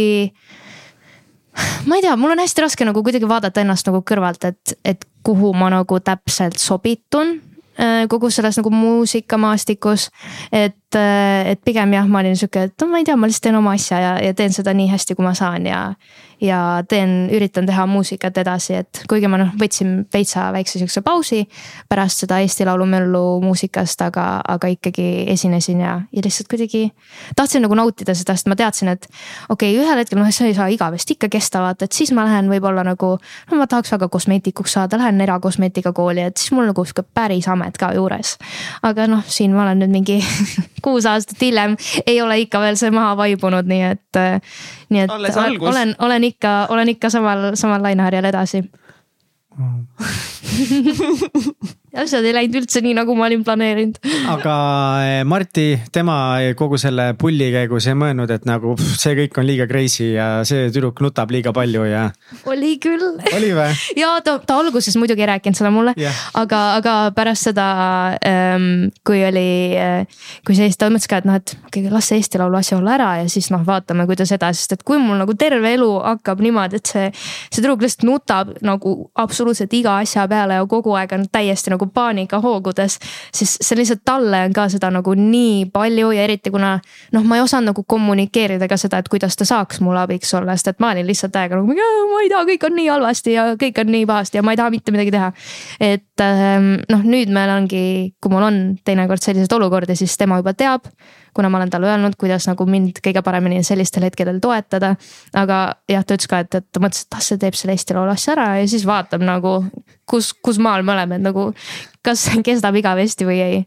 ma ei tea, mul on hästi raske nagu kuidagi vaadata ennast nagu kõrvalt, et, et kuhu ma nagu täpselt sobitun äh, kogu selles nagu muusikamaastikus. et, äh, et pigem jah, ma olin sihuke, et no ma ei tea, ma lihtsalt teen oma asja ja, ja teen seda nii hästi, kui ma saan ja ja teen, üritan teha muusikat edasi, et kuigi ma noh, võtsin veitsa väikse sihukese pausi pärast seda Eesti Laulu möllu muusikast, aga, aga ikkagi esinesin ja, ja lihtsalt kuidagi tahtsin nagu nautida seda, sest ma teadsin, et okei okay,, ühel hetkel noh, see ei saa igavesti ikka kesta, vaata, et siis ma lähen võib-olla nagu. no ma tahaks väga kosmeetikuks saada, lähen erakosmeetikakooli, et siis mul nagu sihuke päris amet ka juures. aga noh, siin ma olen nüüd mingi kuus aastat hiljem, ei ole ikka veel see maha vaibunud, nii et nii et olen, olen ikka, olen ikka samal, samal laineharjal edasi asjad ei läinud üldse nii, nagu ma olin planeerinud. aga eh, Marti, tema kogu selle pulli käigus ei mõelnud, et nagu pff, see kõik on liiga crazy ja see tüdruk nutab liiga palju ja. oli küll. oli või? ja ta, ta alguses muidugi ei rääkinud seda mulle yeah., aga, aga pärast seda ähm,, kui oli, äh, kui see, ta mõtles ka, et noh, et okei okay,, las see Eesti Laulu asi olla ära ja siis noh, vaatame, kuidas edasi, sest et kui mul nagu terve elu hakkab niimoodi, et see, see tüdruk lihtsalt nutab nagu absoluutselt iga asja peale ja kogu aeg on täiesti nagu paanikahoogudes. siis see lihtsalt talle on ka seda nagu nii palju ja eriti kuna noh, ma ei osanud nagu kommunikeerida ka seda, et kuidas ta saaks mulle abiks olla, sest et ma olin lihtsalt täiega nagu ma ei taha, kõik on nii halvasti ja kõik on nii pahasti ja ma ei taha mitte midagi teha. et ähm, noh, nüüd meil ongi, kui mul on teinekord selliseid olukordi, siis tema juba teab kuna ma olen talle öelnud, kuidas nagu mind kõige paremini sellistel hetkedel toetada. aga jah, ta ütles ka, et, et mõtles, et ah, see teeb selle Eesti Laulu asja ära ja siis vaatab nagu, kus, kus maal me oleme, et nagu kas kestab igavesti või ei.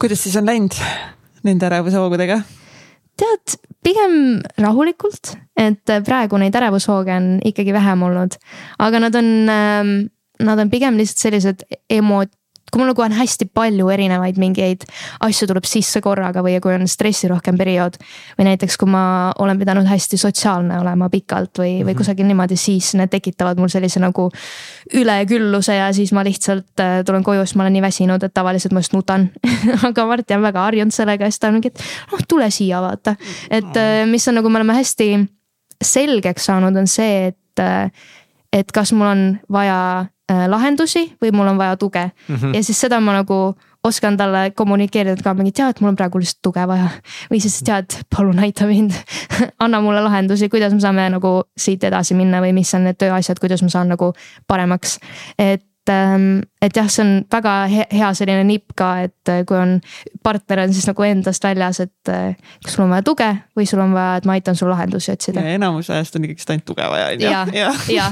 kuidas siis on läinud nende ärevushoogudega? tead, pigem rahulikult, et praegu neid ärevushooge on ikkagi vähem olnud, aga nad on, ähm, nad on pigem lihtsalt sellised emo-, kui mul nagu on hästi palju erinevaid mingeid asju tuleb sisse korraga või kui on stressirohkem periood. või näiteks, kui ma olen pidanud hästi sotsiaalne olema pikalt või või mhm. kusagil niimoodi, siis need tekitavad mul sellise nagu ülekülluse ja siis ma lihtsalt äh, tulen koju, siis ma olen nii väsinud, et tavaliselt ma just nutan aga Martti on väga harjunud sellega siis ta on mingi, et noh, tule siia, vaata. et äh, mis on nagu, me oleme hästi selgeks saanud, on see, et, äh, et kas mul on vaja lahendusi või mul on vaja tuge mm. -hmm. ja siis seda ma nagu oskan talle kommunikeerida ka mingi, tead, mul on praegu lihtsalt tuge vaja. või siis tead, palun aita mind anna mulle lahendusi, kuidas me saame nagu siit edasi minna või mis on need tööasjad, kuidas ma saan nagu paremaks. et et jah, see on väga hea selline nipp ka, et äh, kui on, partner on siis nagu endast väljas, et äh, kas sul on vaja tuge või sul on vaja, et ma aitan sul lahendusi otsida. enamus ajast on ikkagist ainult tuge vaja, on ju. ja, ja, ja.,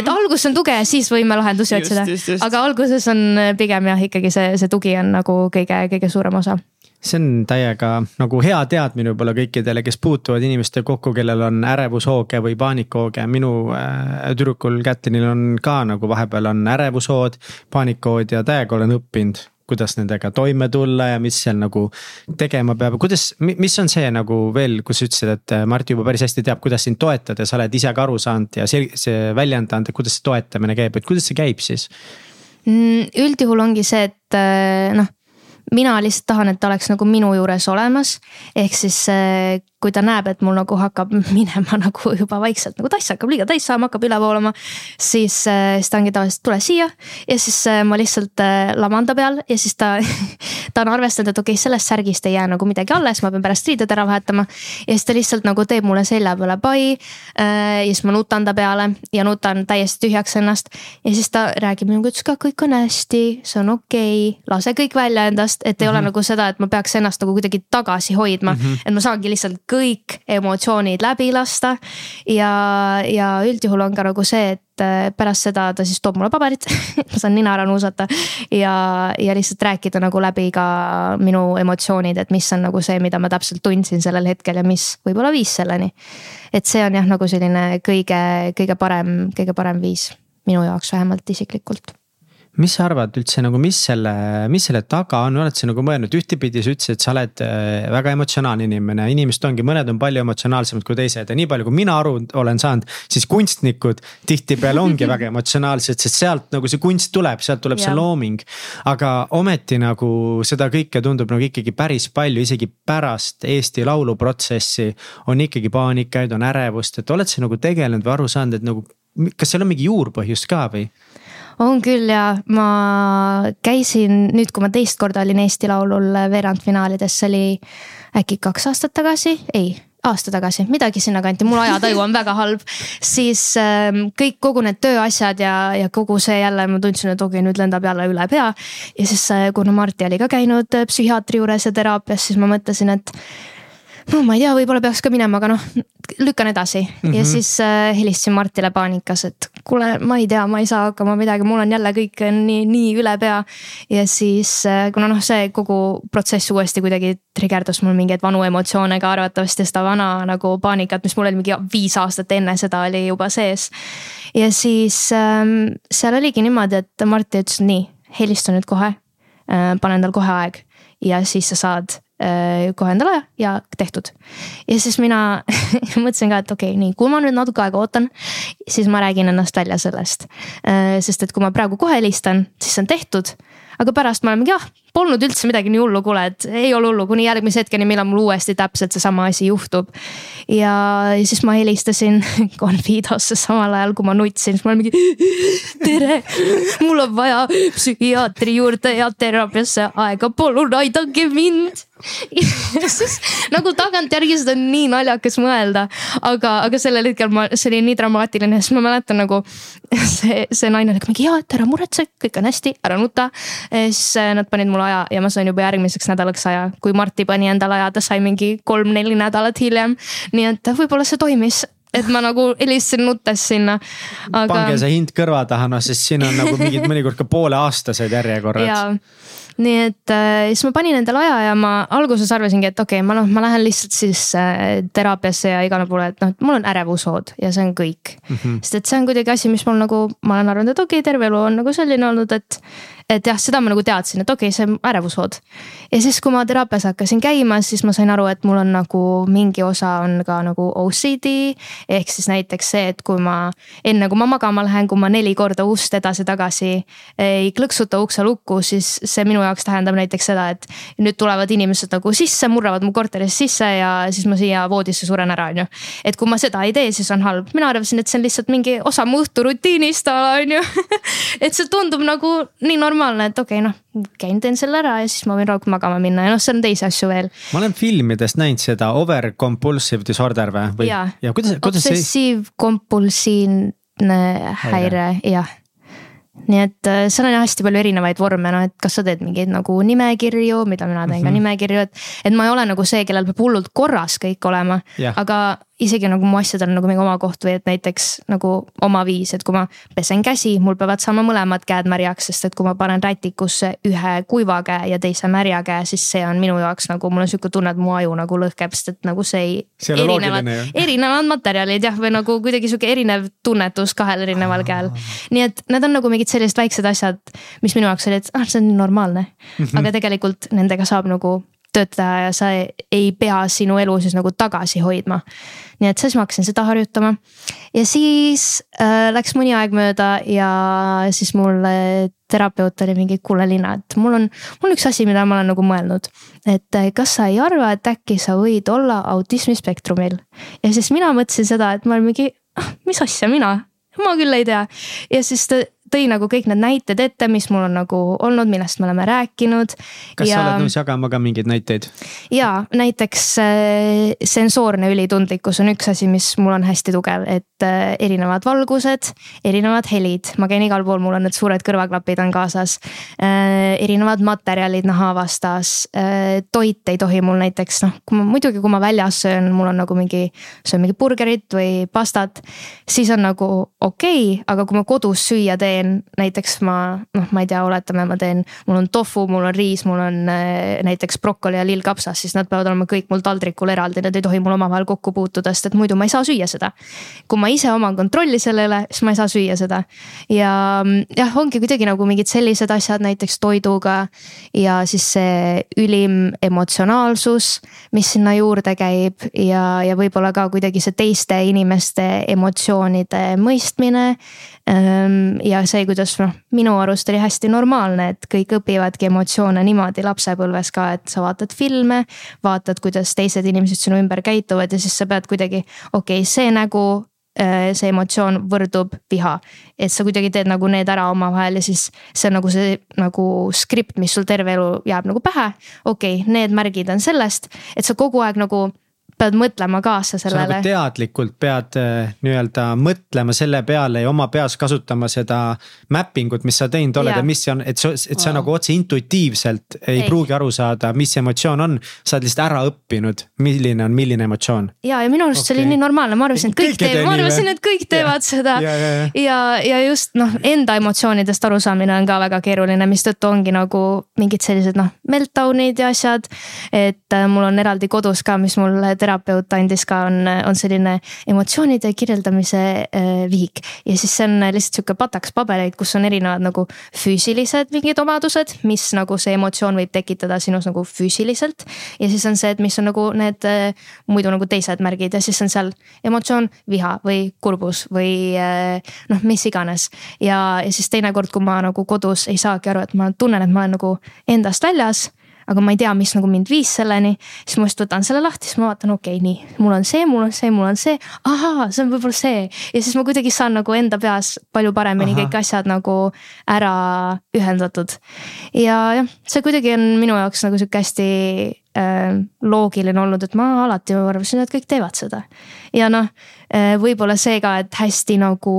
et alguses on tuge ja siis võime lahendusi otsida, aga alguses on äh, pigem jah, ikkagi see, see tugi on nagu kõige, kõige suurem osa see on täiega nagu hea teadmine võib-olla kõikidele, kes puutuvad inimestega kokku, kellel on ärevushooge või paanikahooge. minu äh, tüdrukul Kätlinil on ka nagu vahepeal on ärevushood, paanikahood ja täiega olen õppinud kuidas nendega toime tulla ja mis seal nagu tegema peab, kuidas, mis on see nagu veel, kus sa ütlesid, et äh, Mart juba päris hästi teab, kuidas sind toetada, sa oled ise ka aru saanud ja see, see välja anda, kuidas see toetamine käib, et kuidas see käib siis? Mm, üldjuhul ongi see, et äh, noh mina lihtsalt tahan, et ta oleks nagu minu juures olemas. ehk siis äh, kui ta näeb, et mul nagu hakkab minema nagu juba vaikselt nagu tass hakkab liiga täis saama, hakkab üle voolama. siis, äh, siis ta ongi tavaliselt tule siia ja siis äh, ma lihtsalt lamanda peal ja siis ta, ta on arvestanud, et okei okay,, sellest särgist ei jää nagu midagi alles, ma pean pärast riided ära vahetama. ja siis ta lihtsalt nagu teeb mulle selja peale pai. ja siis ma nutan ta peale ja nutan täiesti tühjaks ennast ja siis ta räägib minuga, ütles ka kõik on hästi, see on okei okay,, lase kõik välja endast et ei mm -hmm. ole mhm. nagu seda, et ma peaks ennast nagu kuidagi tagasi hoidma mm. -hmm. et ma saangi lihtsalt kõik emotsioonid läbi lasta. ja, ja üldjuhul on ka nagu see, et äh, pärast seda ta siis toob mulle paberit ma saan nina ära nuusata ja, ja lihtsalt rääkida nagu läbi ka minu emotsioonid, et mis on nagu see, mida ma täpselt tundsin sellel hetkel ja mis võib-olla viis selleni. et see on jah, nagu selline kõige, kõige parem, kõige parem viis minu jaoks vähemalt isiklikult mis sa arvad üldse nagu, mis selle, mis selle taga on, oled sa nagu mõelnud, ühtepidi sa ütlesid, et sa oled äh, väga emotsionaalne inimene, inimesed ongi, mõned on palju emotsionaalsemad kui teised ja nii palju, kui mina aru olen saanud. siis kunstnikud tihtipeale ongi väga emotsionaalsed, sest sealt nagu see kunst tuleb, sealt tuleb yeah. see looming. aga ometi nagu seda kõike tundub nagu ikkagi päris palju, isegi pärast Eesti Laulu protsessi on ikkagi paanikaid, on ärevust, et oled sa nagu tegelenud või aru saanud, et nagu kas seal on mingi juurpõhjus ka või? On küll ja ma käisin nüüd, kui ma teist korda olin Eesti Laulul veerandfinaalides, see oli äkki kaks aastat tagasi, ei aasta tagasi, midagi sinnakanti, mul ajataju on väga halb. siis äh, kõik, kogu need tööasjad ja, ja kogu see jälle ma tundsin, et okei nüüd lendab jälle üle pea. ja siis äh, kuna Marti oli ka käinud äh, psühhiaatri juures ja teraapias, siis ma mõtlesin, et no ma ei tea, võib-olla peaks ka minema, aga noh, lükkan edasi mm -hmm. ja mhm. siis äh, helistasin Martile paanikas, et kuule, ma ei tea, ma ei saa hakkama midagi, mul on jälle kõik nii, nii üle pea. ja siis äh,, kuna noh, see kogu protsess uuesti kuidagi trigerdas mul mingeid vanu emotsioone ka arvatavasti seda vana nagu paanikat, mis mul oli mingi viis aastat enne seda oli juba sees. ja siis äh, seal oligi niimoodi, et Martti ütles nii, helista nüüd kohe äh,, pane endale kohe aeg ja siis sa saad kohe endale ja tehtud. ja siis mina mõtlesin ka, et okei okay,, nii, kui ma nüüd natuke aega ootan, siis ma räägin ennast välja sellest. Äh, sest et kui ma praegu kohe helistan, siis see on tehtud aga pärast me olemegi, jah, polnud üldse midagi nii hullu, kuule, et ei ole hullu kuni järgmise hetkeni, millal mul uuesti täpselt seesama asi juhtub. ja, siis ma helistasin Confidosse samal ajal, kui ma nutsin, siis ma olin mingi. tere, mul on vaja psühhiaatri juurde ja teraapiasse aega, palun aidake mind ja siis nagu tagantjärgi seda on nii naljakas mõelda, aga, aga sellel hetkel ma, see oli nii dramaatiline, sest ma mäletan nagu see, see naine oli mingi ja, et ära muretse, kõik on hästi, ära nuta. siis äh, nad panid mulle aja ja ma sain juba järgmiseks nädalaks aja, kui Marti pani endale aja, ta sai mingi kolm-neli nädalat hiljem. nii et võib-olla see toimis et ma nagu helistasin nuttes sinna. Aga... pange see hind kõrva taha, noh, sest siin on nagu mingid mõnikord ka pooleaastased järjekorrad nii et äh, siis ma panin endale aja ja ma alguses arvasingi, et okei okay,, ma noh, ma lähen lihtsalt siis äh, teraapiasse ja igale poole, et noh, et mul on ärevushood ja see on kõik mm. -hmm. sest et see on kuidagi asi, mis mul nagu, ma olen arvanud, et okei okay,, terve elu on nagu selline olnud, et et jah, seda ma nagu teadsin, et okei okay,, see on ärevushood. ja siis, kui ma teraapias hakkasin käima, siis ma sain aru, et mul on nagu mingi osa on ka nagu OCD. ehk siis näiteks see, et kui ma enne kui ma magama lähen, kui ma neli korda ust edasi-tagasi ei klõksuta ukse lukku, siis see minu jaoks tähendab näiteks seda, et nüüd tulevad inimesed nagu sisse, murravad mu korterisse sisse ja siis ma siia voodisse suren ära, on ju. et kui ma seda ei tee, siis on halb, mina arvasin, et see on lihtsalt mingi osa mu õhturutiinist, on ju et see tundub nagu nii normaalne normaalne, et okei okay,, noh, käin, teen selle ära ja siis ma võin rahulikult magama minna ja noh, seal on teisi asju veel. ma olen filmidest näinud seda over compulsive disorder või, või? ja, ja kuidas, kuidas see. obsessiivkompulsiivne häire, jah nii et äh, seal on hästi palju erinevaid vorme, noh, et kas sa teed mingeid nagu nimekirju, mida mina teen mm -hmm. ka mhm. nimekirju, et. et ma ei ole nagu see, kellel peab hullult korras kõik olema yeah., aga isegi nagu mu asjadel nagu mingi oma koht või et näiteks nagu oma viis, et kui ma pesen käsi, mul peavad saama mõlemad käed märjaks, sest et kui ma panen rätikusse ühe kuiva käe ja teise märja käe, siis see on minu jaoks nagu mul on sihuke tunne, et mu aju nagu lõhkeb, sest et nagu see ei. erinevad, erinevad materjalid jah, või nagu kuidagi sihuke erinev tunnetus kahel erineval käel. nii et need on nagu mingid sellised väiksed asjad, mis minu jaoks olid, ah see on normaalne. -hmm. aga tegelikult nendega saab nagu töötada ja sa ei pea sinu elu siis nagu tagasi hoidma. nii et siis ma hakkasin seda harjutama ja siis äh, läks mõni aeg mööda ja siis mul terapeut oli mingi, kuule Liina, et mul on, mul on üks asi, mida ma olen nagu mõelnud. et äh, kas sa ei arva, et äkki sa võid olla autismispektrumil? ja siis mina mõtlesin seda, et ma olen mingi, ah, mis asja mina, ma küll ei tea. ja siis ta tõi nagu kõik need näited ette, mis mul on nagu olnud, millest me oleme rääkinud. kas ja... sa oled nõus jagama ka mingeid näiteid? ja näiteks äh, sensoorne ülitundlikkus on üks asi, mis mul on hästi tugev, et äh, erinevad valgused, erinevad helid, ma käin igal pool, mul on need suured kõrvaklapid on kaasas äh,. erinevad materjalid naha vastas toit ei tohi mul näiteks noh, kui ma muidugi, kui ma väljas söön, mul on nagu mingi, söön mingi burgerit või pastat, siis on nagu okei okay,, aga kui ma kodus süüa teen teen, näiteks ma noh, ma ei tea, oletame, ma teen, mul on tofu, mul on riis, mul on äh, näiteks brokoli ja lillkapsas, siis nad peavad olema kõik mul taldrikul eraldi, need ei tohi mul omavahel kokku puutuda, sest et muidu ma ei saa süüa seda. kui ma ise oman kontrolli selle üle, siis ma ei saa süüa seda. ja jah, ongi kuidagi nagu mingid sellised asjad näiteks toiduga ja siis see ülim emotsionaalsus, mis sinna juurde käib ja, ja võib-olla ka kuidagi see teiste inimeste emotsioonide mõistmine ja see, kuidas noh, minu arust oli hästi normaalne, et kõik õpivadki emotsioone niimoodi lapsepõlves ka, et sa vaatad filme. vaatad, kuidas teised inimesed sinu ümber käituvad ja siis sa pead kuidagi, okei okay,, see nägu äh, see emotsioon võrdub viha. et sa kuidagi teed nagu need ära omavahel ja siis see on nagu see nagu skript, mis sul terve elu jääb nagu pähe. okei okay,, need märgid on sellest, et sa kogu aeg nagu pead mõtlema kaasa sellele. sa nagu teadlikult pead äh, nii-öelda mõtlema selle peale ja oma peas kasutama seda mapping ut, mis sa teinud oled ja, ja mis see on, et sa, et sa oh. nagu otse intuitiivselt ei, ei pruugi aru saada, mis emotsioon on. sa oled lihtsalt ära õppinud, milline on milline emotsioon. ja, ja minu arust okay. see oli nii normaalne, ma arvasin, et kõik teevad, ma arvasin, et kõik teevad ja. seda. ja, ja, ja. ja, ja just noh, enda emotsioonidest arusaamine on ka väga keeruline, mistõttu ongi nagu mingid sellised noh, meltdown'id ja asjad. et äh, mul on eraldi kodus ka, mis mul terapeut andis ka, on, on selline emotsioonide kirjeldamise äh, vihik. ja siis see on lihtsalt sihuke pataks pabereid, kus on erinevad nagu füüsilised mingid omadused, mis nagu see emotsioon võib tekitada sinus nagu füüsiliselt. ja siis on see, et mis on nagu need äh, muidu nagu teised märgid ja siis on seal emotsioon, viha või kurbus või äh, noh, mis iganes. ja, ja siis teinekord, kui ma nagu kodus ei saagi aru, et ma tunnen, et ma olen nagu endast väljas aga ma ei tea, mis nagu mind viis selleni. siis ma just võtan selle lahti, siis ma vaatan, okei okay,, nii, mul on see, mul on see, mul on see, ahaa, see on võib-olla see. ja siis ma kuidagi saan nagu enda peas palju paremini Aha. kõik asjad nagu ära ühendatud. ja jah, see kuidagi on minu jaoks nagu sihuke hästi loogiline olnud, et ma alati arvasin, et kõik teevad seda. ja noh äh,, võib-olla see ka, et hästi nagu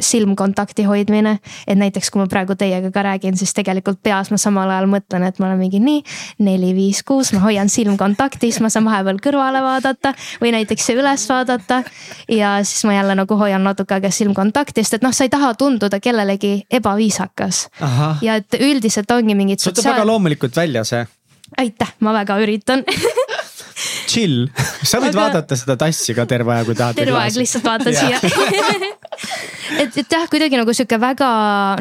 silmkontakti hoidmine. et näiteks, kui ma praegu teiega ka räägin, siis tegelikult peas ma samal ajal mõtlen, et ma olen mingi nii, neli, viis, kuus, ma hoian silmkontakti, siis ma saan vahepeal kõrvale vaadata või näiteks üles vaadata. ja siis ma jälle nagu hoian natuke aega silmkontakti, sest et noh, sa ei taha tunduda kellelegi ebaviisakas. ja et üldiselt ongi mingid. see võtab väga loomulikult välja see. Aitäh, ma väga üritan chill, sa võid Aga... vaadata seda tassi ka terve aeg, kui tahad. terve aeg lihtsalt vaatan siia et, et jah, kuidagi nagu sihuke väga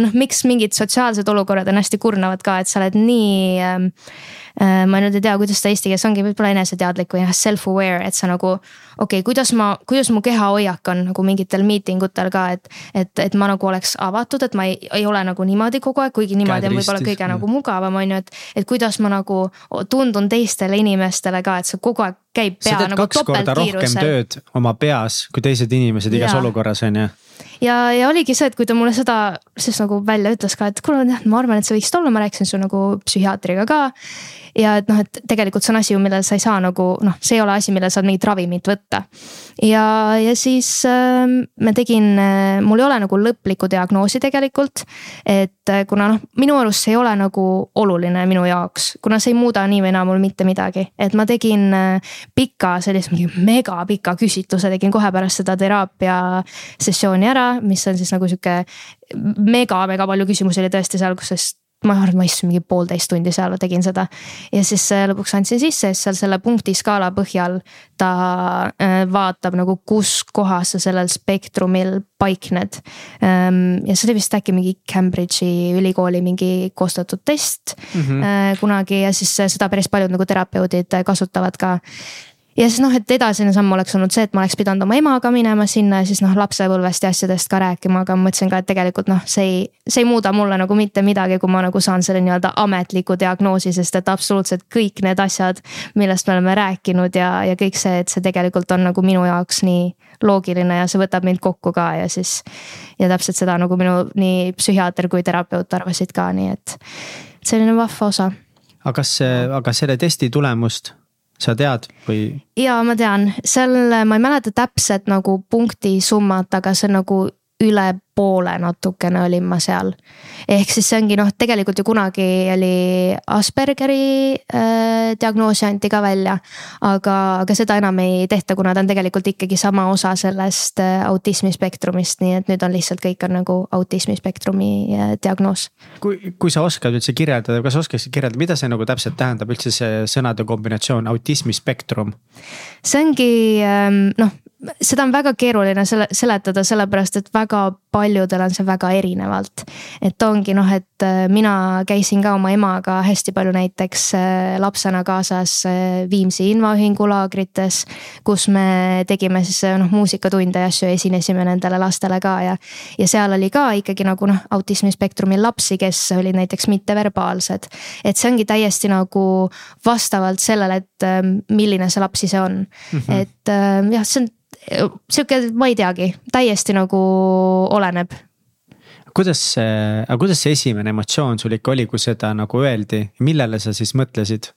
noh, miks mingid sotsiaalsed olukorrad on hästi kurnavad ka, et sa oled nii ähm, äh,. Ma nüüd ei tea, kuidas ta eesti keeles ongi, võib-olla eneseteadlik või jah, self-aware, et sa nagu. okei okay,, kuidas ma, kuidas mu kehahoiak on nagu mingitel meeting utel ka, et, et, et ma nagu oleks avatud, et ma ei, ei ole nagu niimoodi kogu aeg, kuigi niimoodi on võib-olla kõige nagu mugavam, on ju, et. et kuidas ma nagu tundun teistele inimestele ka, et see kogu aeg käib pea nagu topeltkiirusel. tööd oma peas kui teised inimesed igas ja. olukorras on ju ja, ja oligi see, et kui ta mulle seda siis nagu välja ütles ka, et kuule jah, ma arvan, et see võiks olla, ma rääkisin su nagu psühhiaatriga ka ja et noh, et tegelikult see on asi ju, millel sa ei saa nagu noh, see ei ole asi, millel saad mingit ravimit võtta. ja, ja siis äh, ma tegin äh,, mul ei ole nagu lõplikku diagnoosi tegelikult. et äh, kuna noh, minu arust see ei ole nagu oluline minu jaoks, kuna see ei muuda nii või naa mul mitte midagi, et ma tegin äh, pika sellise mingi megapika küsitluse tegin kohe pärast seda teraapia sessiooni ära, mis on siis nagu sihuke mega-mega palju küsimusi oli tõesti seal, kus siis ma arvan, et ma istusin mingi poolteist tundi seal, tegin seda. ja siis äh, lõpuks andsin sisse, siis seal selle punktiskaala põhjal ta äh, vaatab nagu, kus kohas sa sellel spektrumil paikned. Ähm, ja see oli vist äkki mingi Cambridge'i ülikooli mingi koostatud test mm -hmm. kunagi ja siis seda päris paljud nagu terapeudid kasutavad ka ja siis noh, et edasine samm oleks olnud see, et ma oleks pidanud oma emaga minema sinna ja siis noh, lapsepõlvest ja asjadest ka rääkima, aga ma mõtlesin ka, et tegelikult noh, see ei, see ei muuda mulle nagu mitte midagi, kui ma nagu saan selle nii-öelda ametliku diagnoosi, sest et absoluutselt kõik need asjad, millest me oleme rääkinud ja, ja kõik see, et see tegelikult on nagu minu jaoks nii loogiline ja see võtab mind kokku ka ja siis. ja täpselt seda nagu minu nii psühhiaater kui terapeut arvasid ka, nii et selline vahva osa. aga kas, aga selle testi tulemust sa tead või? ja ma tean, seal ma ei mäleta täpset nagu punkti summat, aga see on nagu üle poole natukene olin ma seal. ehk siis see ongi noh, tegelikult ju kunagi oli Aspergeri äh, diagnoosi anti ka välja. aga, aga seda enam ei tehta, kuna ta on tegelikult ikkagi sama osa sellest äh, autismispektrumist, nii et nüüd on lihtsalt kõik on nagu autismispektrumi äh, diagnoos. kui, kui sa oskad üldse kirjeldada, kas oskaksid kirjeldada, mida see nagu täpselt tähendab üldse see sõnade kombinatsioon autismispektrum? see ongi ähm, noh seda on väga keeruline sele, seletada, sellepärast et väga paljudel on see väga erinevalt. et ongi noh, et äh, mina käisin ka oma emaga hästi palju näiteks äh, lapsena kaasas äh, Viimsi invaühingu laagrites. kus me tegime siis noh muusikatunde ja asju, esinesime nendele lastele ka ja. ja seal oli ka ikkagi nagu noh, autismispektrumil lapsi, kes olid näiteks mitteverbaalsed. et see ongi täiesti nagu vastavalt sellele, et milline see laps ise on mm. -hmm. et jah, see on sihuke, ma ei teagi, täiesti nagu oleneb. kuidas see, aga kuidas see esimene emotsioon sul ikka oli, kui seda nagu öeldi, millele sa siis mõtlesid?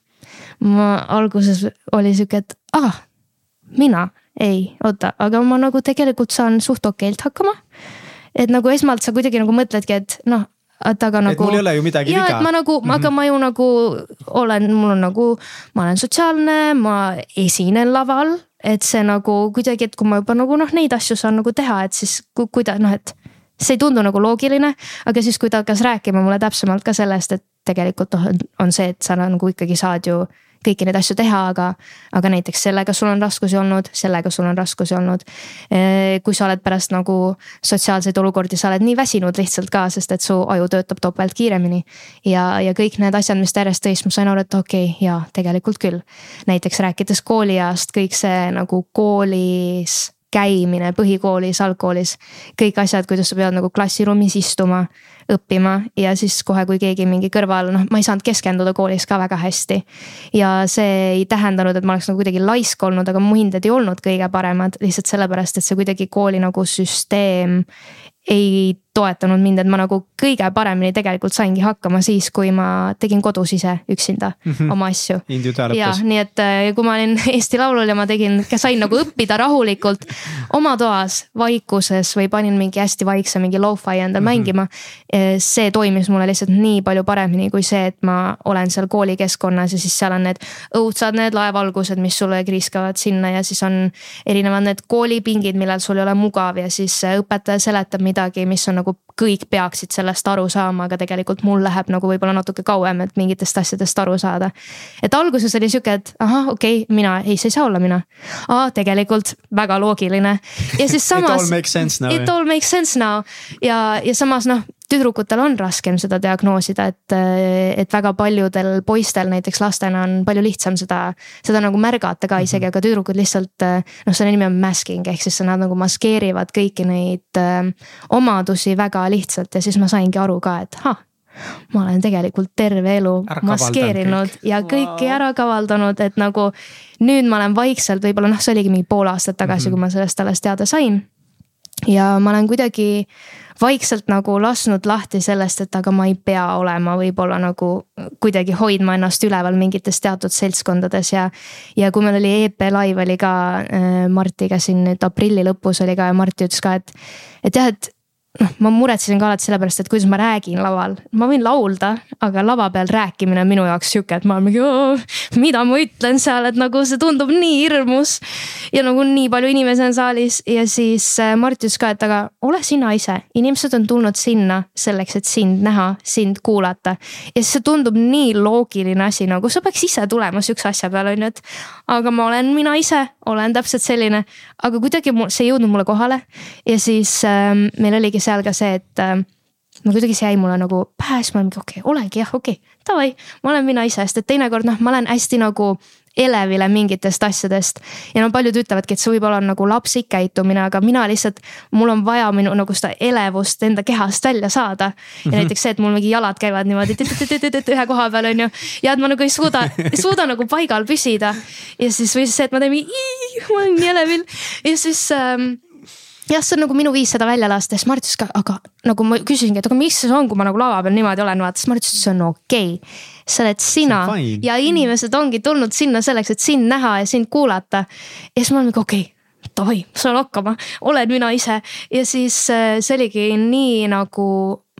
ma alguses oli sihuke, et ah, mina, ei, oota, aga ma nagu tegelikult saan suht okeilt hakkama. et nagu esmalt sa kuidagi nagu mõtledki, et noh, et aga nagu. mul ei ole ju midagi viga. ma nagu mm, -hmm. aga ma ju nagu olen, mul on nagu, ma olen sotsiaalne, ma esinen laval et see nagu kuidagi, et kui ma juba nagu noh, neid asju saan nagu teha, et siis ku, kuida-, noh, et see ei tundu nagu loogiline, aga siis, kui ta hakkas rääkima mulle täpsemalt ka sellest, et tegelikult noh, on see, et sa nagu ikkagi saad ju kõiki neid asju teha, aga, aga näiteks sellega sul on raskusi olnud, sellega sul on raskusi olnud. kui sa oled pärast nagu sotsiaalseid olukordi, sa oled nii väsinud lihtsalt ka, sest et su aju töötab topelt kiiremini. ja, ja kõik need asjad, mis ta järjest tõi, siis ma sain aru, et okei okay,, jaa, tegelikult küll. näiteks rääkides kooliajast, kõik see nagu koolis käimine põhikoolis, algkoolis, kõik asjad, kuidas sa pead nagu klassiruumis istuma, õppima ja siis kohe, kui keegi mingi kõrval, noh, ma ei saanud keskenduda koolis ka väga hästi. ja see ei tähendanud, et ma oleks nagu kuidagi laisk olnud, aga mu hinded ei olnud kõige paremad lihtsalt sellepärast, et see kuidagi kooli nagu süsteem ei toetanud mind, et ma nagu kõige paremini tegelikult saingi hakkama siis, kui ma tegin kodus ise üksinda mm -hmm. oma asju. ja nii, et äh, kui ma olin Eesti Laulul ja ma tegin, sain nagu õppida rahulikult oma toas vaikuses või panin mingi hästi vaikse mingi lo-fi endal mm -hmm. mängima. Äh, see toimis mulle lihtsalt nii palju paremini kui see, et ma olen seal koolikeskkonnas ja siis seal on need õudsad need laevalgused, mis sulle kriiskavad sinna ja siis on erinevad need koolipingid, millal sul ei ole mugav ja siis äh, õpetaja seletab midagi, mis on nagu kõik peaksid sellest aru saama, aga tegelikult mul läheb nagu võib-olla natuke kauem, et mingitest asjadest aru saada. et alguses oli sihuke, et ahah, okei okay,, mina, ei, see ei saa olla mina. aa, tegelikult väga loogiline. ja siis samas. It all makes sense now. It all makes sense now ja, ja samas noh tüdrukutel on raskem seda diagnoosida, et, et väga paljudel poistel, näiteks lastena on palju lihtsam seda, seda nagu märgata ka isegi, aga tüdrukud lihtsalt noh, selle nimi on masking ehk siis nad nagu maskeerivad kõiki neid äh, omadusi väga lihtsalt ja siis ma saingi aru ka, et ahah ma olen tegelikult terve elu maskeerinud kõik. ja kõiki wow. ära kavaldanud, et nagu nüüd ma olen vaikselt, võib-olla noh, see oligi mingi pool aastat tagasi mm, -hmm. kui ma sellest alles teada sain. ja ma olen kuidagi vaikselt nagu lasknud lahti sellest, et aga ma ei pea olema võib-olla nagu kuidagi hoidma ennast üleval mingites teatud seltskondades ja. ja kui meil oli EP live oli ka äh, Martiga siin nüüd aprilli lõpus oli ka ja Mart ütles ka, et, et jah, et noh, ma muretsesin ka alati sellepärast, et kuidas ma räägin laval, ma võin laulda, aga lava peal rääkimine on minu jaoks sihuke, et ma olen mingi, mida ma ütlen seal, et nagu see tundub nii hirmus. ja nagu nii palju inimesi on saalis ja siis äh, Mart ütles ka, et aga ole sina ise, inimesed on tulnud sinna selleks, et sind näha, sind kuulata. ja siis see tundub nii loogiline asi, nagu sa peaks ise tulema sihukese asja peale, on ju, et aga ma olen mina ise, olen täpselt selline, aga kuidagi see ei jõudnud mulle kohale ja siis äh, meil oligi seal ka see, et äh, no kuidagi see jäi mulle nagu pähe, siis ma olen mingi okei okay,, olengi jah, okei okay,, davai, ma olen mina ise, sest et teinekord noh, ma olen hästi nagu elevile mingitest asjadest. ja no paljud ütlevadki, et see võib olla nagu lapsik käitumine, aga mina lihtsalt, mul on vaja minu nagu seda elevust enda kehast välja saada. ja -hmm. näiteks see, et mul mingi jalad käivad niimoodi ühe koha peal on ju. ja et ma nagu ei suuda, ei suuda nagu paigal püsida. ja siis või siis see, et ma teen mingi, ma olen nii elevil ja siis ähm, jah, see on nagu minu viis seda välja lasta, siis Mart ütles ka, aga nagu ma küsisingi, et aga mis see on, kui ma nagu lava peal niimoodi olen, vaata, siis Mart ütles, et see on okei. Okay.. sa oled sina ja inimesed ongi tulnud sinna selleks, et sind näha ja sind kuulata. ja siis ma olen nagu okei okay, davai, saan hakkama, olen mina ise. Ja siis äh, see oligi nii nagu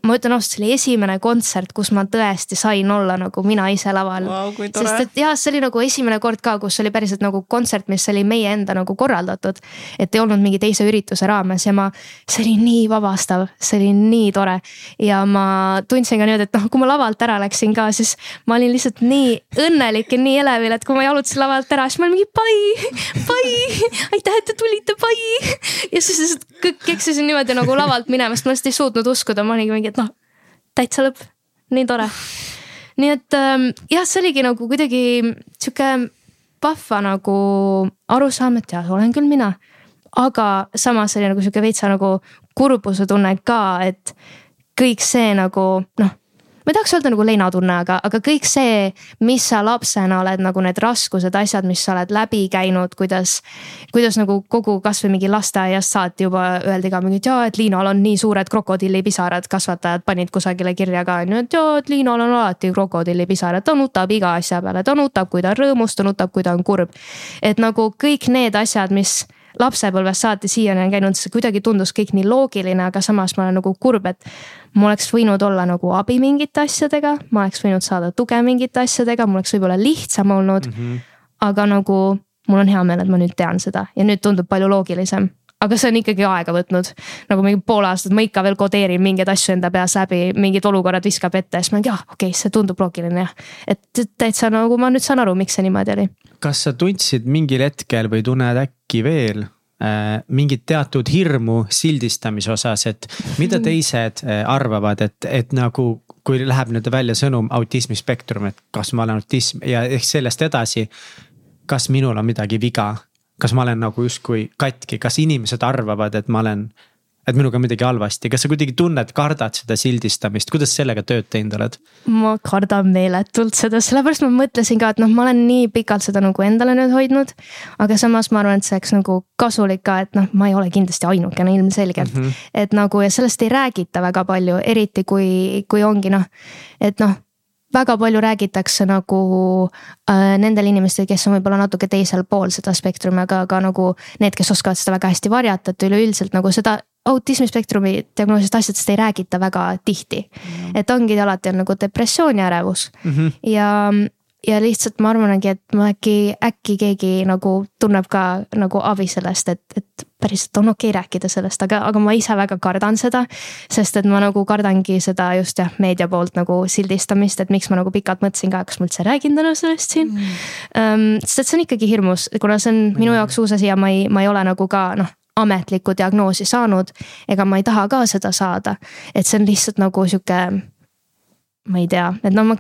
ma ütlen ausalt, see oli esimene kontsert, kus ma tõesti sain olla nagu mina ise laval wow,. sest et jah, see oli nagu esimene kord ka, kus oli päriselt nagu kontsert, mis oli meie enda nagu korraldatud. et ei olnud mingi teise ürituse raames ja ma, see oli nii vabastav, see oli nii tore. ja ma tundsin ka niimoodi, et noh, kui ma lavalt ära läksin ka, siis ma olin lihtsalt nii õnnelik ja nii elevil, et kui ma jalutasin lavalt ära, siis ma olin mingi pai, pai, aitäh, et te tulite, pai. ja siis lihtsalt keksisin niimoodi nagu lavalt minema, sest ma lihtsalt ei suutnud uskuda, ma olingi mingi, et noh, täitsa lõpp, nii tore. nii et ähm, jah, see oligi nagu kuidagi sihuke vahva nagu arusaam, et jah, olen küll mina. aga samas oli nagu sihuke veitsa nagu kurbuse tunne ka, et kõik see nagu noh ma ei tahaks öelda nagu leinatunne, aga, aga kõik see, mis sa lapsena oled nagu need raskused, asjad, mis sa oled läbi käinud, kuidas. kuidas nagu kogu kasvõi mingi lasteaiast saati juba öeldi ka mingi, et jaa, et Liinal on nii suured krokodillipisarad, kasvatajad panid kusagile kirja ka on ju, et jaa, et Liinal on alati krokodillipisarad, ta nutab iga asja peale, ta nutab, kui ta on rõõmus, ta nutab, kui ta on kurb. et nagu kõik need asjad, mis lapsepõlvest saati siiani on käinud, see kuidagi tundus kõik nii loogiline, aga samas ma olen nagu kurb, et ma oleks võinud olla nagu abi mingite asjadega, ma oleks võinud saada tuge mingite asjadega, mul oleks võib-olla lihtsam olnud mm. -hmm. aga nagu mul on hea meel, et ma nüüd tean seda ja nüüd tundub palju loogilisem aga see on ikkagi aega võtnud. nagu mingi pool aastat, ma ikka veel kodeerin mingeid asju enda peas läbi, mingid olukorrad viskab ette ja siis ma olen, jah, okei okay,, see tundub loogiline jah. et täitsa nagu ma nüüd saan aru, miks see niimoodi oli. kas sa tundsid mingil hetkel või tunned äkki veel Äh, mingit teatud hirmu sildistamise osas, et mida teised äh, arvavad, et, et nagu kui läheb nüüd välja sõnum autismispektrum, et kas ma olen autism ja ehk sellest edasi. kas minul on midagi viga, kas ma olen nagu justkui katki, kas inimesed arvavad, et ma olen et minuga on midagi halvasti, kas sa kuidagi tunned, kardad seda sildistamist, kuidas sellega tööd teinud oled? ma kardan meeletult seda, sellepärast ma mõtlesin ka, et noh, ma olen nii pikalt seda nagu endale nüüd hoidnud. aga samas ma arvan, et see oleks nagu kasulik ka, et noh, ma ei ole kindlasti ainukene ilmselgelt mm. -hmm. et nagu ja sellest ei räägita väga palju, eriti kui, kui ongi noh, et noh väga palju räägitakse nagu äh, nendel inimestel, kes on võib-olla natuke teisel pool seda spektrumi, aga ka nagu need, kes oskavad seda väga hästi varjata, et üleüldiselt nagu seda autismispektrumi diagnoosist asjadest ei räägita väga tihti. Mm.. et ongi alati on nagu depressioon ja ärevus. Mm -hmm. ja ja lihtsalt ma arvangi, et ma äkki, äkki keegi nagu tunneb ka nagu abi sellest, et, et päriselt on okei okay rääkida sellest, aga, aga ma ise väga kardan seda. sest et ma nagu kardangi seda just jah, meedia poolt nagu sildistamist, et miks ma nagu pikalt mõtlesin ka, kas ma üldse räägin täna sellest siin mm.. Um, sest et see on ikkagi hirmus, kuna see on minu mm. jaoks uus asi ja ma ei, ma ei ole nagu ka noh ametlikku diagnoosi saanud, ega ma ei taha ka seda saada, et see on lihtsalt nagu sihuke ma ei tea, et no ma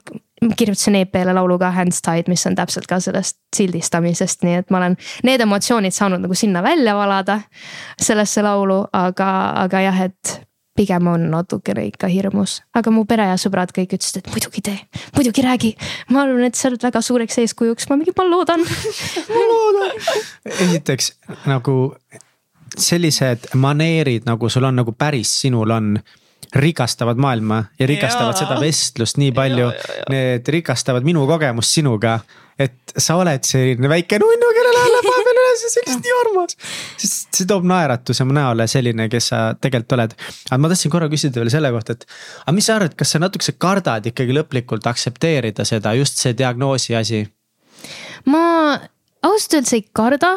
kirjutasin EP-le laulu ka Hands Tied, mis on täpselt ka sellest sildistamisest, nii et ma olen need emotsioonid saanud nagu sinna välja valada. sellesse laulu, aga, aga jah, et pigem on natukene ikka hirmus, aga mu pere ja sõbrad kõik ütlesid, et muidugi tee, muidugi räägi. ma arvan, et sa oled väga suureks eeskujuks, ma mingi, ma loodan ma loodan. esiteks nagu sellised maneerid, nagu sul on, nagu päris sinul on rikastavad maailma ja rikastavad ja. seda vestlust nii palju. Need rikastavad minu kogemust sinuga, et sa oled selline väike nunnu, kellel hääl läheb veel üles ja see on lihtsalt nii armas. sest see toob naeratuse mu näole selline, kes sa tegelikult oled. aga ma tahtsin korra küsida veel selle kohta, et aga mis sa arvad, kas sa natukese kardad ikkagi lõplikult aktsepteerida seda, just see diagnoosi asi? ma ausalt öeldes ei karda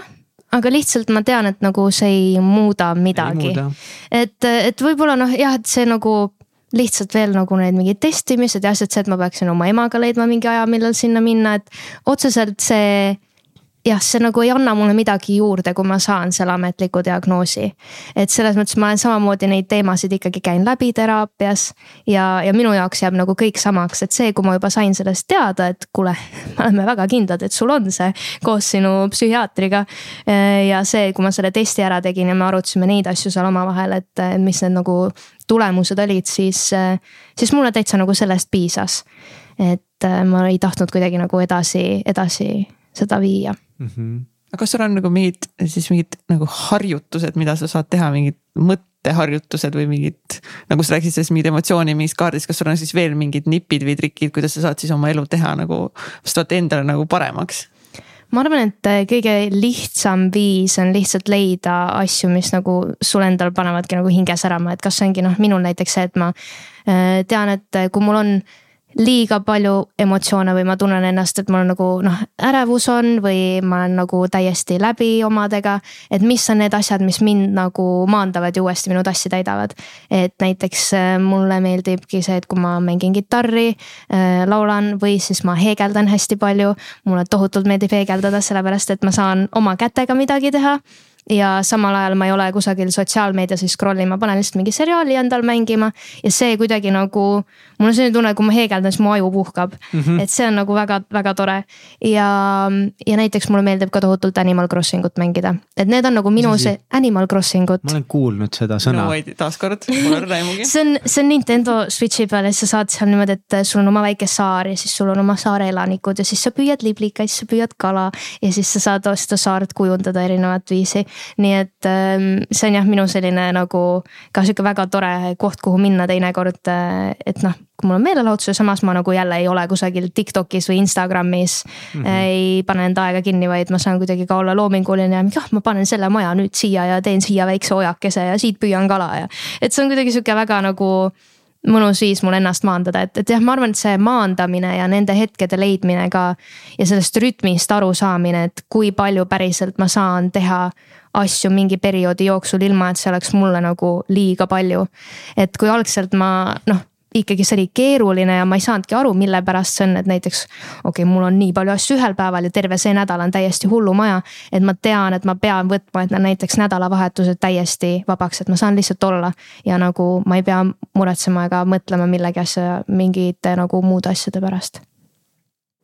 aga lihtsalt ma tean, et nagu see ei muuda midagi. et, et võib-olla noh, jah, et see nagu lihtsalt veel nagu need mingid testimised ja asjad, see, et ma peaksin oma emaga leidma mingi aja, millal sinna minna, et otseselt see jah, see nagu ei anna mulle midagi juurde, kui ma saan selle ametliku diagnoosi. et selles mõttes ma olen samamoodi neid teemasid ikkagi käin läbi teraapias ja, ja minu jaoks jääb nagu kõik samaks, et see, kui ma juba sain sellest teada, et kuule, me oleme väga kindlad, et sul on see koos sinu psühhiaatriga. ja see, kui ma selle testi ära tegin ja me arutasime neid asju seal omavahel, et mis need nagu tulemused olid, siis, siis mulle täitsa nagu sellest piisas. et ma ei tahtnud kuidagi nagu edasi, edasi seda viia mm. -hmm. aga kas sul on nagu mingid siis mingid nagu harjutused, mida sa saad teha, mingid mõtteharjutused või mingid. nagu sa rääkisid sellest mingid emotsiooni mingist kaardist, kas sul on siis veel mingid nipid või trikid, kuidas sa saad siis oma elu teha nagu vastavalt endale nagu paremaks? ma arvan, et äh, kõige lihtsam viis on lihtsalt leida asju, mis nagu sul endal panevadki nagu hinge särama, et kas see ongi noh, minul näiteks see, et ma äh, tean, et äh, kui mul on liiga palju emotsioone või ma tunnen ennast, et mul nagu noh, ärevus on või ma olen nagu täiesti läbi omadega. et mis on need asjad, mis mind nagu maandavad ja uuesti minu tassi täidavad. et näiteks äh, mulle meeldibki see, et kui ma mängin kitarri äh,, laulan või siis ma heegeldan hästi palju. mulle tohutult meeldib heegeldada, sellepärast et ma saan oma kätega midagi teha ja samal ajal ma ei ole kusagil sotsiaalmeedias siis scroll ima, panen lihtsalt mingi seriaali endal mängima. ja see kuidagi nagu, mul on selline tunne, kui ma heegeldan, siis mu aju puhkab mm. -hmm. et see on nagu väga-väga tore. ja, ja näiteks mulle meeldib ka tohutult Animal Crossing ut mängida, et need on nagu minu see Animal Crossing ut. ma olen kuulnud seda sõna no,. taaskord, mul ei ole aimugi. see on, see on Nintendo Switch'i peal ja sa saad seal niimoodi, et sul on oma väike saar ja siis sul on oma saare elanikud ja siis sa püüad liblikaid, siis sa püüad kala ja siis sa saad seda saart kujundada erinevat viisi nii et ähm, see on jah, minu selline nagu ka sihuke väga tore koht, kuhu minna teinekord, äh, et noh kui mul on meelelahutus ja samas ma nagu jälle ei ole kusagil Tiktokis või Instagramis mm. -hmm. ei pane enda aega kinni, vaid ma saan kuidagi ka olla loominguline ja mingi, ah ma panen selle maja nüüd siia ja teen siia väikse ojakese ja siit püüan kala ja. et see on kuidagi sihuke väga nagu mõnus viis mul ennast maandada, et, et jah, ma arvan, et see maandamine ja nende hetkede leidmine ka. ja sellest rütmist arusaamine, et kui palju päriselt ma saan teha asju mingi perioodi jooksul, ilma et see oleks mulle nagu liiga palju. et kui algselt ma noh ikkagi see oli keeruline ja ma ei saanudki aru, mille pärast see on, et näiteks. okei okay,, mul on nii palju asju ühel päeval ja terve see nädal on täiesti hullumaja. et ma tean, et ma pean võtma, et näiteks nädalavahetused täiesti vabaks, et ma saan lihtsalt olla. ja nagu ma ei pea muretsema ega mõtlema millegi asja, mingite nagu muude asjade pärast.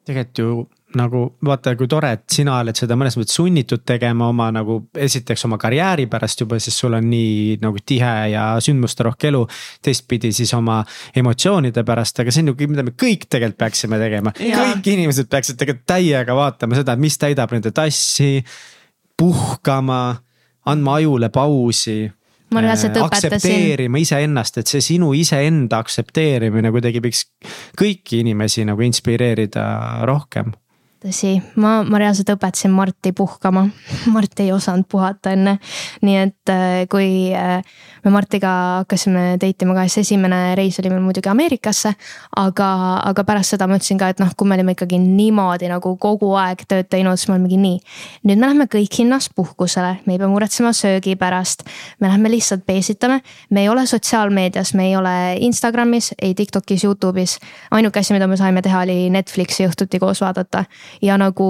tegelikult ju nagu vaata, kui tore, et sina oled seda mõnes mõttes sunnitud tegema oma nagu esiteks oma karjääri pärast juba, sest sul on nii nagu tihe ja sündmusterohke elu. teistpidi siis oma emotsioonide pärast, aga see on ju, mida me kõik tegelikult peaksime tegema. kõik inimesed peaksid tegelikult täiega vaatama seda, mis täidab nende tassi. puhkama, andma ajule pausi ma reaalselt äh, õpetasin. aktsepteerima iseennast, et see sinu iseenda aktsepteerimine kuidagi võiks kõiki inimesi nagu inspireerida rohkem tõsi, ma, ma reaalselt õpetasin Marti puhkama. Mart ei osanud puhata enne. nii et äh, kui äh, me Martiga hakkasime date ima ka, siis esimene reis oli meil muidugi Ameerikasse. aga, aga pärast seda ma ütlesin ka, et noh, kui me olime ikkagi niimoodi nagu kogu aeg tööd teinud, siis me olimegi nii. nüüd me läheme kõik hinnas puhkusele, me ei pea muretsema söögi pärast. me läheme lihtsalt peesitame, me ei ole sotsiaalmeedias, me ei ole Instagramis, ei Tiktokis, Youtube'is. ainuke asi, mida me saime teha, oli Netflixi õhtuti koos vaadata ja nagu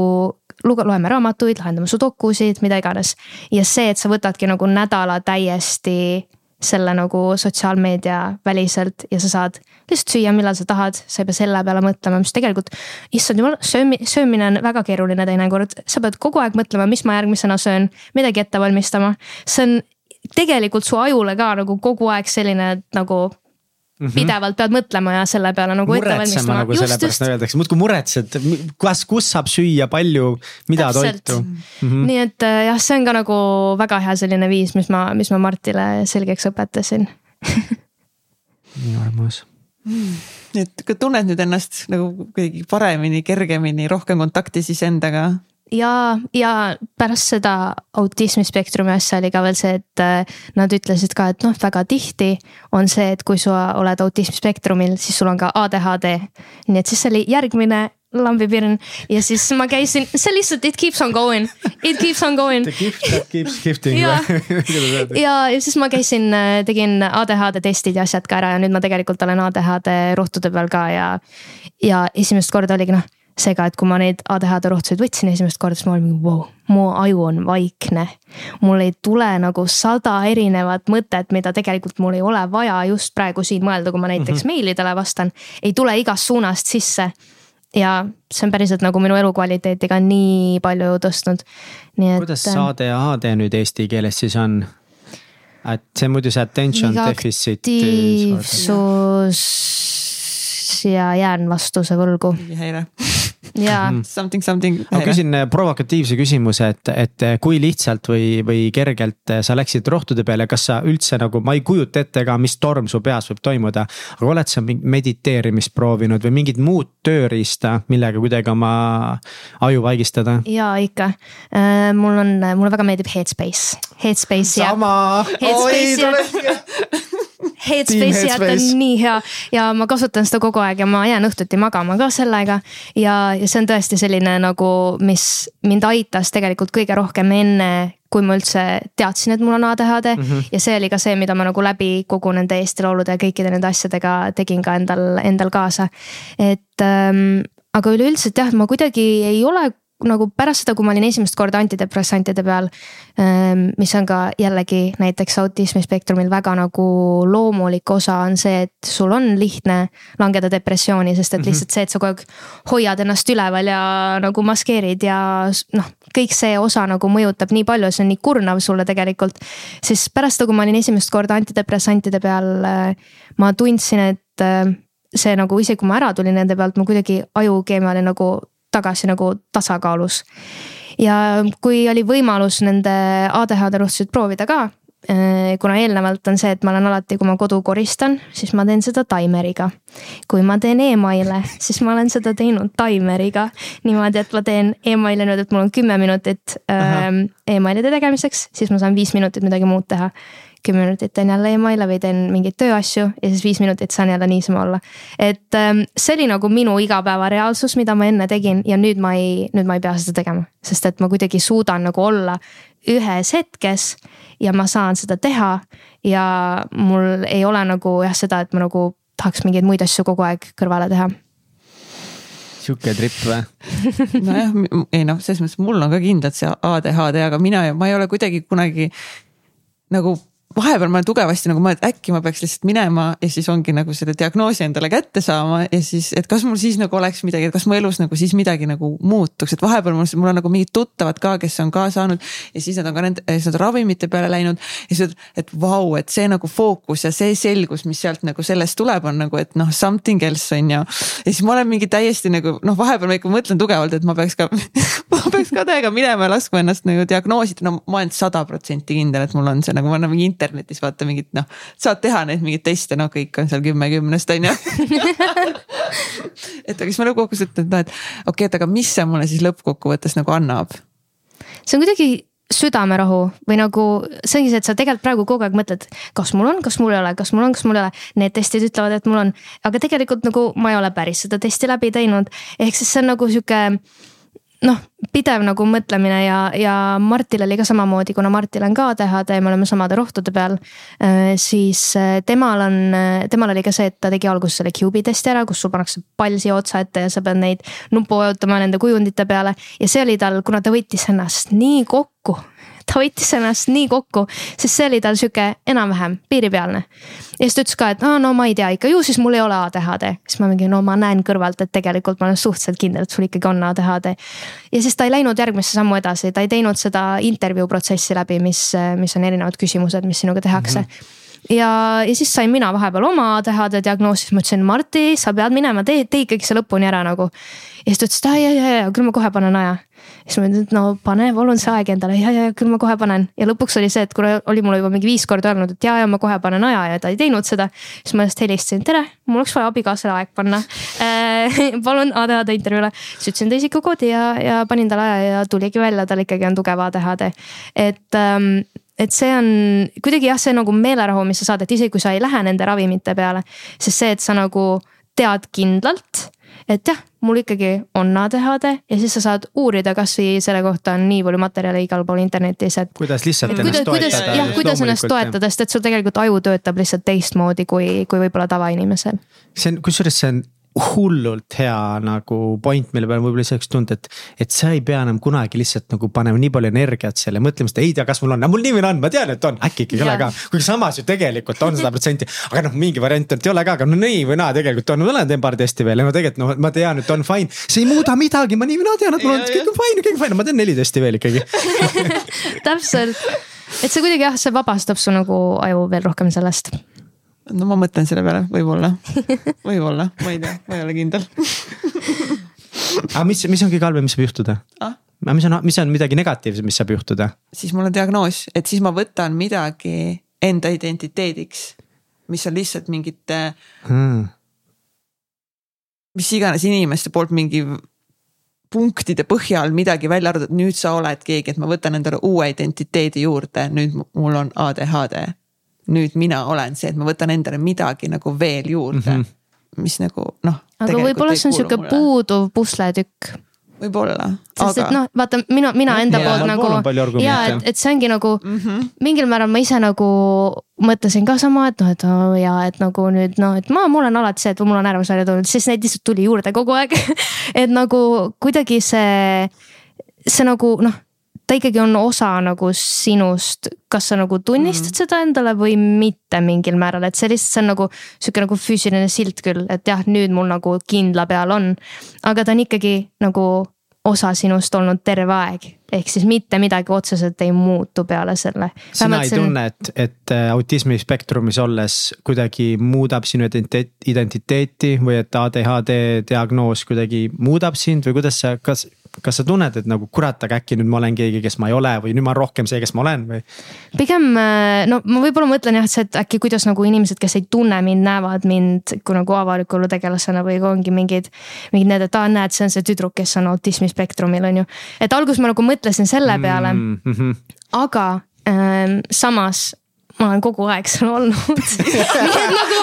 luge-, loeme raamatuid, lahendame sudokusid, mida iganes. ja see, et sa võtadki nagu nädala täiesti selle nagu sotsiaalmeedia väliselt ja sa saad lihtsalt süüa, millal sa tahad, sa ei pea selle peale mõtlema, mis tegelikult. issand jumal, söömi-, söömine on väga keeruline teinekord, sa pead kogu aeg mõtlema, mis ma järgmisena söön, midagi ette valmistama. see on tegelikult su ajule ka nagu kogu aeg selline nagu Mm -hmm. pidevalt pead mõtlema ja selle peale nagu ette valmistama. nagu sellepärast nagu öeldakse, muudkui muretsed, kas, kus saab süüa, palju, mida Täpselt. toitu mm. -hmm. nii et äh, jah, see on ka nagu väga hea selline viis, mis ma, mis ma Martile selgeks õpetasin nii armas mm.. et kui tunned nüüd ennast nagu kuidagi paremini, kergemini, rohkem kontaktis iseendaga? Ja, ja pärast seda autismispektrumi asja oli ka veel see, et äh, nad ütlesid ka, et noh, väga tihti on see, et kui sa oled autismispektrumil, siis sul on ka ADHD. nii et siis see oli järgmine lambipirn ja siis ma käisin, see lihtsalt it keeps on going, it keeps on going. The gift that keeps gifting ja, ja, ja siis ma käisin, äh, tegin ADHD testid ja asjad ka ära ja nüüd ma tegelikult olen ADHD rohtude peal ka ja, ja esimest korda oligi noh seega, et kui ma neid ADHD rohtusid võtsin esimest korda, siis ma olin mingi vau, mu aju on vaikne. mul ei tule nagu sada erinevat mõtet, mida tegelikult mul ei ole vaja just praegu siin mõelda, kui ma näiteks mm -hmm. meilidele vastan. ei tule igast suunast sisse. ja see on päriselt nagu minu elukvaliteeti ka nii palju tõstnud. kuidas see ADHD nüüd eesti keeles siis on? et see muidu see attention deficit. aktiivsus ja jään vastuse võlgu. häire jaa. Mhm. Something, something. ma küsin äh, provokatiivse küsimuse, et, et äh, kui lihtsalt või, või kergelt äh, sa läksid rohtude peale, kas sa üldse nagu, ma ei kujuta ette ka, mis torm su peas võib toimuda. aga oled sa mediteerimist proovinud või mingit muud tööriista, millega kuidagi oma aju vaigistada? ja ikka, mul on, mulle väga meeldib Headspace, Headspace sama, oi tule Headspace'i äpp on nii hea ja ma kasutan seda kogu aeg ja ma jään õhtuti magama ka sellega. ja, ja see on tõesti selline nagu, mis mind aitas tegelikult kõige rohkem enne kui ma üldse teadsin, et mul on ADHD mm -hmm. ja see oli ka see, mida ma nagu läbi kogu nende Eesti Laulude ja kõikide nende asjadega tegin ka endal, endal kaasa. et ähm, aga üleüldiselt jah, ma kuidagi ei ole nagu pärast seda, kui ma olin esimest korda antidepressantide peal. Ähm, mis on ka jällegi näiteks autismispektrumil väga nagu loomulik osa on see, et sul on lihtne langeda depressiooni, sest et mhm. lihtsalt see, et sa kogu aeg hoiad ennast üleval ja nagu maskeerid ja noh, kõik see osa nagu mõjutab nii palju see on nii kurnav sulle tegelikult. siis pärast seda, kui ma olin esimest korda antidepressantide peal, äh, ma tundsin, et äh, see nagu isegi kui ma ära tulin nende pealt, ma kuidagi ajukeemia oli nagu tagasi nagu tasakaalus. ja kui oli võimalus nende ADHD rohtusid proovida ka, eh, kuna eelnevalt on see, et ma olen alati, kui ma kodu koristan, siis ma teen seda taimeriga. kui ma teen email'e, siis ma olen seda teinud taimeriga. niimoodi, et ma teen email'e nüüd, et mul on kümme minutit äh, email'ide tegemiseks, siis ma saan viis minutit midagi muud teha kümme minutit teen jälle email'e või teen mingeid tööasju ja siis viis minutit saan jälle niisama olla. et ähm, see oli nagu minu igapäevareaalsus, mida ma enne tegin ja nüüd ma ei, nüüd ma ei pea seda tegema, sest et ma kuidagi suudan nagu olla ühes hetkes ja ma saan seda teha. ja mul ei ole nagu jah, seda, et ma nagu tahaks mingeid muid asju kogu aeg kõrvale teha sihuke trip või? nojah, ei noh, selles mõttes mul on ka kindlalt see ADHD, aga mina, ma ei ole kuidagi kunagi nagu vahepeal ma olen tugevasti nagu mõelnud, äkki ma peaks lihtsalt minema ja siis ongi nagu selle diagnoosi endale kätte saama ja siis, et kas mul siis nagu oleks midagi, et kas mu elus nagu siis midagi nagu muutuks, et vahepeal mul, mul on nagu mingid tuttavad ka, kes on ka saanud. ja siis nad on ka nende, siis nad on ravimite peale läinud ja siis, et vau, et see nagu fookus ja see selgus, mis sealt nagu sellest tuleb, on nagu, et noh, something else on ju. ja siis ma olen mingi täiesti nagu noh, vahepeal ma ikka mõtlen tugevalt, et ma peaks ka ma peaks ka täiega minema ja laskma ennast nagu diagnoosida, no ma olen sada protsenti kindel, et mul on see nagu ma olen mingi internetis vaata mingit noh, saad teha neid mingeid teste, no kõik on seal kümme kümnest on ju et aga siis ma lõppkokkuvõttes ütlen, et noh, et okei okay,, et aga mis see mulle siis lõppkokkuvõttes nagu annab? see on kuidagi südamerahu või nagu see, et sa tegelikult praegu kogu aeg mõtled, kas mul on, kas mul ei ole, kas mul on, kas mul ei ole. Need testid ütlevad, et mul on, aga tegelikult nagu ma ei ole päris seda testi läbi teinud. ehk siis see on nagu sihuke noh, pidev nagu mõtlemine ja, ja Martil oli ka samamoodi, kuna Martil on ka ADHD, me oleme samade rohtude peal. Äh, siis äh, temal on, äh, temal oli ka see, et ta tegi alguses selle Cube'i testi ära, kus sul pannakse pall siia otsa ette ja sa pead neid nuppu vajutama nende kujundite peale. ja see oli tal, kuna ta võttis ennast nii kokku ta võttis ennast nii kokku, sest see oli tal sihuke enam-vähem piiripealne. ja siis ta ütles ka, et no, no ma ei tea ikka, ju siis mul ei ole ADHD. siis ma mingi, no ma näen kõrvalt, et tegelikult ma olen suhteliselt kindel, et sul ikkagi on ADHD. ja siis ta ei läinud järgmisse sammu edasi, ta ei teinud seda intervjuu protsessi läbi, mis, mis on erinevad küsimused, mis sinuga tehakse mm. -hmm ja, ja siis sain mina vahepeal oma ADHD diagnoosi, siis ma ütlesin, Marti, sa pead minema, tee, tee ikkagi see lõpuni ära nagu. ja siis ta ütles, et aa ja, ja, ja küll ma kohe panen aja siis ma ütlesin, et no pane palun see aeg endale ja, ja küll ma kohe panen ja lõpuks oli see, et kuna oli mulle juba mingi viis korda öelnud, et ja, ja ma kohe panen aja ja ta ei teinud seda. siis ma just helistasin, tere, mul oleks vaja abikaasale aeg panna äh,. palun ADHD intervjuule, siis ütlesin ta isikukoodi ja, ja panin talle aja ja tuligi välja, tal ikkagi on tugev ADHD. et ähm, et see on kuidagi jah, see nagu meelerahu, mis sa saad, et isegi kui sa ei lähe nende ravimite peale, sest see, et sa nagu tead kindlalt et jah, mul ikkagi on ADHD ja siis sa saad uurida, kasvõi selle kohta on nii palju materjale igal pool internetis, et. kuidas lihtsalt ennast kuidas, toetada. jah, kuidas ennast toetada, sest et sul tegelikult aju töötab lihtsalt teistmoodi kui, kui võib-olla tavainimesel. see on, kusjuures see on hullult hea nagu point, mille peale võib-olla isegi tunda, et. et sa ei pea enam kunagi lihtsalt nagu panema nii palju energiat selle mõtlema, sest ei tea, kas mul on, mul naa on, ma tean, et on, äkki ikkagi ei ole ka. kuigi samas ju tegelikult on sada protsenti, aga noh, mingi variant, et ei ole ka, aga no nii või naa tegelikult on, ma olen teinud paar testi veel ja no tegelikult noh, ma tean, et on fine. see ei muuda midagi, ma nii või naa tean, et mul on, kõik on fine, kõik on fine, ma teen neli testi veel ikkagi täpselt, et see kuidagi jah, see vabastab su nagu aju veel rohkem sellest no ma mõtlen selle peale, võib-olla, võib-olla, ma ei tea, ma ei ole kindel aga mis, mis on kõige halvem, mis saab juhtuda ah?? aga mis on, mis on midagi negatiivset, mis saab juhtuda? siis mul on diagnoos, et siis ma võtan midagi enda identiteediks, mis on lihtsalt mingite hmm.. mis iganes inimeste poolt mingi punktide põhjal midagi välja arvatud, nüüd sa oled keegi, et ma võtan endale uue identiteedi juurde, nüüd mul on ADHD nüüd mina olen see, et ma võtan endale midagi nagu veel juurde mm, -hmm. mis nagu noh. aga võib-olla see on sihuke puuduv pusletükk võib-olla. sest aga... et noh, vaata mina, mina enda ja, poolt nagu ja et, et see ongi nagu mm -hmm. mingil määral ma ise nagu mõtlesin ka sama, et noh, et oh, ja et nagu nüüd noh, et ma, mul on alati see, et mul on ärevusväljad olnud, siis neid lihtsalt tuli juurde kogu aeg et nagu kuidagi see, see nagu noh ta ikkagi on osa nagu sinust, kas sa nagu tunnistad mm. seda endale või mitte mingil määral, et see lihtsalt, see on nagu sihuke nagu füüsiline silt küll, et jah, nüüd mul nagu kindla peal on. aga ta on ikkagi nagu osa sinust olnud terve aeg, ehk siis mitte midagi otseselt ei muutu peale selle. sina ei on... tunne, et, et äh, autismi spektrumis olles kuidagi muudab sinu identiteeti või et ADHD diagnoos kuidagi muudab sind või kuidas sa, kas kas sa tunned, et nagu kurat, aga äkki nüüd ma olen keegi, kes ma ei ole või nüüd ma olen rohkem see, kes ma olen või? pigem äh, no ma võib-olla mõtlen jah, et see, et äkki kuidas nagu inimesed, kes ei tunne mind, näevad mind kui nagu avaliku elu tegelasena või kui ongi mingid. mingid need, et aa näed, see on see tüdruk, kes on autismispektrumil on ju. et alguses ma nagu mõtlesin selle peale mm. -hmm. aga ähm, samas ma olen kogu aeg seal olnud nii et nagu,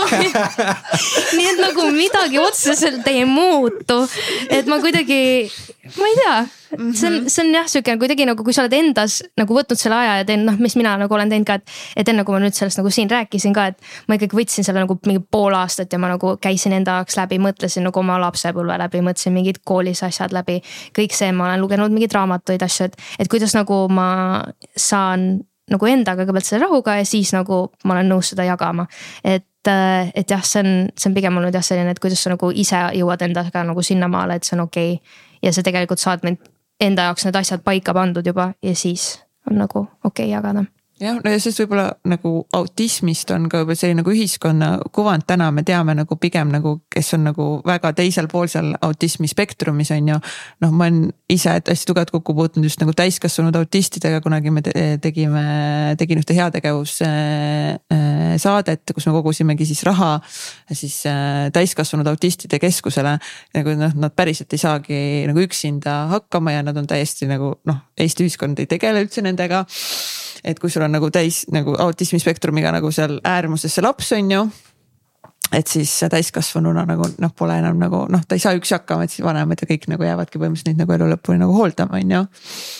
nii et nagu midagi otseselt ei muutu. et ma kuidagi, ma ei tea, see on, see on jah, sihuke kuidagi nagu, kui sa oled endas nagu võtnud selle aja ja teen noh, mis mina nagu olen teinud ka, et. et enne kui ma nüüd sellest nagu siin rääkisin ka, et ma ikkagi võtsin selle nagu mingi pool aastat ja ma nagu käisin enda jaoks läbi, mõtlesin nagu oma lapsepõlve läbi, mõtlesin mingid koolis asjad läbi. kõik see, ma olen lugenud mingeid raamatuid, asju, et, et kuidas nagu ma saan nagu endaga kõigepealt selle rahuga ja siis nagu ma olen nõus seda jagama. et, äh, et jah, see on, see on pigem olnud jah, selline, et kuidas sa nagu ise jõuad endaga nagu sinnamaale, et see on okei okay. ja sa tegelikult saad enda jaoks need asjad paika pandud juba ja siis on nagu okei okay jagada jah, no ja sest võib-olla nagu autismist on ka võib-olla selline nagu ühiskonna kuvand täna me teame nagu pigem nagu, kes on nagu väga teisel pool seal autismi spektrumis on ju. noh, ma olen ise hästi tugevalt kokku puutunud just nagu täiskasvanud autistidega, kunagi me tegime, tegin ühte heategevussaadet, kus me kogusimegi siis raha siis äh, täiskasvanud autistide keskusele. nagu noh, nad päriselt ei saagi nagu üksinda hakkama ja nad on täiesti nagu noh, Eesti ühiskond ei tegele üldse nendega et kui sul on nagu täis nagu autismispektrumiga nagu seal äärmuses see laps on ju et siis täiskasvanuna nagu noh, pole enam nagu noh, ta ei saa üksi hakkama, et siis vanemad ja kõik nagu jäävadki põhimõtteliselt neid nagu elu lõpuni nagu hooldama, on ju.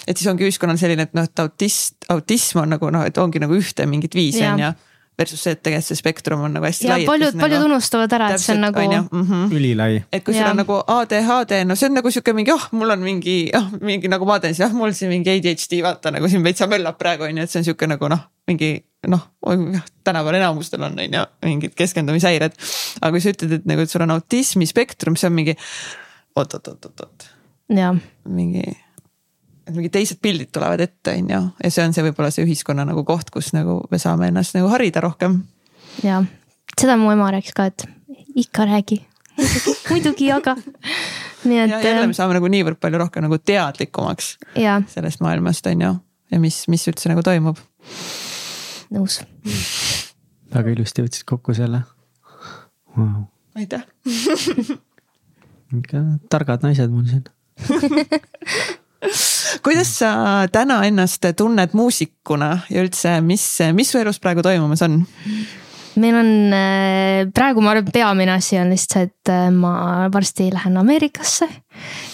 et siis ongi ühiskonnal selline, et noh, et autist, autism on nagu noh, et ongi nagu ühte mingit viisi on ju versus see, et tegelikult see spektrum on nagu hästi lai. paljud, paljud nagu, unustavad ära, et see on nagu. Mm -hmm. ülilai. et kui sul on nagu ADHD, no see on nagu sihuke mingi, oh, mul on mingi, oh, mingi nagu ma teen siis, jah, mul siin mingi ADHD, vaata nagu siin veitsa möllab praegu on ju, et see on sihuke nagu noh, mingi noh, tänapäeval enamustel on, on ju, mingid keskendumishäired. aga kui sa ütled, et nagu, et sul on autismi spektrum, see on mingi oot, oot, oot, oot, oot. mingi et mingid teised pildid tulevad ette, on ju, ja see on see võib-olla see ühiskonna nagu koht, kus nagu me saame ennast nagu harida rohkem. ja, seda mu ema rääkis ka, et ikka räägi muidugi jaga. nii et. jälle me saame nagu niivõrd palju rohkem nagu teadlikumaks ja. sellest maailmast, on ju, ja mis, mis üldse nagu toimub. nõus väga ilusti võtsid kokku selle wow.. aitäh ikka targad naised mul siin kuidas sa täna ennast tunned muusikuna ja üldse, mis, mis su elus praegu toimumas on? meil on äh, praegu, ma arvan, peamine asi on lihtsalt see, et äh, ma varsti lähen Ameerikasse.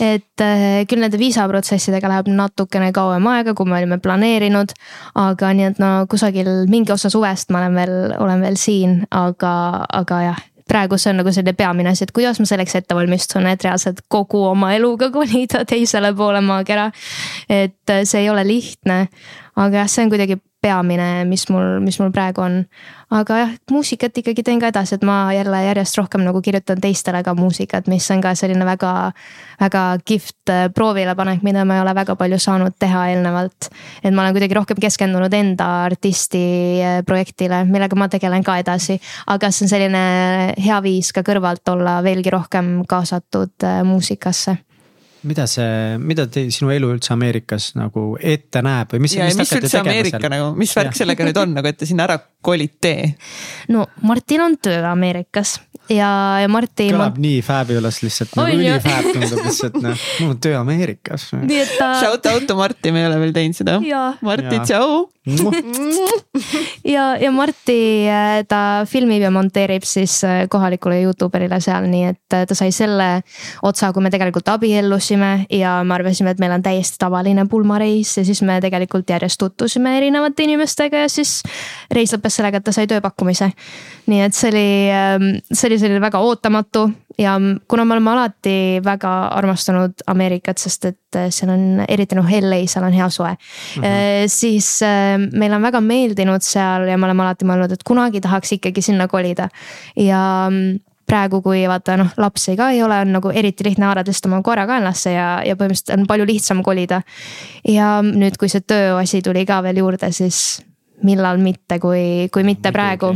et äh, küll nende viisaprotsessidega läheb natukene kauem aega, kui me olime planeerinud. aga nii, et no kusagil mingi osa suvest ma olen veel, olen veel siin, aga, aga jah praegu see on nagu selline peamine asi, et kuidas ma selleks ette valmistun, et reaalselt kogu oma eluga kolida teisele poole maakera. et see ei ole lihtne, aga jah, see on kuidagi peamine, mis mul, mis mul praegu on. aga jah, muusikat ikkagi teen ka edasi, et ma jälle järjest rohkem nagu kirjutan teistele ka muusikat, mis on ka selline väga, väga kihvt äh, proovilepanek, mida ma ei ole väga palju saanud teha eelnevalt. et ma olen kuidagi rohkem keskendunud enda artisti äh, projektile, millega ma tegelen ka edasi. aga see on selline hea viis ka kõrvalt olla veelgi rohkem kaasatud äh, muusikasse mida see, mida te, sinu elu üldse Ameerikas nagu ette näeb või mis? ja, mis, mis üldse Ameerika seal? nagu, mis värk sellega nüüd on nagu, et te sinna ära kolite? no Martin on tööl Ameerikas ja, ja Martin. kõlab ma... nii fabulous lihtsalt nagu ülifab tundub lihtsalt noh, mul on töö Ameerikas. nii et ta. Shout out to Martin, me ei ole veel teinud seda. Martin, tšau ja, ja Marti äh, ta filmib ja monteerib siis äh, kohalikule Youtube erile seal, nii et äh, ta sai selle otsa, kui me tegelikult abiellusime ja me arvasime, et meil on täiesti tavaline pulmareis ja siis me tegelikult järjest tutvusime erinevate inimestega ja siis reis lõppes sellega, et ta sai tööpakkumise. nii et see oli, ähm, see oli selline väga ootamatu ja kuna me oleme alati väga armastanud Ameerikat, sest et äh, seal on eriti noh, LA, seal on hea soe mm. -hmm. siis äh, meile on väga meeldinud seal ja me oleme alati mõelnud, et kunagi tahaks ikkagi sinna kolida ja mm, praegu, kui vaata noh, lapsi ka ei ole, on nagu eriti lihtne haarata lihtsalt oma koera kaenlasse ja, ja põhimõtteliselt on palju lihtsam kolida. ja nüüd, kui see tööasi tuli ka veel juurde, siis millal mitte, kui, kui mitte praegu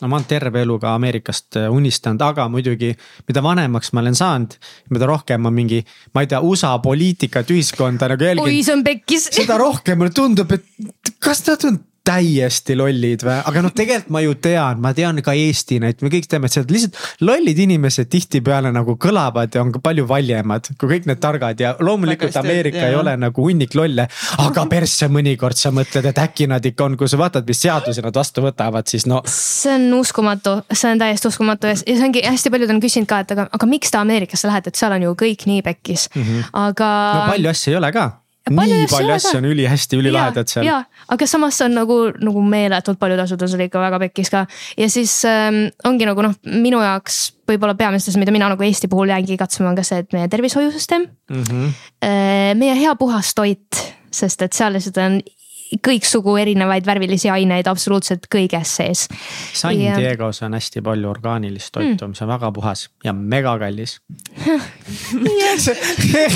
no ma olen terve elu ka Ameerikast äh, unistanud, aga muidugi, mida vanemaks ma olen saanud, mida rohkem ma mingi, ma ei tea, USA poliitikat, ühiskonda nagu jälgin. oi, see on pekkis. seda rohkem mulle tundub, et kas nad on täiesti lollid või, aga noh, tegelikult ma ju tean, ma tean ka Eesti näit, me kõik teame, et seal lihtsalt lollid inimesed tihtipeale nagu kõlavad ja on ka palju valjemad kui kõik need targad ja loomulikult Ameerika ei ole nagu hunnik lolle. aga persse mõnikord sa mõtled, et äkki nad ikka on, kui sa vaatad, mis seadusi nad vastu võtavad, siis no. see on uskumatu, see on täiesti uskumatu ja see ongi hästi paljud on küsinud ka, et aga, aga miks te Ameerikasse lähete, et seal on ju kõik nii pekkis mm, -hmm. aga. no palju asju ei ole ka nii palju asju on ülihästi, ülilahedad seal. ja, aga samas on nagu, nagu meeletult paljud on seal ikka väga pekkis ka. ja siis ähm, ongi nagu noh, minu jaoks võib-olla peamised asjad, mida mina nagu Eesti puhul jäängi katsuma, on ka see, et meie tervishoiusüsteem mm. -hmm. meie hea puhas toit, sest et seal lihtsalt on kõiksugu erinevaid värvilisi aineid absoluutselt kõiges sees. San ja... Diego's on hästi palju orgaanilist toitu mm., mis on väga puhas ja megakallis see,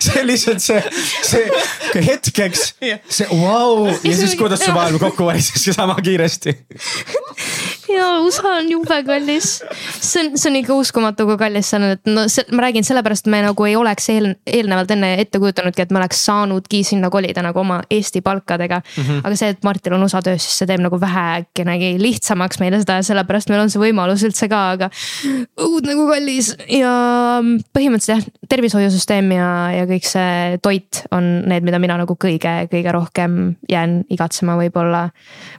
see lihtsalt see, see hetkeks, see vau wow, ja siis kuidas see maailm kokku varises sama kiiresti ja USA on jube kallis. see on, see on ikka uskumatu, kui kallis see on, et no see, ma räägin sellepärast, me nagu ei oleks eel, eelnevalt enne ette kujutanudki, et me oleks saanudki sinna kolida nagu oma Eesti palkadega mm. -hmm. aga see, et Martil on USA töös, siis see teeb nagu vähekenegi lihtsamaks meile seda ja sellepärast meil on see võimalus üldse ka, aga õudne kui kallis ja põhimõtteliselt jah, tervishoiusüsteem ja, ja kõik see toit on need, mida mina nagu kõige, kõige rohkem jään igatsema võib-olla,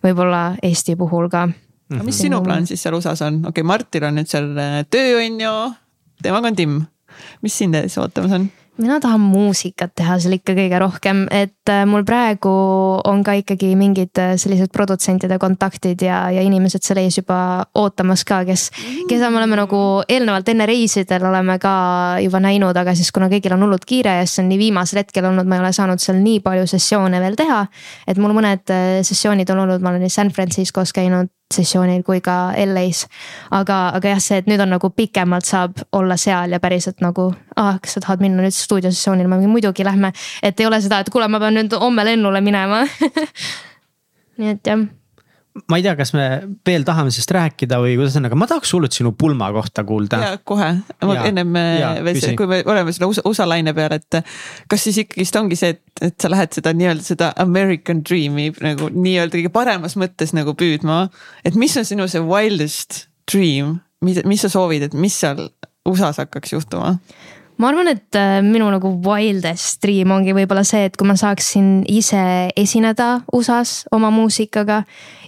võib-olla Eesti puhul ka aga mis sinu plaan siis seal USA-s on, okei okay,, Martil on nüüd seal äh, töö on ju, temaga on Tim, mis sind ees ootamas on? mina tahan muusikat teha seal ikka kõige rohkem, et äh, mul praegu on ka ikkagi mingid äh, sellised produtsentide kontaktid ja, ja inimesed seal ees juba ootamas ka, kes, keda me oleme nagu eelnevalt enne reisidel oleme ka juba näinud, aga siis kuna kõigil on hullult kiire ja see on nii viimasel hetkel olnud, ma ei ole saanud seal nii palju sessioone veel teha. et mul mõned sessioonid on olnud, ma olen San Franciscos käinud sessioonil kui ka LA-s. aga, aga jah, see, et nüüd on nagu pikemalt saab olla seal ja päriselt nagu, aa, kas sa tahad minna nüüd stuudiosessioonile, ma mingi muidugi lähme. et ei ole seda, et kuule, ma pean nüüd homme lennule minema nii et jah ma ei tea, kas me veel tahame sellest rääkida või kuidas on, aga ma tahaks hullult sinu pulma kohta kuulda. ja kohe, ennem veel, kui me oleme selle USA, USA laine peal, et kas siis ikkagist ongi see, et, et sa lähed seda nii-öelda seda American dream'i nagu nii-öelda kõige paremas mõttes nagu püüdma. et mis on sinu see wildest dream, mis, mis sa soovid, et mis seal USA-s hakkaks juhtuma? Ma arvan, et äh, minu nagu wildest dream ongi võib-olla see, et kui ma saaksin ise esineda USA-s oma muusikaga.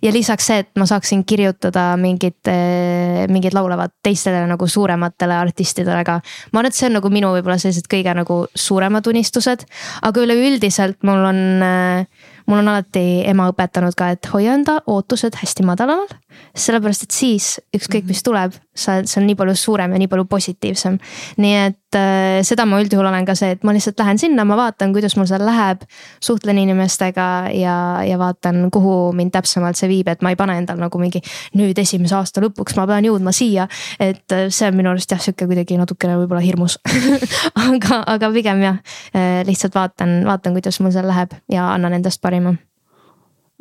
ja lisaks see, et ma saaksin kirjutada mingit, äh, mingeid laulavad teistele nagu suurematele artistidele ka. ma arvan, et see on nagu minu võib-olla sellised kõige nagu suuremad unistused, aga üleüldiselt mul on äh, mul on alati ema õpetanud ka, et hoia enda ootused hästi madalamal. Sellepärast, et siis ükskõik, mis tuleb, sa, see on nii palju suurem ja nii palju positiivsem. nii et äh, seda ma üldjuhul olen ka see, et ma lihtsalt lähen sinna, ma vaatan, kuidas mul seal läheb. suhtlen inimestega ja, ja vaatan, kuhu mind täpsemalt see viib, et ma ei pane endal nagu mingi nüüd esimese aasta lõpuks ma pean jõudma siia. et äh, see on minu arust jah, sihuke kuidagi natukene võib-olla hirmus aga, aga pigem jah, äh, lihtsalt vaatan, vaatan, kuidas mul seal läheb ja annan endast parima.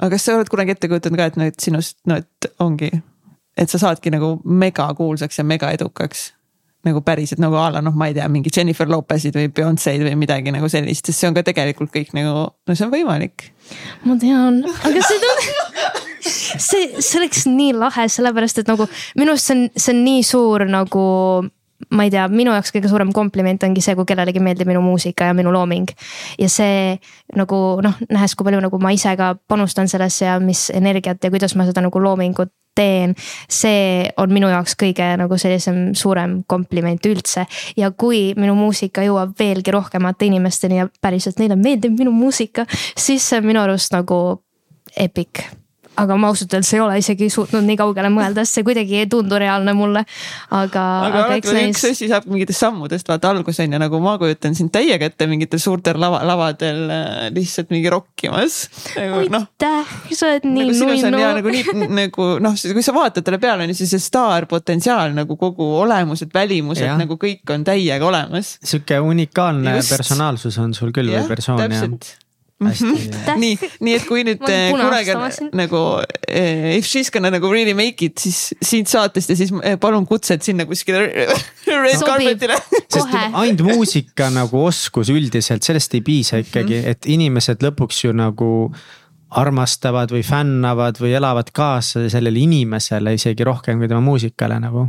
Aga kas sa oled kunagi ette kujutanud ka, et et sinust, no et ongi, et sa saadki nagu megakuulsaks ja megaedukaks? nagu päriselt nagu a la noh, ma ei tea, mingi Jennifer Lopez'id või Beyonce'd või midagi nagu sellist, sest see on ka tegelikult kõik nagu, no see on võimalik. ma tean, aga see tundub see, see oleks nii lahe, sellepärast et nagu minu arust see on, see on nii suur nagu ma ei tea, minu jaoks kõige suurem kompliment ongi see, kui kellelegi meeldib minu muusika ja minu looming. ja see nagu noh, nähes, kui palju nagu ma ise ka panustan sellesse ja mis energiat ja kuidas ma seda nagu loomingut teen, see on minu jaoks kõige nagu sellisem suurem kompliment üldse. ja kui minu muusika jõuab veelgi rohkemate inimesteni ja päriselt neile meeldib minu muusika, siis see on minu arust nagu epic aga ma ausalt öeldes ei ole isegi suutnud nii kaugele mõelda, sest see kuidagi ei tundu reaalne mulle. aga, aga, aga eks näis. üks asi saab mingitest sammudest vaata alguse on ju, nagu ma kujutan sind täiega ette mingitel suurtel lava, lavadel äh, lihtsalt mingi rokkimas nagu,. No, aitäh, sa oled nii nagu nunnu. nagu nii nagu noh, kui sa vaatad talle peale, on ju siis see staarpotentsiaal nagu kogu olemuselt, välimuselt nagu kõik on täiega olemas. sihuke unikaalne Just. personaalsus on sul küll või persoon ja hästi nii, nii et kui nüüd kunagi nagu eh, if she's gonna nagu really make it, siis siit saatest ja siis eh, palun kutset sinna kuskile red carpet'ile. sest ainult muusika nagu oskus üldiselt, sellest ei piisa ikkagi, mhm. et inimesed lõpuks ju nagu armastavad või fännavad või elavad kaasa sellele inimesele isegi rohkem kui tema muusikale nagu.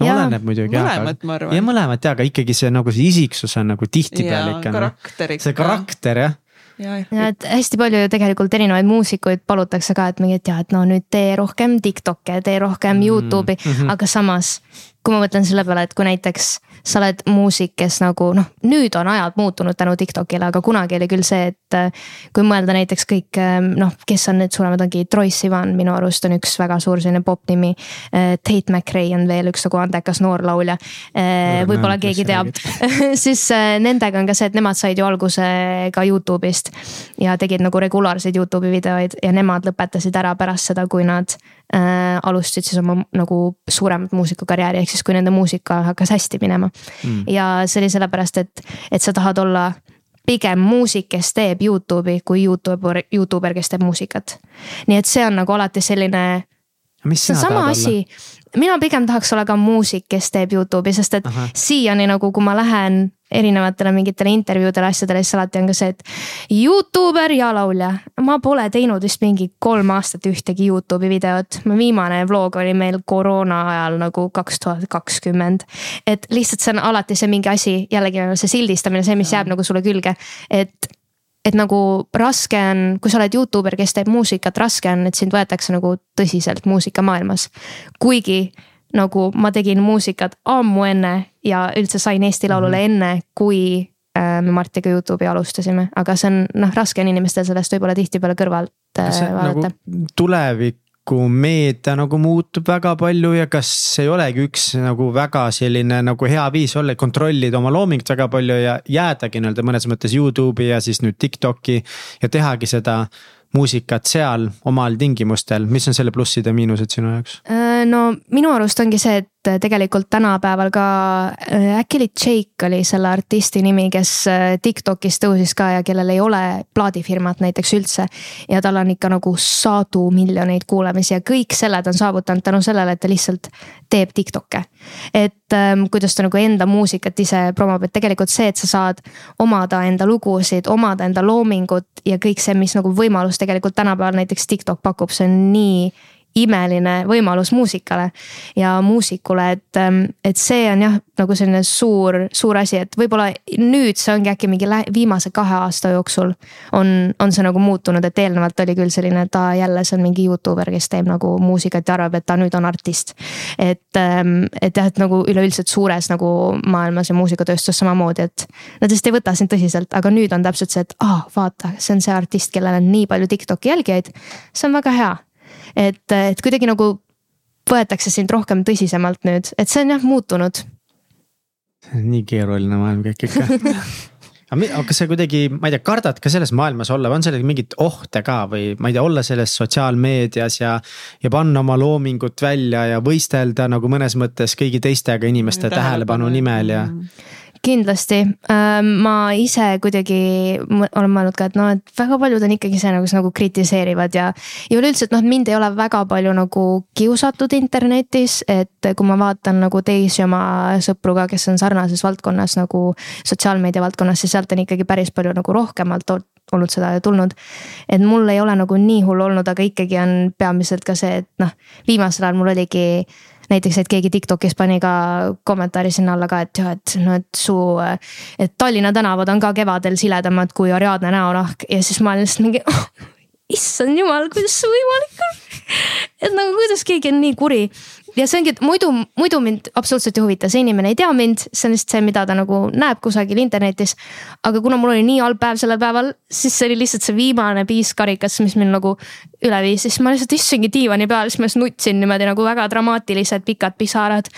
no ja, oleneb muidugi. mõlemat ma arvan. ja mõlemat ja, aga ikkagi see nagu see isiksus on nagu tihtipeale ikka. ikka. see karakter jah ja et hästi palju ju tegelikult erinevaid muusikuid palutakse ka, et mingi, et jah, et no nüüd tee rohkem Tiktok'e, tee rohkem mm, Youtube'i mm, -hmm. aga samas kui ma mõtlen selle peale, et kui näiteks sa oled muusik, kes nagu noh, nüüd on ajad muutunud tänu Tiktokile, aga kunagi oli küll see, et äh, kui mõelda näiteks kõik äh, noh, kes on need suuremad, ongi Troye Sivan minu arust on üks väga suur selline popnimi. Äh, Tate McRae on veel üks nagu andekas noor laulja. võib-olla keegi teab siis nendega on ka see, et nemad said ju alguse ka Youtube'ist ja tegid nagu regulaarseid Youtube'i videoid ja nemad lõpetasid ära pärast seda, kui nad äh, alustasid siis oma nagu suuremat muusikukarjääri, ehk siis kui nende muusika hakkas hästi minema mm.. ja see oli sellepärast, et, et sa tahad olla pigem muusik, kes teeb Youtube'i, kui Youtuber, Youtuber, kes teeb muusikat. nii et see on nagu alati selline. see on sama asi, mina pigem tahaks olla ka muusik, kes teeb Youtube'i, sest et siiani nagu, kui ma lähen erinevatele mingitele intervjuudele, asjadele, siis alati on ka see, et Youtuber ja laulja. ma pole teinud vist mingi kolm aastat ühtegi Youtube'i videot, viimane vlog oli meil koroona ajal nagu kaks tuhat kakskümmend. et lihtsalt see on alati see mingi asi, jällegi see sildistamine, see, mis jääb nagu sulle külge, et et nagu raske on, kui sa oled Youtuber, kes teeb muusikat, raske on, et sind võetakse nagu tõsiselt muusikamaailmas. kuigi nagu ma tegin muusikat ammu enne ja üldse sain Eesti Laulule mm -hmm. enne, kui äh, me Martiga Youtube'i alustasime, aga see on noh, raske on inimestel sellest võib-olla tihtipeale kõrvalt äh, vaadata nagu. tuleviku meedia nagu muutub väga palju ja kas ei olegi üks nagu väga selline nagu hea viis olla, kontrollida oma loomingut väga palju ja jäädagi nii-öelda mõnes mõttes Youtube'i ja siis nüüd TikTok'i ja tehagi seda muusikat seal omal tingimustel, mis on selle plussid ja miinused sinu jaoks? Äh, no minu arust ongi see, et tegelikult tänapäeval ka äh, äkki oli Jake oli selle artisti nimi, kes äh, Tiktokis tõusis ka ja kellel ei ole plaadifirmat näiteks üldse. ja tal on ikka nagu sadu miljoneid kuulamisi ja kõik selle ta on saavutanud tänu sellele, et ta lihtsalt teeb Tiktok'e. et ähm, kuidas ta nagu enda muusikat ise promoob, et tegelikult see, et sa saad omada enda lugusid, omada enda loomingut ja kõik see, mis nagu võimalus tegelikult tänapäeval näiteks Tiktok pakub, see on nii imeline võimalus muusikale ja muusikule, et, ähm, et see on jah, nagu selline suur, suur asi, et võib-olla nüüd see ongi äkki mingi viimase kahe aasta jooksul on, on see nagu muutunud, et eelnevalt oli küll selline, et aa jälle see on mingi Youtuber, kes teeb nagu muusikat ja arvab, et ta nüüd on artist. et, ähm, et jah, et nagu üleüldiselt suures nagu maailmas ja muusikatööstus samamoodi, et nad lihtsalt ei võta sind tõsiselt, aga nüüd on täpselt see, et aa vaata, see on see artist, kellel on nii palju Tiktoki jälgijaid. see on väga hea et, et kuidagi nagu võetakse sind rohkem tõsisemalt nüüd, et see on jah muutunud. see on nii keeruline maailm kõik ikka aga kas sa kuidagi, ma ei tea, kardad ka selles maailmas olla või on sellel mingit ohte ka või ma ei tea, olla selles sotsiaalmeedias ja. ja panna oma loomingut välja ja võistelda nagu mõnes mõttes kõigi teistega inimeste tähelepanu nimel ja mm kindlasti, ähm, ma ise kuidagi olen mõelnud ka, et noh, et väga paljud on ikkagi see nagu, nagu kritiseerivad ja. ja üleüldse, et noh, mind ei ole väga palju nagu kiusatud internetis, et kui ma vaatan nagu teisi oma sõpru ka, kes on sarnases valdkonnas nagu sotsiaalmeedia valdkonnas, siis sealt on ikkagi päris palju nagu rohkemalt olnud seda tulnud. et mul ei ole nagu nii hull olnud, aga ikkagi on peamiselt ka see, et noh, viimasel ajal mul oligi näiteks, et keegi Tiktokis pani ka kommentaari sinna alla ka, et jah, et no, et su, et Tallinna tänavad on ka kevadel siledamad kui Ariadne näonahk ja siis ma olin lihtsalt mingi oh, issand jumal, kuidas see võimalik on. et nagu kuidas keegi on nii kuri ja see ongi, et muidu, muidu mind absoluutselt ei huvita, see inimene ei tea mind, see on lihtsalt see, mida ta nagu näeb kusagil internetis. aga kuna mul oli nii halb päev sellel päeval, siis see oli lihtsalt see viimane piisk karikas, mis mind nagu üle viis, siis ma lihtsalt istusingi diivani peal, siis ma just nutsin niimoodi nagu väga dramaatilised pikad pisarad.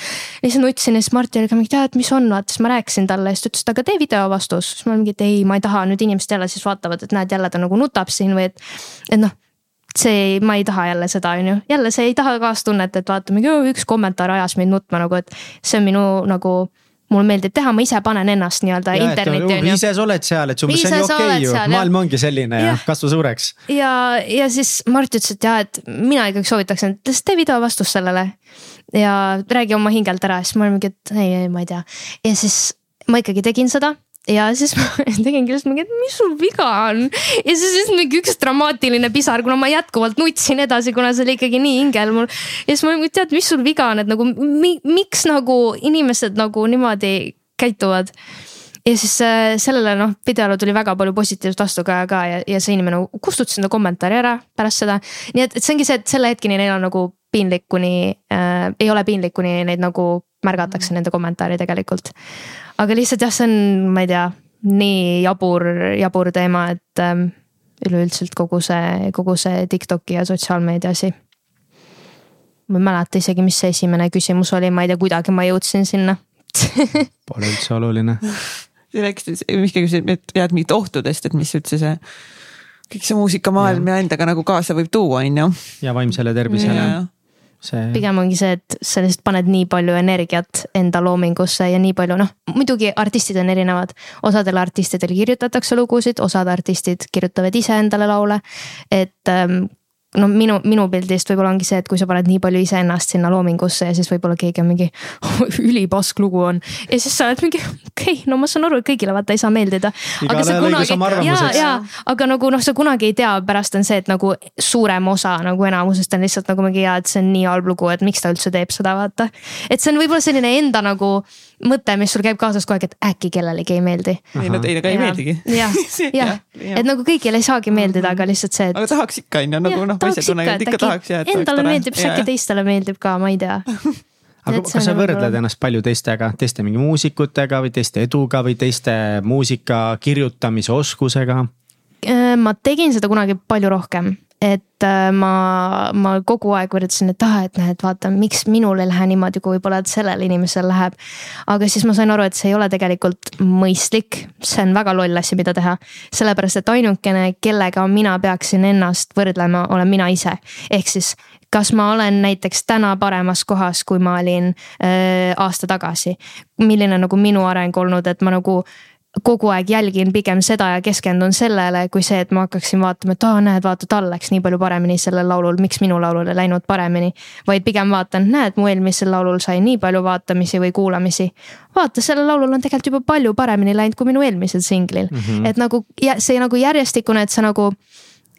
lihtsalt nutsin ja siis Martin oli ka mingi, tead, mis on, vaata, siis ma rääkisin talle ja siis ta ütles, et aga tee video vastus. siis ma mingi, et ei, ma ei taha, nüüd inimesed jälle siis vaatavad, et näed, jälle ta nagu nutab siin või et, et noh see, ma ei taha jälle seda, on ju, jälle see ei taha kaastunnet, et vaata mingi üks kommentaar ajas mind nutma nagu, et see on minu nagu mulle meeldib teha, ma ise panen ennast nii-öelda internetti on ju. ise sa oled seal, et umbes see on ju okei okay, ju, maailm ongi selline ja, ja kasva suureks. ja, ja siis Mart ütles, et ja, et mina ikkagi soovitaks, et tee video vastus sellele. ja räägi oma hingelt ära, siis ma olin mingi, et ei, ei, ma ei tea. ja siis ma ikkagi tegin seda ja siis ma tegingi lihtsalt mingi, et mis sul viga on. ja siis lihtsalt mingi üks dramaatiline pisar, kuna ma jätkuvalt nutsin edasi, kuna see oli ikkagi nii hingel mul. ja siis ma olin, tead, mis sul viga on, et nagu mi, miks nagu inimesed nagu niimoodi käituvad ja siis äh, sellele noh, videole tuli väga palju positiivset vastu ka, ja, ja see inimene kustutas enda kommentaari ära pärast seda. nii et, et see ongi see, et selle hetkeni neil on nagu piinlik, kuni äh,, ei ole piinlik, kuni neid nagu märgatakse nende kommentaari tegelikult. Aga lihtsalt jah, see on, ma ei tea, nii jabur, jabur teema, et ähm, üleüldiselt kogu see, kogu see Tiktoki ja sotsiaalmeedia asi. ma ei mäleta isegi, mis see esimene küsimus oli, ma ei tea, kuidagi ma jõudsin sinna Pole üldse oluline. rääkisid, Mihkel küsis, et tead mingit ohtudest, et mis üldse see, kõik see muusikamaailm ja. ja endaga nagu kaasa võib tuua, on ju. ja vaimsele tervisele. See. pigem ongi see, et sa lihtsalt paned nii palju energiat enda loomingusse ja nii palju, noh muidugi artistid on erinevad. osadele artistidele kirjutatakse lugusid, osad artistid kirjutavad ise endale laule. et ähm, no minu, minu pildist võib-olla ongi see, et kui sa paned nii palju iseennast sinna loomingusse ja siis võib-olla keegi on mingi ülipask lugu on. ja siis sa oled mingi okei okay,, no ma saan aru, et kõigile vaata ei saa meeldida. aga sa kunagi, ja, ja aga nagu noh, sa kunagi ei tea, pärast on see, et nagu suurem osa nagu enamusest on lihtsalt nagu mingi ja, et see on nii halb lugu, et miks ta üldse teeb seda, vaata. et see on võib-olla selline enda nagu mõte, mis sul käib kaasas kogu aeg, et äkki kellelegi ei meeldi. ei no teile ka ei meeldigi. jah, jah, et nagu kõigile ei saagi meeldida, aga lihtsalt see, et. aga tahaks ikka on ju, nagu noh, tunnen, et ikka tahaks jah. Endale meeldib, siis äkki teistele meeldib ka, ma ei tea aga kas sa võrdled ennast palju teistega, teiste mingi muusikutega või teiste eduga või teiste muusika kirjutamise oskusega? Äh, ma tegin seda kunagi palju rohkem, et äh, ma, ma kogu aeg üritasin, et ah, et noh, et vaata, miks minul ei lähe niimoodi, kui võib-olla, et sellel inimesel läheb. aga siis ma sain aru, et see ei ole tegelikult mõistlik, see on väga loll asi, mida teha. sellepärast, et ainukene, kellega mina peaksin ennast võrdlema, olen mina ise. ehk siis kas ma olen näiteks täna paremas kohas, kui ma olin äh, aasta tagasi. milline nagu minu areng olnud, et ma nagu kogu aeg jälgin pigem seda ja keskendun sellele, kui see, et ma hakkaksin vaatama, et aa, näed, vaata, tal läks nii palju paremini sellel laulul, miks minu laulul ei läinud paremini. vaid pigem vaatan, näed, mu eelmisel laulul sai nii palju vaatamisi või kuulamisi. vaata, sellel laulul on tegelikult juba palju paremini läinud kui minu eelmisel singlil mm. -hmm. et nagu see nagu järjestikune, et sa nagu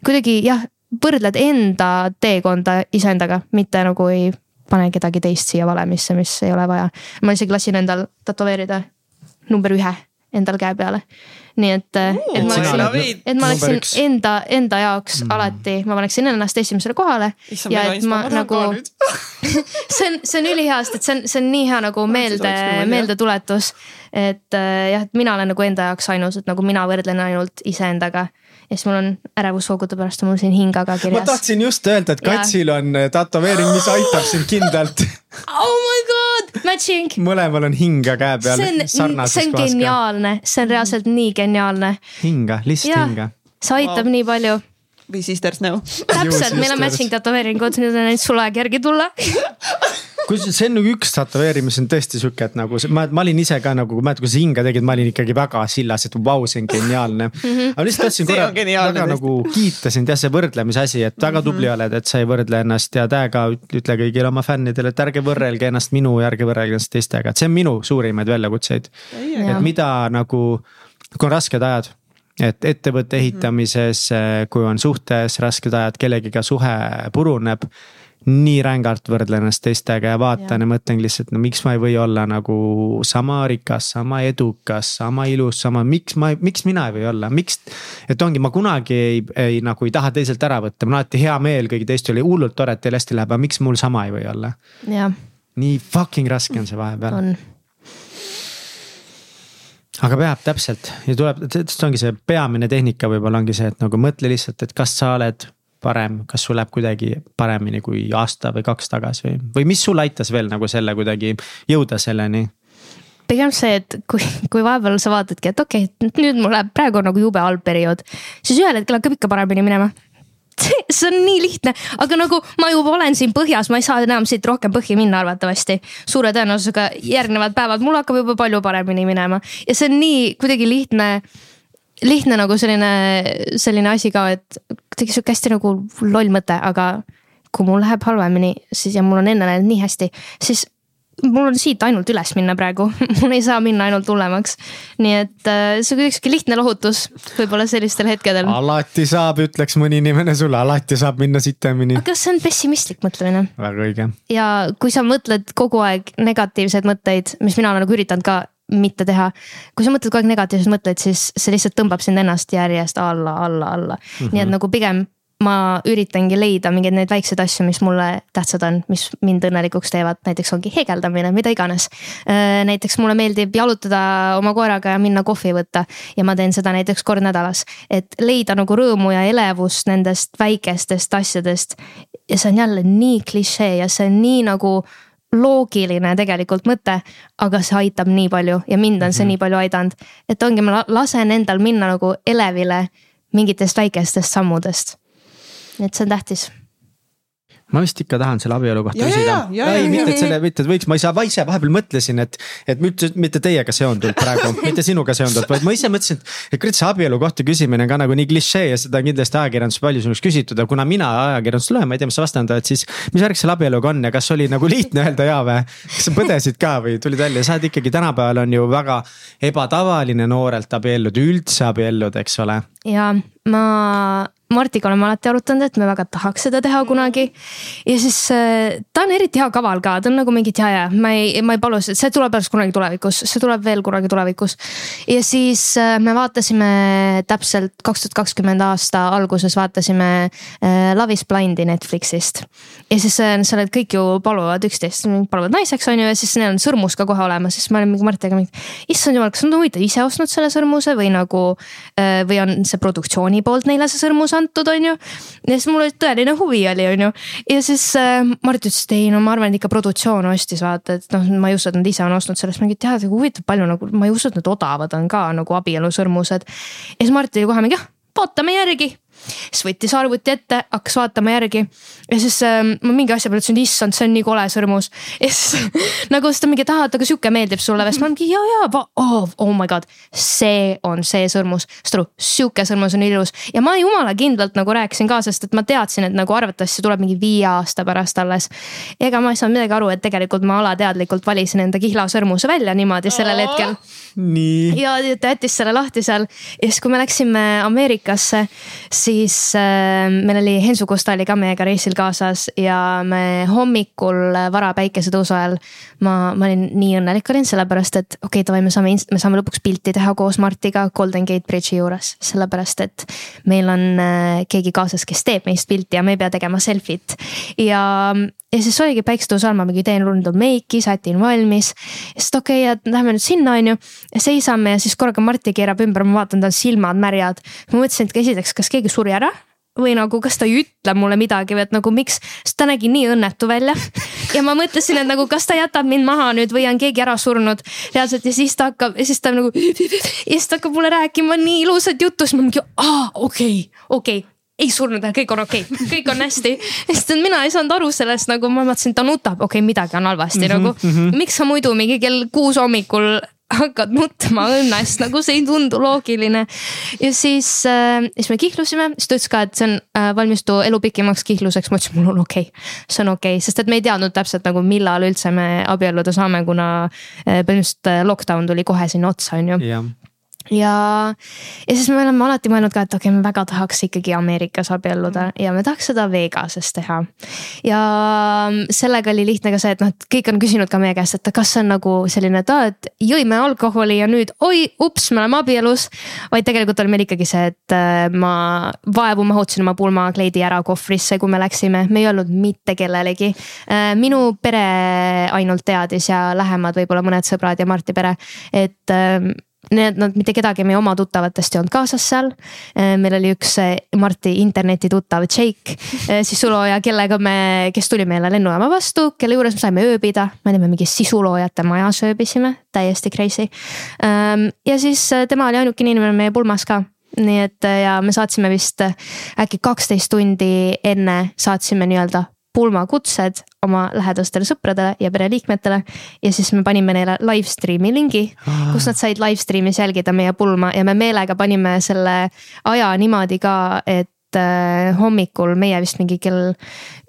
kuidagi jah, võrdled enda teekonda iseendaga, mitte nagu ei pane kedagi teist siia valemisse, mis ei ole vaja. ma isegi lasin endal tätoveerida number ühe endal käe peale. nii et, et ma oleksin, et ma oleksin enda, enda jaoks mm. alati, ma paneksin ennast esimesele kohale. ja et ma nagu see on, see on ülihea, sest et see on, see on nii hea nagu meelde, meeldetuletus. et jah, et mina olen nagu enda jaoks ainus, et nagu mina võrdlen ainult iseendaga ja siis mul on ärevusvoogude pärast on mul siin hingaga kirjas. ma tahtsin just öelda, et Katsil on äh, tätoveering, mis aitab sind kindlalt oh my god, matching. mõlemal on hinga käe peal. see on, see on geniaalne, see on reaalselt nii geniaalne. hinga, lihtsalt ja, hinga. see aitab wow. nii palju või sisters näo. täpselt, meil on matching tätoveeringud, nüüd on ainult sul aeg järgi tulla kusjuures see on nagu üks tätoveerimis on tõesti sihuke, et nagu ma, ma olin ise ka nagu, mäletad, kui sa hinga tegid, ma olin ikkagi väga sillas, et vau, see on geniaalne mm. -hmm. aga lihtsalt tahtsin korra väga nagu kiita sind jah, see võrdlemise asi, et väga tubli mm -hmm. oled, et sa ei võrdle ennast ja täiega ütle kõigile oma fännidele, et ärge võrrelge ennast minu ja ärge võrrelge ennast teistega, et see on minu suurimaid väljakutseid. et mida nagu, kui on rasked ajad et ettevõtte ehitamises, kui on suhtes rasked ajad, kellegiga suhe puruneb nii rängalt võrdlen ennast teistega ja vaatan ja, ja mõtlengi lihtsalt, no miks ma ei või olla nagu sama rikas, sama edukas, sama ilus, sama, miks ma, miks mina ei või olla, miks. et ongi, ma kunagi ei, ei nagu ei taha teiselt ära võtta, mul on alati hea meel, kõigi teistel oli hullult tore, et teil hästi läheb, aga miks mul sama ei või olla. nii fucking raske on see vahepeal. on aga peab täpselt ja tuleb, see ongi see peamine tehnika võib-olla ongi see, et nagu mõtle lihtsalt, et kas sa oled parem, kas sul läheb kuidagi paremini kui aasta või kaks tagasi või, või mis sul aitas veel nagu selle kuidagi jõuda selleni? pigem see, et kui, kui vahepeal sa vaatadki, et okei okay,, nüüd mul läheb, praegu on nagu jube halb periood, siis ühel hetkel hakkab ikka paremini minema see on nii lihtne, aga nagu ma juba olen siin põhjas, ma ei saa enam siit rohkem põhja minna arvatavasti. suure tõenäosusega järgnevad päevad mul hakkab juba palju paremini minema ja see on nii kuidagi lihtne lihtne nagu selline, selline asi ka, et kuidagi sihuke hästi nagu loll mõte, aga kui mul läheb halvemini, siis ja mul on enne läinud nii hästi, siis mul on siit ainult üles minna praegu mul ei saa minna ainult hullemaks. nii et äh, see on kuidagi lihtne lohutus võib-olla sellistel hetkedel. alati saab, ütleks mõni inimene sulle, alati saab minna sitemini. aga see on pessimistlik mõtlemine. väga õige. ja kui sa mõtled kogu aeg negatiivseid mõtteid, mis mina olen nagu üritanud ka mitte teha. kui sa mõtled kogu aeg negatiivseid mõtteid, siis see lihtsalt tõmbab sind ennast järjest alla, alla, alla mm. -hmm. nii et nagu pigem ma üritangi leida mingeid neid väikseid asju, mis mulle tähtsad on, mis mind õnnelikuks teevad, näiteks ongi heegeldamine, mida iganes. näiteks mulle meeldib jalutada oma koeraga ja minna kohvi võtta ja ma teen seda näiteks kord nädalas. et leida nagu rõõmu ja elevust nendest väikestest asjadest. ja see on jälle nii klišee ja see on nii nagu loogiline tegelikult mõte, aga see aitab nii palju ja mind on see mm -hmm. nii palju aidanud. et ongi, ma lasen endal minna nagu elevile mingitest väikestest sammudest. Et see on tähtis ma vist ikka tahan selle abielu kohta küsida. ei, mitte et selle, mitte et võiks, ma ei saa, ma ise vahepeal mõtlesin, et, et mitte, mitte teiega seonduvalt praegu mitte sinuga seonduvalt, vaid ma ise mõtlesin, et, et kurat, see abielu kohta küsimine on ka nagu nii klišee ja seda on kindlasti ajakirjanduses palju sinust küsitud, aga kuna mina ajakirjandust loen, ma ei tea, mis sa vastanud oled, siis. mis värk selle abieluga on ja kas oli nagu lihtne öelda jaa või? kas sa põdesid ka või tulid välja, sa oled ikkagi tänapäeval on ju väga ebatavaline noorelt abielluda, üldse abielluda, eks ole. ja ma Martiga oleme alati arutanud, et me väga tahaks seda teha kunagi. ja siis äh, ta on eriti hea kaval ka, ta on nagu mingi, et ja, ja ma ei, ma ei palu, see tuleb alles kunagi tulevikus, see tuleb veel kunagi tulevikus. ja siis äh, me vaatasime täpselt kaks tuhat kakskümmend aasta alguses vaatasime äh, Love is blind'i Netflixist. ja siis seal olid kõik ju paluvad üksteist, paluvad naiseks on ju ja siis neil on sõrmus ka kohe olemas, siis olin mingi Martiga mingi. issand jumal, kas nad on huvitav ise ostnud selle sõrmuse või nagu või on see produktsiooni poolt neile see sõrmus andnud antud, on ju. ja siis mul oli tõeline huvi oli, on ju. ja siis äh, Mart ütles, et ei no ma arvan, et ikka produktsioon ostis vaata, et noh, ma ei usu, et nad ise on ostnud sellest mingit teada, huvitav palju nagu, ma ei usu, et need odavad on ka nagu abielusõrmused. ja siis Mart oli kohe mingi, jah, vaatame järgi siis võttis arvuti ette, hakkas vaatama järgi ja siis äh, ma mingi asja peale ütlesin, issand, see on nii kole sõrmus. ja siis nagu siis ta mingi, et aa, et aga sihuke meeldib sulle või, siis ma mingi ja, ja oh, oh my god, see on see sõrmus. saad aru, sihuke sõrmus on ilus ja ma jumala kindlalt nagu rääkisin ka, sest et ma teadsin, et nagu arvatavasti see tuleb mingi viie aasta pärast alles. ega ma ei saanud midagi aru, et tegelikult ma alateadlikult valisin enda kihla sõrmuse välja niimoodi sellel hetkel. ja ta jättis selle lahti seal ja siis, kui me läksime Ameerikasse, siis siis äh, meil oli Hensu Kusta oli ka meiega reisil kaasas ja me hommikul vara päikesetõusu ajal. ma, ma olin nii õnnelik olin sellepärast, et okei okay,, davai, me saame, me saame lõpuks pilti teha koos Martiga Golden Gate Bridge'i juures, sellepärast et meil on äh, keegi kaasas, kes teeb meist pilti ja me ei pea tegema selfit ja ja siis oligi päiksetõusu all, ma mingi teen rundel meiki, sätin valmis. ja siis okei okay,, et lähme nüüd sinna, on ju. seisame ja siis korraga Marti keerab ümber, ma vaatan, tal silmad märjad. ma mõtlesin, et esiteks, kas keegi suri ära või nagu, kas ta ei ütle mulle midagi või et nagu miks, sest ta nägi nii õnnetu välja. ja ma mõtlesin, et nagu, kas ta jätab mind maha nüüd või on keegi ära surnud reaalselt ja siis ta hakkab siis ta nagu. ja siis ta hakkab mulle rääkima nii ilusat juttu, siis ma mingi, aa okei okay,, okei okay ei surnud, kõik on okei okay., kõik on hästi. sest mina ei saanud aru sellest nagu ma mõtlesin, ta nutab, okei okay,, midagi on halvasti mm -hmm, nagu mm. -hmm. miks sa muidu mingi kell kuus hommikul hakkad nutma õnnest, nagu see ei tundu loogiline. ja siis äh,, siis me kihlusime, siis ta ütles ka, et see on äh, valmistu elu pikemaks kihluseks, ma ütlesin, mul on okei okay., see on okei okay., sest et me ei teadnud täpselt nagu millal üldse me abielluda saame, kuna äh, põhimõtteliselt äh, lockdown tuli kohe sinna otsa, on ju ja, ja siis me oleme alati mõelnud ka, et okei okay,, me väga tahaks ikkagi Ameerikas abielluda ja me tahaks seda Vegases teha. ja sellega oli lihtne ka see, et noh, et kõik on küsinud ka meie käest, et kas see on nagu selline, et aa, et jõime alkoholi ja nüüd oi, ups, me oleme abielus. vaid tegelikult oli meil ikkagi see, et äh, ma vaevu mahutasin oma pulmakleidi ära kohvrisse, kui me läksime, me ei öelnud mitte kellelegi. Äh, minu pere ainult teadis ja lähemad võib-olla mõned sõbrad ja Marti pere, et ähm, Need, nad mitte kedagi meie oma tuttavatest ei olnud kaasas seal. Äh, meil oli üks äh, Marti interneti tuttav Jake, äh, sisulooja, kellega me, kes tuli meile lennujaama vastu, kelle juures me saime ööbida. me olime mingi sisuloojate majas ööbisime, täiesti crazy. Ähm, ja siis tema oli ainukene inimene meie pulmas ka nii et ja me saatsime vist äkki kaksteist tundi enne saatsime nii-öelda pulmakutsed oma lähedastele sõpradele ja pereliikmetele. ja siis me panime neile live stream'i lingi, kus nad said live stream'is jälgida meie pulma ja me meelega panime selle aja niimoodi ka, et äh, hommikul meie vist mingi kell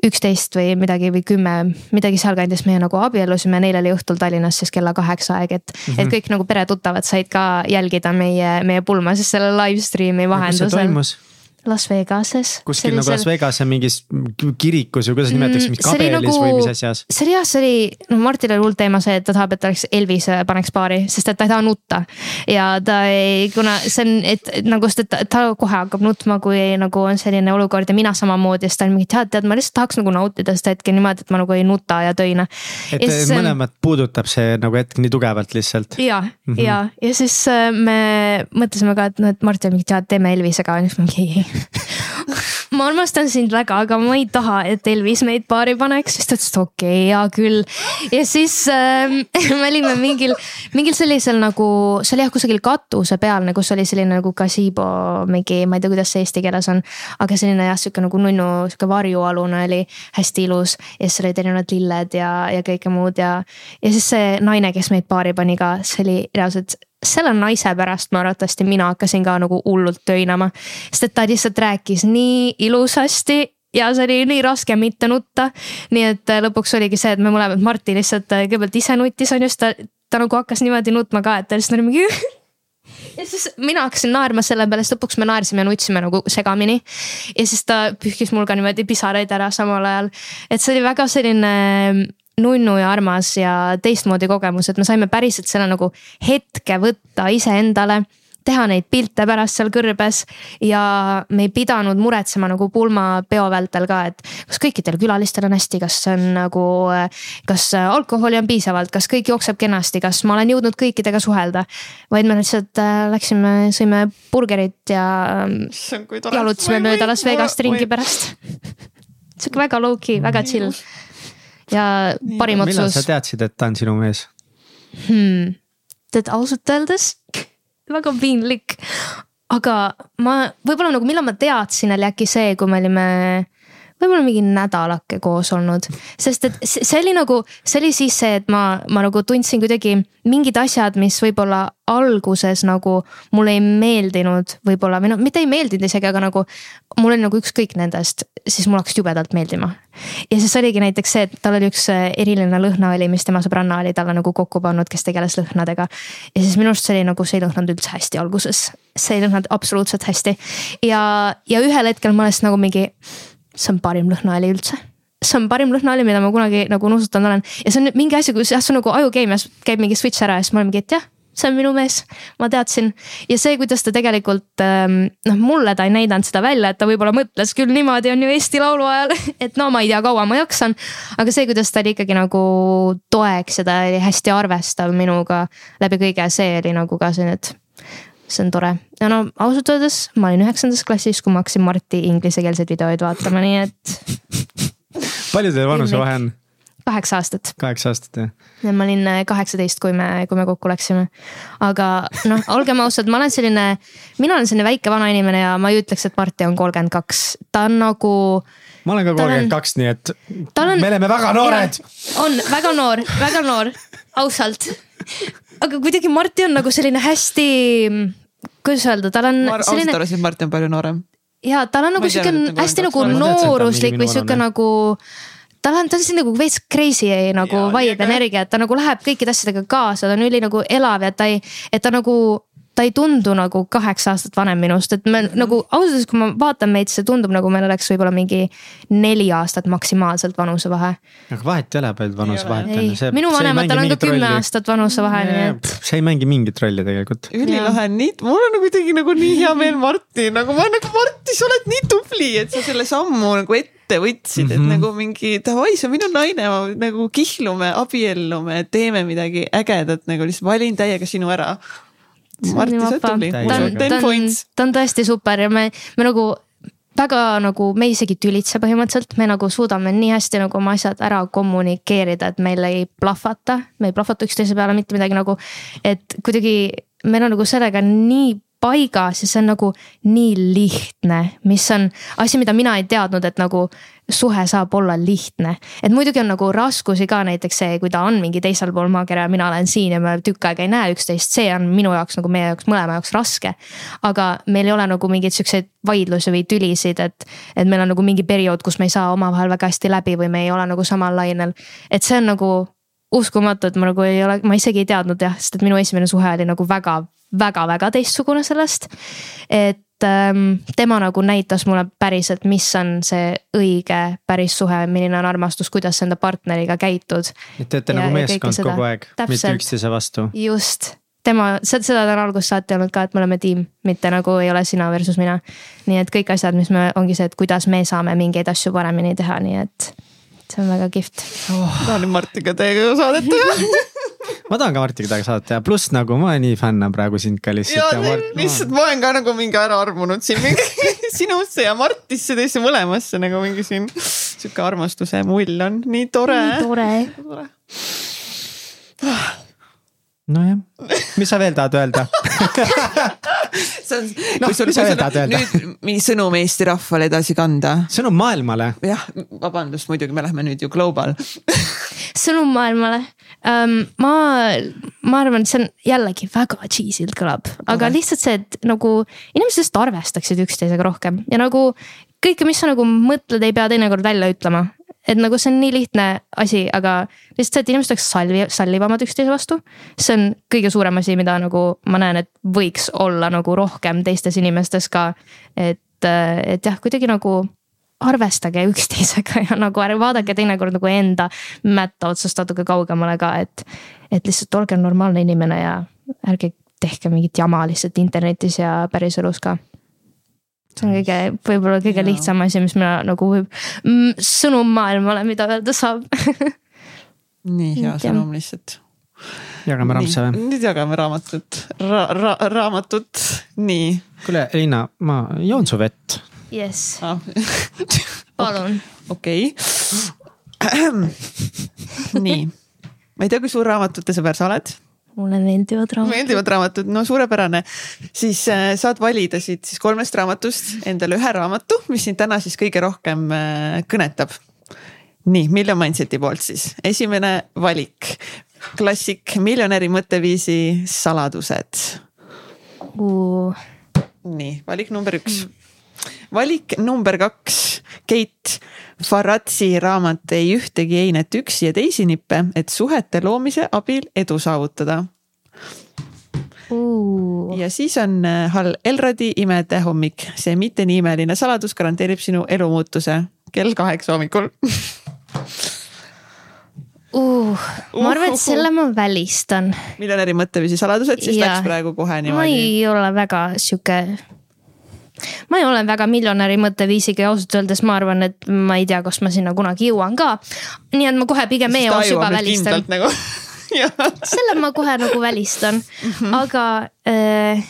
üksteist või midagi või kümme, midagi sealkandis meie nagu abiellusime, neil oli õhtul Tallinnas siis kella kaheksa aeg, et mm, -hmm. et kõik nagu peretuttavad said ka jälgida meie, meie pulma siis selle live stream'i vahendusel Las Vegases. kuskil nagu Las Vegase mingis kirikus või kuidas nimetakse, mingis kabelis nagu, või mis asjas? see oli jah, see oli, no Martil oli hull teema see, et ta tahab, et oleks Elvis paneks paari, sest et ta ei taha nutta. ja ta ei, kuna see on, et nagu, sest et ta, ta kohe hakkab nutma, kui nagu on selline olukord ja mina samamoodi, siis ta on mingi, tead, tead, ma lihtsalt tahaks nagu nautida seda hetke niimoodi, et ma nagu ei nuta ja töina. et ja mõlemat on... puudutab see nagu hetk nii tugevalt lihtsalt. ja mm, -hmm. ja, ja siis äh, me mõtlesime ka, et noh, et Martin mingi, tead, teeme Elvisega, siis ma mingi ei ma armastan sind väga, aga ma ei taha, et Elvis meid paari paneks, siis ta ütles, et okei okay,, hea küll. ja siis äh, me olime mingil, mingil sellisel nagu, see oli jah kusagil katuse peal, kus oli selline nagu gazebo mingi, ma ei tea, kuidas see eesti keeles on. aga selline jah, sihuke nagu nunnu, sihuke varjualune oli hästi ilus ja siis olid erinevad lilled ja, ja kõike muud ja. ja siis see naine, kes meid paari pani ka, see oli reaalselt selle naise pärast ma arvatavasti mina hakkasin ka nagu hullult töinama. sest et ta lihtsalt rääkis nii ilusasti ja see oli nii raske mitte nutta. nii et äh, lõpuks oligi see, et me mõlemad, Martin lihtsalt äh, kõigepealt ise nutis on ju, siis ta, ta nagu hakkas niimoodi nutma ka, et ta lihtsalt oli mingi ja siis mina hakkasin naerma selle peale, siis lõpuks me naersime ja nutsime nagu segamini. ja siis ta pühkis mul ka niimoodi pisaraid ära samal ajal, et see oli väga selline nunnu ja armas ja teistmoodi kogemus, et me saime päriselt selle nagu hetke võtta iseendale teha neid pilte pärast seal kõrbes ja me ei pidanud muretsema nagu pulmapeo vältel ka, et kas kõikidel külalistel on hästi, kas on nagu, kas alkoholi on piisavalt, kas kõik jookseb kenasti, kas ma olen jõudnud kõikidega suhelda. vaid me lihtsalt äh, läksime, sõime burgerit ja jalutasime mööda Las Vegast ringi pärast. sihuke väga low-key, väga chill ja parim otsus. millal sa teadsid, et ta on sinu mees hmm.? tead ausalt öeldes väga piinlik. aga ma võib-olla nagu millal ma teadsin, oli äkki see, kui me olime võib-olla mingi nädalake koos olnud, sest et see oli nagu, see oli siis see, et ma, ma nagu tundsin kuidagi mingid asjad, mis võib-olla alguses nagu mulle ei meeldinud, võib-olla või noh, mitte ei meeldinud isegi, aga nagu mul oli nagu ükskõik nendest, siis mul hakkas jubedalt meeldima. ja siis oligi näiteks see, et tal oli üks äh, eriline lõhnaõli, mis tema sõbranna oli talle nagu kokku pannud, kes tegeles lõhnadega. ja siis minu arust see oli nagu, see ei lõhnanud üldse hästi alguses, see ei lõhnanud absoluutselt hästi ja, ja ühel hetkel ma olen siis nagu mingi see on parim lõhnaõli üldse see on parim lõhnaõli, mida ma kunagi nagu nuusutanud olen ja see on mingi asi, kus jah, see on nagu ajukeemias käib mingi switch ära ja siis ma olen mingi, et jah, see on minu mees, ma teadsin. ja see, kuidas ta tegelikult ähm, noh, mulle ta ei näidanud seda välja, et ta võib-olla mõtles küll niimoodi on ju Eesti Laulu ajal, et no ma ei tea, kaua ma jaksan. aga see, kuidas ta oli ikkagi nagu toeks ja ta oli hästi arvestav minuga läbi kõige, see oli nagu ka selline, et see on tore ja no ausalt öeldes ma olin üheksandas klassis, kui ma hakkasin Marti inglisekeelseid videoid vaatama, nii et. palju teil vanusevahe on? kaheksa aastat. kaheksa aastat jah. ja ma olin äh, kaheksateist, kui me, kui me kokku läksime. aga noh, olgem ausad, ma olen selline, mina olen selline väike vanainimene ja ma ei ütleks, et Marti on kolmkümmend kaks, ta on nagu ma olen ka kolmkümmend kaks, nii et on, me oleme väga noored. on väga noor, väga noor, ausalt aga kuidagi Marti on nagu selline hästi, kuidas öelda, tal on. ma selline... ausalt arvasin, et Marti on palju noorem. ja tal on nagu sihuke hästi nagu nooruslik või sihuke nagu tal on, ta on selline nagu veits crazy nagu vibe energia, et ta nagu läheb kõikide asjadega kaasa, ta on üli nagu elav ja ta ei, et ta nagu ta ei tundu nagu kaheksa aastat vanem minust, et me mm -hmm. nagu ausalt öeldes, kui ma vaatan meid, see tundub nagu meil oleks võib-olla mingi neli aastat maksimaalselt vanusevahe. aga vahet ei ole, palju vanusevahet on. minu vanematel on ka kümme aastat vanusevahe, nii et. see ei mängi mingit rolli tegelikult. ülilahe, nii, mul on nagu kuidagi nagu nii hea meel, Martin, nagu ma nagu Martin, sa oled nii tubli, et sa selle sammu nagu ette võtsid mm, -hmm. et mhm. nagu mingi davai, see on minu naine, nagu kihlume, abiellume, teeme midagi ägedat, nagu lihtsalt valin täiega sinu ära Tubli, mul on ten points. ta on tõesti super ja me, me nagu väga nagu, me isegi ei tülitse põhimõtteliselt, me nagu suudame nii hästi nagu oma asjad ära kommunikeerida, et meil ei plahvata, me ei plahvata üksteise peale mitte midagi nagu. et kuidagi meil on nagu sellega nii paigas ja see on nagu nii lihtne, mis on asi, mida mina ei teadnud, et nagu suhe saab olla lihtne. et muidugi on nagu raskusi ka näiteks see, kui ta on mingi teisel pool maakera ja mina olen siin ja me tükk aega ei näe üksteist, see on minu jaoks nagu meie jaoks mõlema jaoks raske. aga meil ei ole nagu mingeid siukseid vaidlusi või tülisid, et, et meil on nagu mingi periood, kus me ei saa omavahel väga hästi läbi või me ei ole nagu samal lainel. et see on nagu uskumatu, et ma nagu ei ole, ma isegi ei teadnud jah, sest et minu esimene suhe oli nagu väga väga-väga teistsugune sellest. et ähm, tema nagu näitas mulle päriselt, mis on see õige päris suhe, milline on armastus, kuidas sa enda partneriga käitud. et te olete nagu meeskond kogu aeg, mitte üksteise vastu. just, tema, seda ta on algusest saati olnud ka, et me oleme tiim, mitte nagu ei ole sina versus mina. nii et kõik asjad, mis me, ongi see, et kuidas me saame mingeid asju paremini teha, nii et see on väga kihvt. tahan nüüd Martiga teiega saadet teha ma tahan ka Martiga temaga saada teha, pluss nagu ma nii fännan praegu sind ka ja lihtsalt. lihtsalt ma olen ka nagu mingi ära armunud siin mingi sinusse ja Martisse teisse mõlemasse nagu mingi siin sihuke armastuse mull on nii tore. tore. tore. nojah, mis sa veel tahad öelda see on Noh, kui sul, veel tahad öelda? nüüd mingi sõnum Eesti rahvale edasi kanda. sõnum maailmale. jah, vabandust, muidugi me lähme nüüd ju global. sõnum maailmale um,. ma, ma arvan, et see on jällegi väga cheesy'lt kõlab, aga Kohe. lihtsalt see, et nagu inimesed lihtsalt arvestaksid üksteisega rohkem ja nagu kõike, mis sa nagu mõtled, ei pea teinekord välja ütlema. Et nagu see on nii lihtne asi, aga lihtsalt see, et inimesed oleks salvi, sallivamad üksteise vastu. see on kõige suurem asi, mida nagu ma näen, et võiks olla nagu rohkem teistes inimestes ka. et, et jah, kuidagi nagu arvestage üksteisega ja nagu ärge vaadake teinekord nagu enda mätta otsast natuke kaugemale ka, et. et lihtsalt olge normaalne inimene ja ärge tehke mingit jama lihtsalt internetis ja päriselus ka. See on kõige, võib-olla kõige Jaa. lihtsam asi, mis mina nagu võib, sõnum maailmale, mida öelda saab nii hea sõnum lihtsalt. jagame rampse või? nüüd jagame raamatut ra, ra, raamatut, nii kuule, Liina, ma joon su vett. jess, ah. palun. okei. nii, ma ei tea, kui suur raamatute sõber sa oled mulle meeldivad raamatud. meeldivad raamatud, no suurepärane. siis äh, saad valida siit siis kolmest raamatust endale ühe raamatu, mis sind täna siis kõige rohkem äh, kõnetab. nii, Million Mindseti poolt siis, esimene valik, klassik, miljonäri mõtteviisi saladused. nii, valik number üks. valik number kaks, Keit Faratsi raamat Ei ühtegi einet üksi ja teisi nippe, et suhete loomise abil edu saavutada ja siis on äh, Hall Elrodi Imede hommik, see mitte nii imeline saladus garanteerib sinu elumuutuse kell kaheksa hommikul uh, ma arvan, et selle ma välistan. miljonäri mõtteviisi saladused, siis Jaa. läks praegu kohe ma niimoodi. ei ole väga sihuke. Ma ei ole väga miljonäri mõtteviisiga ja ausalt öeldes ma arvan, et ma ei tea, kas ma sinna kunagi jõuan ka. nii et ma kohe pigem eos juba välistan. nagu selle ma kohe nagu välistan mm, -hmm. aga äh,.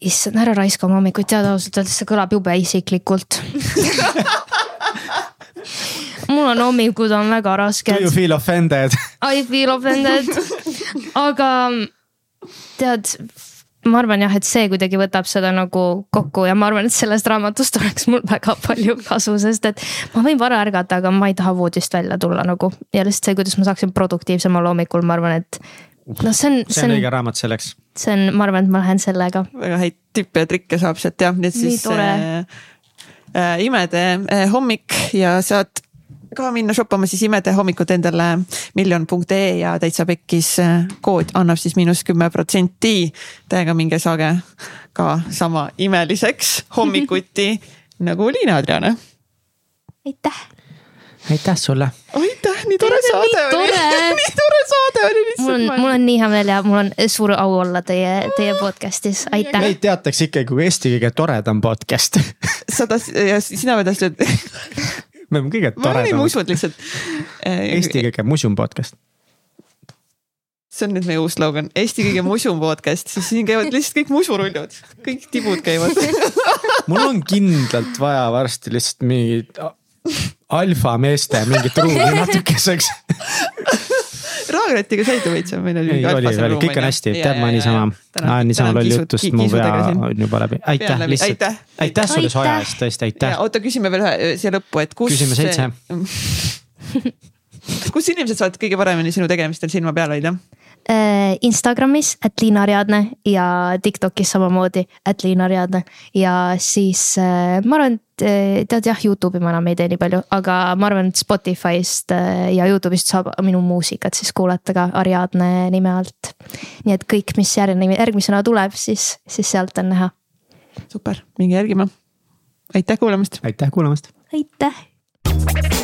issand, ära raiska oma hommikuid, tead ausalt öeldes see kõlab jube isiklikult mul on hommikud on väga Do rasked you. feel offended? I feel offended, aga tead, ma arvan jah, et see kuidagi võtab seda nagu kokku ja ma arvan, et sellest raamatust oleks mul väga palju kasu, sest et ma võin vara ärgata, aga ma ei taha voodist välja tulla nagu ja lihtsalt see, kuidas ma saaksin produktiivsemal hommikul, ma arvan, et noh, see on, see on õige raamat selleks. see on, ma arvan, et ma lähen sellega. väga häid tippe ja trikke saab sealt jah, nii et Nii siis tore. äh, äh, imede äh, hommik ja saad ka minna shoppama siis imede hommikut endale miljon.ee ja täitsa pekkis äh, kood annab siis miinus kümme protsenti. Täiega minge saage ka sama imeliseks hommikuti nagu Liina Adriane. aitäh. aitäh sulle. aitäh, nii tore saade oli nii tore saade oli mul on, lihtsalt. mul on nii hea meel ja mul on suur au olla teie, teie podcast'is, aitäh. meid teatakse ikkagi kui Eesti kõige toredam podcast sa tahtsid ja sina veel tahtsid, me oleme kõige ma olin toredamad. usud lihtsalt. Eesti kõige musum podcast. see on nüüd meie uus slogan, Eesti kõige musum podcast, siis siin käivad lihtsalt kõik musurullud, kõik tibud käivad. mul on kindlalt vaja varsti lihtsalt mingit alfameeste mingit ruumi natukeseks. Raagratiga saite veits, meil oli. ei, oli, oli, kõik on hästi, tead ma niisama, niisama loll jutust, mu pea on juba läbi, aitäh lihtsalt aitäh., sulle soja eest, tõesti aitäh. oota, küsime veel ühe siia lõppu, et kus. Küsime seitse. kus inimesed saavad kõige paremini sinu tegemistel silma peal hoida? Äh, Instagramis, et Liina Ariadne ja Tiktokis samamoodi, et Liina Ariadne ja siis äh, ma arvan, tead jah, Youtube'i ma enam ei tee nii palju, aga ma arvan, et Spotify'st äh, ja Youtube'ist saab minu muusikat siis kuulata ka Ariadne nime alt. nii et kõik, mis järgmine, järgmisena tuleb, siis, siis sealt on näha. super, minge järgima. aitäh kuulamast. aitäh kuulamast. aitäh